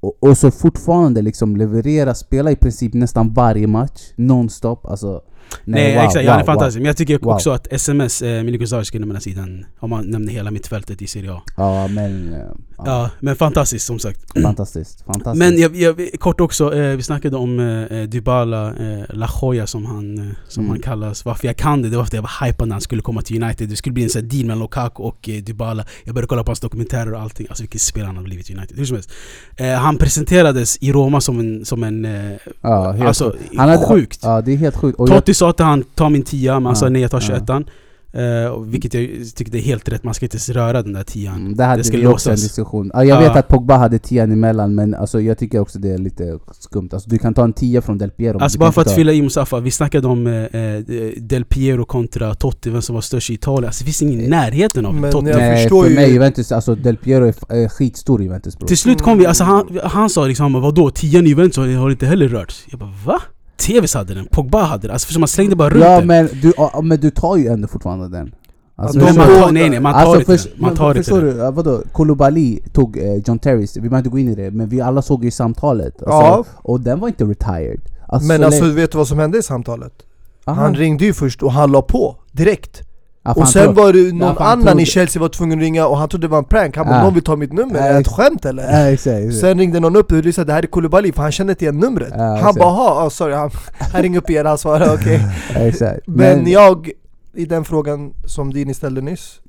Speaker 6: Och, och så fortfarande liksom leverera, spela i princip nästan varje match, nonstop. Alltså,
Speaker 4: Nej,
Speaker 6: wow,
Speaker 4: exakt, ja, han är
Speaker 6: wow,
Speaker 4: fantastisk.
Speaker 6: wow.
Speaker 4: Men jag tycker
Speaker 6: Wow.
Speaker 4: också att SMS, eh, Miliko Savic ska nämnas i den, om man nämner hela mittfältet i Serie A.
Speaker 6: Ja men... eh, Ja,
Speaker 4: Ja, men fantastiskt som sagt. [clears throat]
Speaker 6: Fantastiskt, fantastiskt.
Speaker 4: Men jag, jag, kort också, eh, vi snackade om eh, Dybala, eh, La som han, eh, som
Speaker 6: Mm.
Speaker 4: han kallas. Varför jag kan det, det var för att jag var hypad när han skulle komma till United. Det skulle bli en sån här deal mellan Lukaku och eh, Dybala. Jag började kolla på hans dokumentärer och allting. Alltså vilken spelare han har blivit i United. Hur som helst. Eh, han presenterades i Roma som en, som en eh,
Speaker 6: ja, helt
Speaker 4: alltså
Speaker 6: sjukt. Han hade-
Speaker 4: sjukt.
Speaker 6: Ja det är helt sjukt. Och jag,
Speaker 4: Totti sa till han, ta min tia, men han
Speaker 6: Ja,
Speaker 4: sa nej jag tar
Speaker 6: ja.
Speaker 4: 21an Eh, och vilket jag tycker det är helt rätt, man ska inte röra den där tian.
Speaker 6: Mm, Där hade
Speaker 4: det ska
Speaker 6: vi också en
Speaker 4: låsas.
Speaker 6: diskussion. Ja, jag
Speaker 4: Ja.
Speaker 6: vet att Pogba hade tian emellan men alltså, jag tycker också det är lite skumt. Alltså, du kan ta en tia från Del Piero.
Speaker 4: Alltså bara för att
Speaker 6: ta-
Speaker 4: fylla i Mustafa, vi snackade om eh, eh, Del Piero kontra Totti, vem som var störst i Italien. Alltså det finns ingen i närheten av
Speaker 7: Men
Speaker 4: Totti.
Speaker 7: jag
Speaker 6: Nej,
Speaker 7: förstår
Speaker 6: för
Speaker 7: ju-
Speaker 6: mig Juventus, alltså Del Piero är f- är skitstor i Juventus bror.
Speaker 4: Till slut kom vi, alltså han, han sa liksom vadå? Tian i Juventus har har inte heller rörts. Jag bara va? TVs hade den, Pogba hade den. Alltså för man slängde bara runt
Speaker 6: Ja
Speaker 4: den.
Speaker 6: men du, ja, men du tar ju ändå fortfarande den. Alltså,
Speaker 4: man tar, nej nej, man tar
Speaker 6: alltså,
Speaker 4: inte den. Man tar inte
Speaker 6: förstår du? Vadå? Koulibaly tog eh, John Terrys, vi behöver inte gå in i det, men vi alla såg ju samtalet. Alltså,
Speaker 7: Ja.
Speaker 6: Och den var inte retired. Alltså,
Speaker 7: Men
Speaker 6: så
Speaker 7: alltså vet du vad som hände i samtalet?
Speaker 6: Aha.
Speaker 7: Han ringde ju först och han la på direkt.
Speaker 6: Ja,
Speaker 7: Och sen var det
Speaker 6: Ja,
Speaker 7: någon
Speaker 6: han
Speaker 7: annan
Speaker 6: trodde-
Speaker 7: i Chelsea var tvungen att ringa och han trodde det var en prank. Han bara
Speaker 6: Ja.
Speaker 7: någon vill ta mitt nummer,
Speaker 6: Ja,
Speaker 7: är det ett skämt eller?
Speaker 6: Ja, exakt, exakt.
Speaker 7: Sen ringde någon upp och lyssnade, det här är Koulibaly för han kände inte igen numret.
Speaker 6: Ja,
Speaker 7: han bara "Jaha, oh, sorry, han, [laughs] han ringer upp igen, han svarade okej. [laughs]
Speaker 6: Ja, exakt.
Speaker 7: Men, jag, i den frågan som Dini ställde nyss,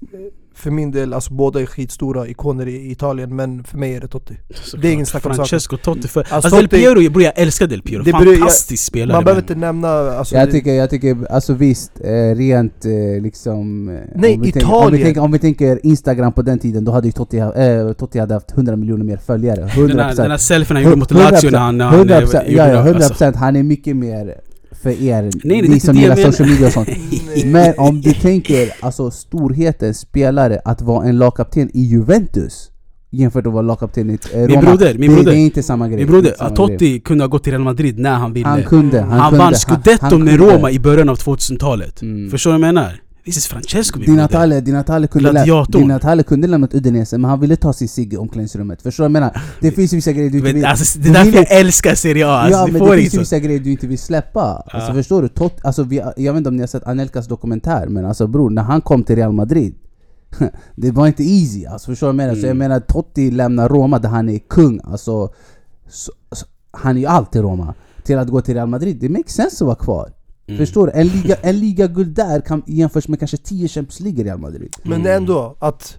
Speaker 7: för min del, alltså båda är skitstora ikoner i Italien men för mig är det Totti. Det är ingen snack om.
Speaker 4: Francesco Totti för...
Speaker 7: Alltså,
Speaker 4: Alltså, Del Piero, bror jag älskar Del Piero.
Speaker 7: Det beror- jag-
Speaker 4: Fantastisk spelare.
Speaker 7: Man behöver
Speaker 4: men-
Speaker 7: inte nämna... Alltså,
Speaker 6: jag
Speaker 7: det-
Speaker 6: tycker, jag tycker, alltså visst, eh, rent eh, liksom... eh,
Speaker 7: Nej,
Speaker 6: om vi tänker- om, vi
Speaker 7: Italien.
Speaker 6: tänker, om vi tänker Instagram på den tiden, då hade ju Totti, ha- eh, Totti hade haft 100 miljoner mer följare. 100%.
Speaker 4: Den här, den här selfien han gjorde mot Lazio när han... När han
Speaker 6: 100%,
Speaker 4: eh,
Speaker 6: ja, ja,
Speaker 4: gjorde-
Speaker 6: 100%
Speaker 4: alltså.
Speaker 6: han är mycket mer för er,
Speaker 4: nej,
Speaker 6: ni som gillar
Speaker 4: menar.
Speaker 6: social media och sånt. [laughs] Men om du tänker alltså storheten, spelare, att vara en lagkapten i Juventus jämfört med att vara lagkapten i eh, Roma.
Speaker 4: broder, min
Speaker 6: det,
Speaker 4: broder.
Speaker 6: det är inte samma grej.
Speaker 4: Min broder, Totti kunde ha gått till Real Madrid när han ville.
Speaker 6: Han kunde, han,
Speaker 4: Han,
Speaker 6: kunde.
Speaker 4: vann scudetto med. Roma i början av 2000-talet.
Speaker 6: Mm.
Speaker 4: Förstår du vad jag menar? This is Francesco
Speaker 6: Di. Natale, Di Natale kunde, lä-
Speaker 4: Gladiatorn.
Speaker 6: Di Natale kunde lämnat Udinese men han ville ta sin cigg i omklädningsrummet. Förstår du vad jag menar? Det finns vissa grejer du inte vill...
Speaker 4: alltså, det är därför jag älskar Serie A, alltså,
Speaker 6: ja men det finns
Speaker 4: så.
Speaker 6: vissa grejer du inte vill släppa. Alltså
Speaker 4: Ja.
Speaker 6: förstår du? Tot, alltså, vi, jag vet inte om ni har sett Anelkas dokumentär men alltså bror, när han kom till Real Madrid [laughs] Det var inte easy, alltså förstår du vad jag menar? Så jag
Speaker 4: Mm.
Speaker 6: menar Totti lämnar Roma där han är kung, alltså så, så, Han är ju alltid Roma Till att gå till Real Madrid, det makes sense att vara kvar
Speaker 4: Mm.
Speaker 6: Förstår du? En liga, en liga guld där kan jämförs med kanske 10 Champions League i Real Madrid
Speaker 7: Men ändå att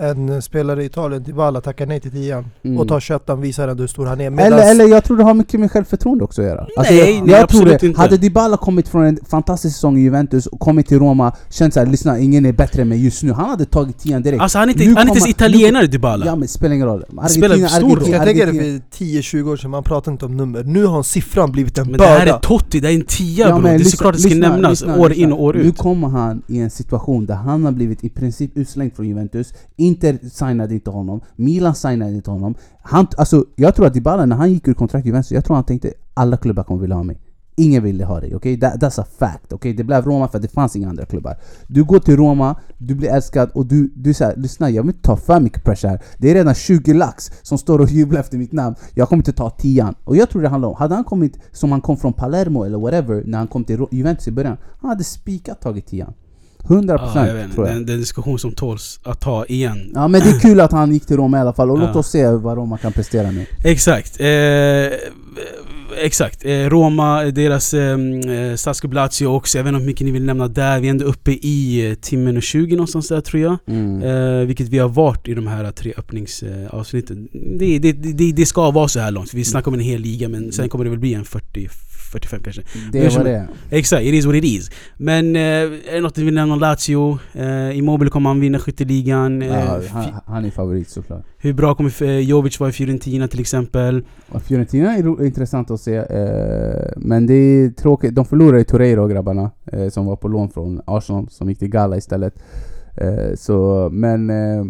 Speaker 7: en spelare i Italien, Dybala, tackar nej till tian
Speaker 6: Mm.
Speaker 7: och tar köttan visar ändå hur stor han är.
Speaker 6: Eller,
Speaker 7: Medans,
Speaker 6: eller jag tror det har mycket med självförtroende också att göra. Alltså
Speaker 4: Nej,
Speaker 6: jag,
Speaker 4: nej,
Speaker 6: jag tror
Speaker 4: absolut
Speaker 6: det.
Speaker 4: inte.
Speaker 6: Hade Dybala kommit från en fantastisk säsong i Juventus och kommit till Roma, känt såhär lyssna, ingen är bättre än mig just nu. Han hade tagit tian direkt.
Speaker 4: Alltså han är inte,
Speaker 6: Nu
Speaker 4: han är inte ens italienare
Speaker 6: nu-
Speaker 4: Dybala.
Speaker 6: Ja men det spelar ingen roll.
Speaker 4: spelar stor roll.
Speaker 7: jag tänker det
Speaker 6: Argentina-
Speaker 7: för 10-20 år sedan, man pratade inte om nummer. Nu har siffran blivit en
Speaker 4: Men det
Speaker 7: börda.
Speaker 4: här är Totti, det är en tia
Speaker 6: Ja,
Speaker 4: bror.
Speaker 6: men
Speaker 4: Det är såklart det ska
Speaker 6: lyssna,
Speaker 4: nämnas
Speaker 6: lyssna,
Speaker 4: år
Speaker 6: lyssna.
Speaker 4: in och år
Speaker 6: Nu
Speaker 4: ut.
Speaker 6: kommer han i en situation där han har blivit i princip utslängd från Juventus Inter signade inte honom, Milan signade inte honom. Han, alltså, Jag tror att Dybala när han gick ur kontrakt i Juventus, jag tror han tänkte alla klubbar kommer vilja ha mig. Ingen ville ha dig, okej? That, that's a fact, okej? Det blev Roma för att det fanns inga andra klubbar. Du går till Roma, du blir älskad och du, du säger lyssna jag vill inte ta för mycket pressure här. Det är redan 20 lax som står och jublar efter mitt namn. Jag kommer inte ta tian. Och jag tror det handlar om, hade han kommit som han kom från Palermo eller whatever När han kom till Juventus i början Han hade spikat tagit tian. 100%
Speaker 4: Ja, jag vet, inte.
Speaker 6: tror jag
Speaker 4: det är en diskussion som tåls att ta igen.
Speaker 6: Ja men det är kul att han gick till Roma i alla fall och låt
Speaker 4: Ja.
Speaker 6: oss se vad Roma kan prestera nu
Speaker 4: Exakt. Eh, exakt. Eh, Roma, deras eh, eh, Lazio också. Jag vet inte hur mycket ni vill nämna där. Vi är ändå uppe i eh, timmen och 20 någonstans där tror jag.
Speaker 6: mm.
Speaker 4: Eh, vilket vi har varit i de här tre öppningsavsnitten. Det, det, det, det ska vara så här långt. Vi snackar om en hel liga men sen kommer det väl bli en 40 45 kanske.
Speaker 6: Det
Speaker 4: är
Speaker 6: var det
Speaker 4: Exakt, it is what it is. Men eh, är det något ni vill nämna om Lazio? Eh, Immobile kommer han vinna skytteligan. Eh,
Speaker 6: ja,
Speaker 4: fi-
Speaker 6: han, han är favorit såklart
Speaker 4: hur bra kommer eh, Jovic vara i Fiorentina till exempel?
Speaker 6: Fiorentina är intressant att se, eh, men det är tråkigt. De förlorade ju Torreiro grabbarna, eh, som var på lån från Arsenal, som gick till Gala istället. Eh, så, men eh,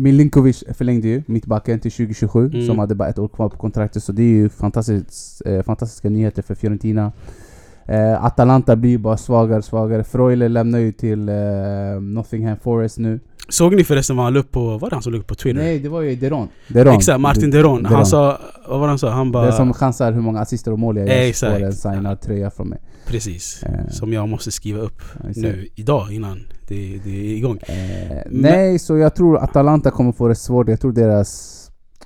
Speaker 6: Milinkovic förlängde ju mittbacken till 2027,
Speaker 4: Mm.
Speaker 6: som hade bara ett år kvar på kontraktet, så det är ju fantastiskt, eh, fantastiska nyheter för Fiorentina. Eh, Atalanta blir ju bara svagare och svagare. Freuler lämnar ju till eh, Nottingham Forest nu.
Speaker 4: Såg ni förresten vad han la upp på, var det han som la upp på Twitter?
Speaker 6: Nej, det var ju Deron. Deron.
Speaker 4: Exakt, Martin Deron. Han
Speaker 6: Deron.
Speaker 4: sa, vad var det han sa? Han bara...
Speaker 6: Det som chansar hur många assister och mål jag gör får en signad tröja från mig.
Speaker 4: Precis.
Speaker 6: Eh.
Speaker 4: Som jag måste skriva upp
Speaker 6: Ja,
Speaker 4: nu, idag, innan det, det är igång.
Speaker 6: Eh, nej, så jag tror Atalanta kommer få det svårt. Jag tror deras...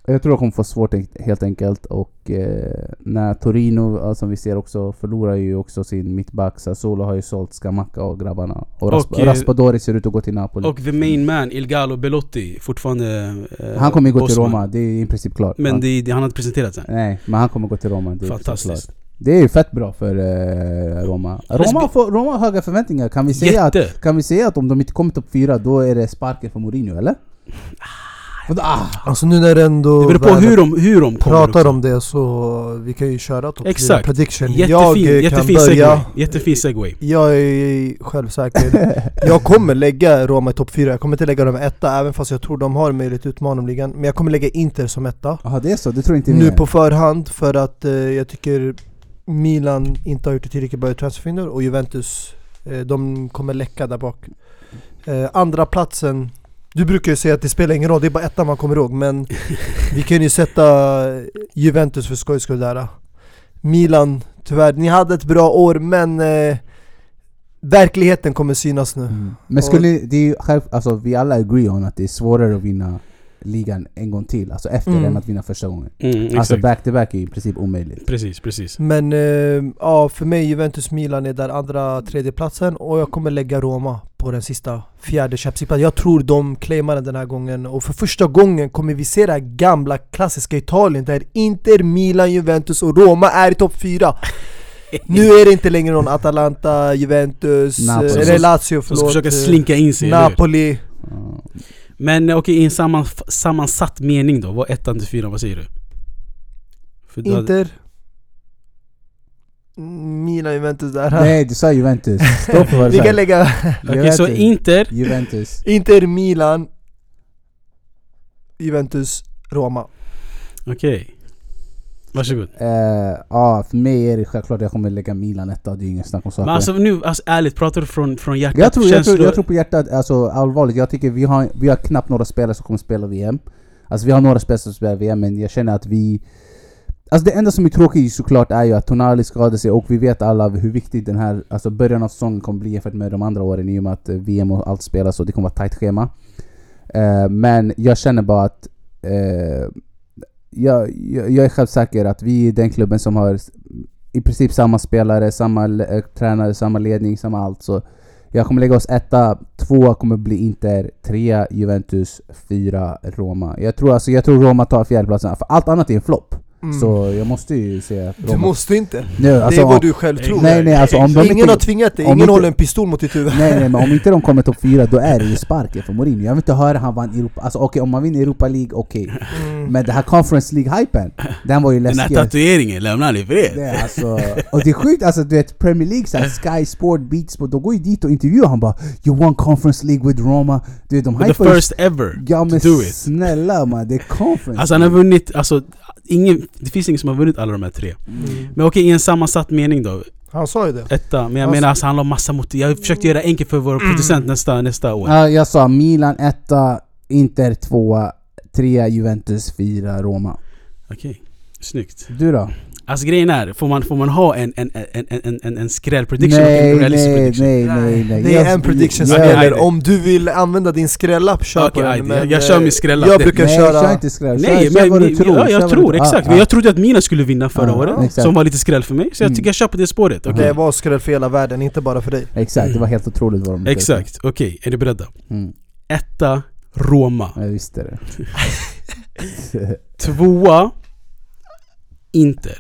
Speaker 6: Jag tror de kommer få svårt helt enkelt. Och eh, när Torino, som vi ser också, förlorar ju också sin mittback. Sassuolo har ju sålt Scamacca och grabbarna. Och, Rasp-
Speaker 4: Och, eh,
Speaker 6: Raspadori ser ut att gå till Napoli.
Speaker 4: Och the main man, Ilgalo Belotti, fortfarande eh,
Speaker 6: han kommer ju gå till. Roma, det är i princip klart.
Speaker 4: Men
Speaker 6: Ja.
Speaker 4: det, det, han har inte presenterat sig.
Speaker 6: Nej, men han kommer gå till Roma. Det
Speaker 4: Fantastiskt.
Speaker 6: Det är ju fett bra för eh, Roma. Roma, får, Roma har höga förväntningar. Kan vi, säga
Speaker 4: Jätte.
Speaker 6: att, kan vi säga att om de inte kommer topp fyra, då är det sparken för Mourinho, eller? Vadå, Ah.
Speaker 7: Alltså nu när det ändå
Speaker 4: Det beror på hur de, hur de
Speaker 7: pratar
Speaker 4: också.
Speaker 7: om det så vi kan ju köra topp
Speaker 4: Exakt.
Speaker 7: prediction.
Speaker 4: Jättefin,
Speaker 7: jag eh, kan
Speaker 4: jättefin
Speaker 7: börja.
Speaker 4: Jättefin segway.
Speaker 7: Jag är självsäker. jag kommer lägga Roma i topp 4, jag kommer inte lägga dem etta även fast jag tror de har möjlighet att utmana om ligan. Men jag kommer lägga Inter som etta.
Speaker 6: Jaha det är så? Det tror inte vi
Speaker 7: Nu
Speaker 6: är.
Speaker 7: på förhand för att eh, jag tycker Milan inte har gjort tillräckligt bra i transferfönstret och Juventus, eh, de kommer läcka där bak. Eh, andra platsen du brukar ju säga att det spelar ingen roll, det är bara ettan man kommer ihåg men vi kan ju sätta Juventus för skojs skull där. Milan, tyvärr, ni hade ett bra år men eh, verkligheten kommer synas nu.
Speaker 6: Mm. Men skulle det är ju alltså vi alla agree on att det är svårare att vinna ligan en gång till, alltså efter
Speaker 7: Mm.
Speaker 6: än att vinna första gången.
Speaker 4: Mm,
Speaker 6: Alltså
Speaker 4: exakt.
Speaker 6: back to back är i princip omöjligt.
Speaker 4: Precis, precis.
Speaker 7: Men eh, ja, för mig Juventus Milan är där andra, tredje platsen och jag kommer lägga Roma på den sista fjärde Champions. Jag tror de claimar den den här gången och för första gången kommer vi se det här gamla klassiska Italien där Inter, Milan, Juventus och Roma är i topp fyra. Nu är det inte längre någon Atalanta, Juventus,
Speaker 6: Napoli.
Speaker 7: eh, eller Lazio
Speaker 4: Som
Speaker 7: förlåt.
Speaker 4: försöker
Speaker 7: eh,
Speaker 4: slinka in sig?
Speaker 7: Napoli.
Speaker 4: Men eh, okej, i en samman, sammansatt mening då, vad ettan till fyran, vad säger du? För du hade-
Speaker 7: Inter, Mm, Milan, Juventus där.
Speaker 6: Nej du sa Juventus, stå för vad
Speaker 7: Vi kan lägga
Speaker 4: Okej, så
Speaker 6: Juventus.
Speaker 4: Inter,
Speaker 6: Juventus.
Speaker 7: Inter, Milan, Juventus, Roma.
Speaker 4: okej. Varsågod.
Speaker 6: Eh, Ja, för mig är det självklart jag kommer lägga Milan etta, det är ingen snack om saker.
Speaker 4: Men alltså nu, alltså, ärligt, pratar du från, från hjärtat?
Speaker 6: jag, tror, jag, tror, jag tror på hjärtat, alltså allvarligt, jag tycker vi har, vi har knappt några spelare som kommer spela VM. Alltså vi har några spelare som spelar VM, men jag känner att vi... Alltså det enda som är tråkigt såklart är ju att Tonali skadade sig och vi vet alla hur viktigt den här alltså början av säsongen kommer bli jämfört med de andra åren i och med att eh, VM och allt spelas och det kommer vara ett tajt schema. Eh, men jag känner bara att eh, jag, jag, jag är självsäker att vi är den klubben som har i princip samma spelare, samma eh, tränare, samma ledning, samma allt. Så jag kommer lägga oss etta, tvåa kommer bli Inter, trea Juventus, fyra Roma. Jag tror, alltså, jag tror Roma tar fjärdeplatsen, för allt annat är en flopp.
Speaker 7: Mm.
Speaker 6: Så jag måste ju säga att
Speaker 7: Du
Speaker 6: Roma...
Speaker 7: måste inte. Det
Speaker 6: alltså,
Speaker 7: är vad
Speaker 6: om-
Speaker 7: du själv tror.
Speaker 6: Nej nej alltså om de
Speaker 7: Ingen
Speaker 6: inte...
Speaker 7: har tvingat dig,
Speaker 6: om
Speaker 7: ingen
Speaker 6: inte-
Speaker 7: håller en pistol mot ditt huvud.
Speaker 6: Nej nej men om inte de kommer topp fyra då är det ju [laughs] sparken för Mourinho. Jag vill inte höra han vann Europa... Alltså okej om man vinner Europa League, okej.
Speaker 7: Mm.
Speaker 6: Men det här Conference League-hypen, den var ju
Speaker 4: Den här
Speaker 6: läskig.
Speaker 4: tatueringen, lämnar han i fred?
Speaker 6: Det är alltså, och det är sjukt alltså du vet Premier League, så här, Sky Sport, Beat Sport, de går ju dit och intervjuar han bara You won Conference League with Roma Du vet de
Speaker 4: The
Speaker 6: hypar ju-
Speaker 4: first ever
Speaker 6: Ja
Speaker 4: to
Speaker 6: men
Speaker 4: do it.
Speaker 6: snälla man, det är Conference
Speaker 4: Alltså han har vunnit, alltså ingen, det finns ingen som har vunnit alla de här tre.
Speaker 7: Mm.
Speaker 4: Men okej, i en sammansatt mening då.
Speaker 7: Han sa ju det.
Speaker 4: Etta, men jag
Speaker 7: Alltså-
Speaker 4: menar alltså han har massa motiv. Jag försökte göra det enkelt för vår producent nästa, nästa år.
Speaker 6: Ja, jag sa Milan etta, Inter tvåa, trea Juventus, fyra Roma
Speaker 4: Okej, snyggt.
Speaker 6: Du då?
Speaker 4: Alltså grejen är, får man, får man ha en, en, en, en, en, en skräll prediction och
Speaker 6: Nej
Speaker 4: en realistisk
Speaker 6: nej,
Speaker 4: prediction?
Speaker 6: nej nej nej
Speaker 7: Det är
Speaker 6: Jag-
Speaker 7: en prediction som
Speaker 6: jag-
Speaker 7: gäller. Om du vill använda din skrällapp, kör
Speaker 4: Okej,
Speaker 7: på den.
Speaker 4: Jag- jag kör min
Speaker 7: eh,
Speaker 4: skrällapp.
Speaker 7: Jag brukar
Speaker 6: Nej
Speaker 7: köra...
Speaker 6: kör inte skräll,
Speaker 4: Nej,
Speaker 6: kör, kör
Speaker 4: men
Speaker 6: vad du
Speaker 4: ja,
Speaker 6: tror
Speaker 4: jag
Speaker 6: kör vad
Speaker 4: tror exakt.
Speaker 6: ah,
Speaker 4: Men jag trodde att mina skulle vinna förra
Speaker 6: Ja,
Speaker 4: året,
Speaker 6: exakt.
Speaker 4: som var lite skräll för mig. Så jag
Speaker 6: Mm.
Speaker 4: tycker jag kör på det spåret.
Speaker 7: Det var skräll för hela världen, inte bara för dig.
Speaker 6: Exakt, det var helt otroligt vad de.
Speaker 4: Exakt, okej. Är ni beredda?
Speaker 6: mm.
Speaker 4: Etta, Roma.
Speaker 6: Jag visste det [laughs]
Speaker 4: Tvåa, Inter.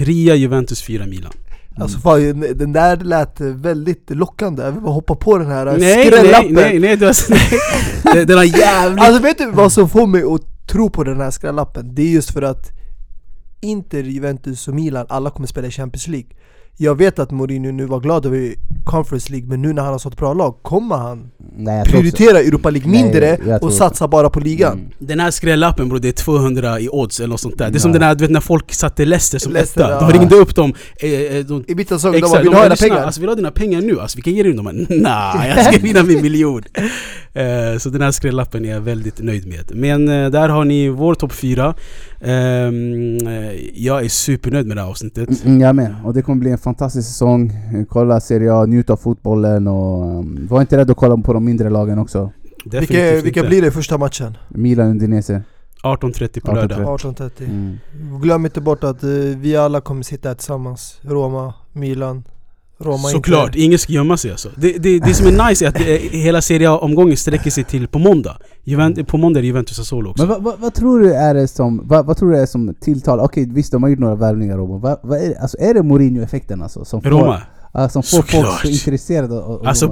Speaker 4: Trea, Juventus, fyra, Milan.
Speaker 7: Alltså fan, den där lät väldigt lockande. Jag vill bara hoppa på den här
Speaker 4: Nej, nej,
Speaker 7: skrällappen.
Speaker 4: nej, nej, du har, nej. [laughs] Den har jävligt...
Speaker 7: Alltså vet du vad som får mig att tro på den här skrällappen? Det är just för att Inter, Juventus och Milan, alla kommer spela i Champions League Jag vet att Mourinho nu var glad över Conference League, men nu när han har så ett bra lag, kommer han
Speaker 6: Nej,
Speaker 7: prioritera Europa League
Speaker 6: Nej,
Speaker 7: mindre
Speaker 6: jag tror
Speaker 7: och satsa bara på ligan?
Speaker 6: Mm.
Speaker 4: Den här skrällappen bror, det är 200 i odds eller något sånt där. Det är som den här, du vet när folk satte Leicester som
Speaker 7: Leicester,
Speaker 4: etta.
Speaker 7: ja.
Speaker 4: De ringde upp dem. Eh, eh, de,
Speaker 7: I mitten av säsongen, de bara 'Vill du
Speaker 4: de
Speaker 7: ha
Speaker 4: "Lyssna,
Speaker 7: pengar?'
Speaker 4: Alltså vill du ha dina pengar nu? Alltså vi kan ge dig dem. De bara, [laughs] Nej, jag ska vinna min miljon. Eh, så den här skrällappen är jag väldigt nöjd med. Men eh, där har ni vår topp fyra. Ehm, eh, jag är supernöjd med det här avsnittet.
Speaker 6: Mm, jag med, och det kommer bli en fantastisk säsong. Kolla Serie A, njut av fotbollen och um, var inte rädd att kolla på de mindre lagen också.
Speaker 4: Definitivt
Speaker 7: Vilka, vilka blir det första matchen?
Speaker 6: Milan, Udinese.
Speaker 4: 18.30 på
Speaker 6: 18:30.
Speaker 4: lördag.
Speaker 7: 18.30
Speaker 6: Mm.
Speaker 7: Glöm inte bort att vi alla kommer sitta här tillsammans Roma, Milan, Roma
Speaker 4: Såklart,
Speaker 7: Inter.
Speaker 4: ingen ska gömma sig alltså. Det, det, det som är nice är att det, hela Serie A-omgången sträcker sig till på måndag. Juvent, på måndag är det Juventus och Sassuolo också.
Speaker 6: Men vad, vad, vad tror du är det som, vad, vad tror du är som tilltalar, okej visst de har gjort några värvningar Roma, vad, vad är, det- alltså, är det Mourinho-effekten alltså? Som får,
Speaker 4: Roma.
Speaker 6: ja, som får folk
Speaker 4: Såklart.
Speaker 6: så intresserade av,
Speaker 4: Alltså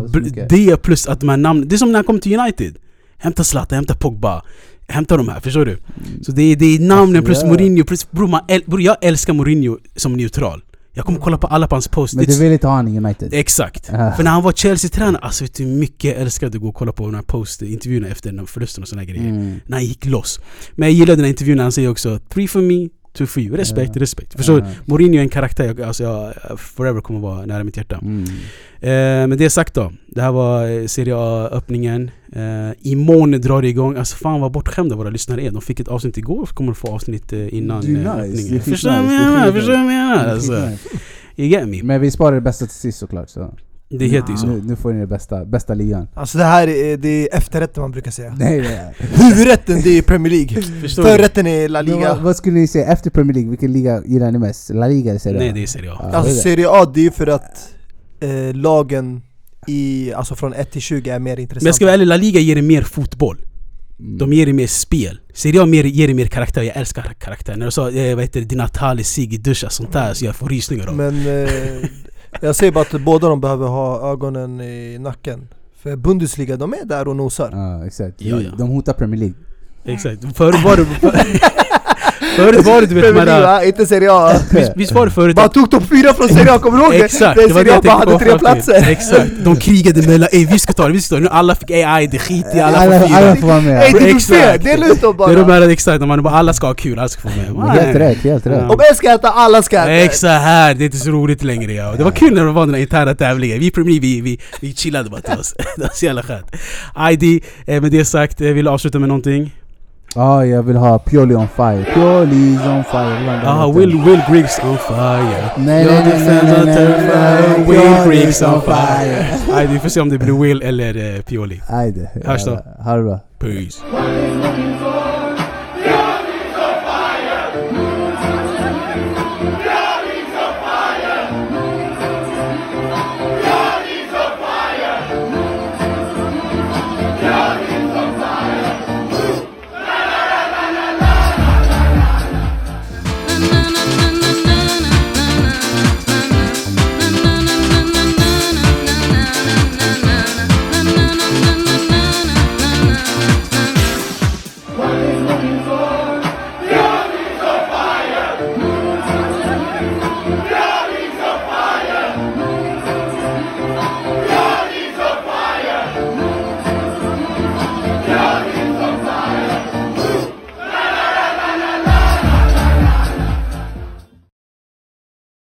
Speaker 4: det plus att de här namnen, det är som när han kom till United. Hämta Zlatan, hämta Pogba. Hämta de här, förstår du? Så det är, det är namnen
Speaker 6: Alltså,
Speaker 4: plus
Speaker 6: ja.
Speaker 4: Mourinho, plus, bro, man, äl- bro, jag älskar Mourinho som neutral. Jag kommer kolla på alla på hans posts.
Speaker 6: Men du vill inte ha han i United?
Speaker 4: Exakt.
Speaker 6: Ah.
Speaker 4: För när han var Chelsea-tränare, alltså vet du hur mycket jag älskade att gå och kolla på de här post-intervjuerna efter den förlusten och såna grejer.
Speaker 6: Mm.
Speaker 4: När han gick loss. Men jag gillade den här intervjun när han säger också 'Three for me, two for you' Respekt,
Speaker 6: Ja.
Speaker 4: respekt. Förstår du? Mourinho är en karaktär jag, alltså jag forever kommer vara nära mitt hjärta.
Speaker 6: Mm.
Speaker 4: Eh, men det sagt då. Det här var eh, Serie A-öppningen. Eh, imorgon drar det igång. Alltså fan vad bortskämda våra lyssnare är. De fick ett avsnitt igår, så kommer få avsnitt eh, innan
Speaker 6: Det är
Speaker 4: eh,
Speaker 6: nice,
Speaker 4: öppningen. Förstår du vad jag menar? Förstår du vad jag menar? Alltså,
Speaker 6: skitnice.
Speaker 4: you get me?
Speaker 6: Men vi sparar det bästa till sist såklart så.
Speaker 4: Det heter ju så.
Speaker 6: Nu, nu får ni det bästa, bästa ligan.
Speaker 7: Alltså det här är, det är efterrätten man brukar säga.
Speaker 6: Nej, nej.
Speaker 7: Huvudrätten det är Premier League. [laughs]
Speaker 4: Förstår du?
Speaker 7: Förrätten är La
Speaker 6: Men vad,
Speaker 7: Liga.
Speaker 6: vad skulle ni säga efter Premier League? Vilken liga gillar ni mest? La Liga eller Serie A?
Speaker 4: Nej det är Serie A.
Speaker 6: Ja,
Speaker 7: Alltså. Serie A det är ju för att eh, lagen i, alltså från 1 till 20 är mer intressanta.
Speaker 4: Men jag ska vara ärlig, La Liga ger dig mer fotboll.
Speaker 6: Mm.
Speaker 4: De ger dig mer spel. Serie A mer, ger dig mer karaktär, jag älskar karaktär. När du sa eh, vad heter det, Di Natale, Sigge, Duscha, sånt där, så jag får rysningar av.
Speaker 7: Men eh, jag säger bara att båda de behöver ha ögonen i nacken. För Bundesliga, de är där och nosar.
Speaker 6: Ja, exakt.
Speaker 4: Ja, ja.
Speaker 6: De hotar Premier League.
Speaker 4: Exakt. Förut var det... [laughs] Förut var det du vet
Speaker 7: va? Inte Serie A.
Speaker 4: Visst, visst var det förut
Speaker 7: Bara
Speaker 4: att...
Speaker 7: tog topp fyra från Serie A, kommer du ihåg det?
Speaker 4: Exakt, det var det
Speaker 7: Serie A
Speaker 4: jag
Speaker 7: bara hade tre platser.
Speaker 4: Exakt. De krigade mellan ey vi ska ta det, vi ska ta det. Nu alla fick ey aj det skit i, alla
Speaker 6: alla,
Speaker 4: får
Speaker 6: alla
Speaker 4: fyra.
Speaker 6: får vara med.
Speaker 7: Ey du tog
Speaker 4: Exakt.
Speaker 7: fel, dela ut dem
Speaker 4: Det är de
Speaker 7: bara!
Speaker 4: här exakt, man bara alla ska ha kul, alla ska få med.
Speaker 6: Helt rätt, helt rätt.
Speaker 7: Om en ska äta, alla ska äta!
Speaker 4: Exakt här, det är inte så roligt längre ja. Det var kul när det var den här interna tävlingen. Vi i Premier vi, vi chillade bara till oss. [laughs] det var så jävla skönt. ID, eh, med det sagt, eh, vill du avsluta med någonting?
Speaker 6: Ja, jag vill ha Pioli on fire. Pioli's on fire.
Speaker 4: Ah. Will, Will Griggs on fire.
Speaker 6: Nej, nej, nej, nej,
Speaker 4: on
Speaker 6: nej, nej.
Speaker 4: Will Griggs on fire. [laughs] Nej, vi får se om det blir Will eller eh, Pioli.
Speaker 6: Ajde.
Speaker 4: Hörs då.
Speaker 6: Ha det bra.
Speaker 4: Peace.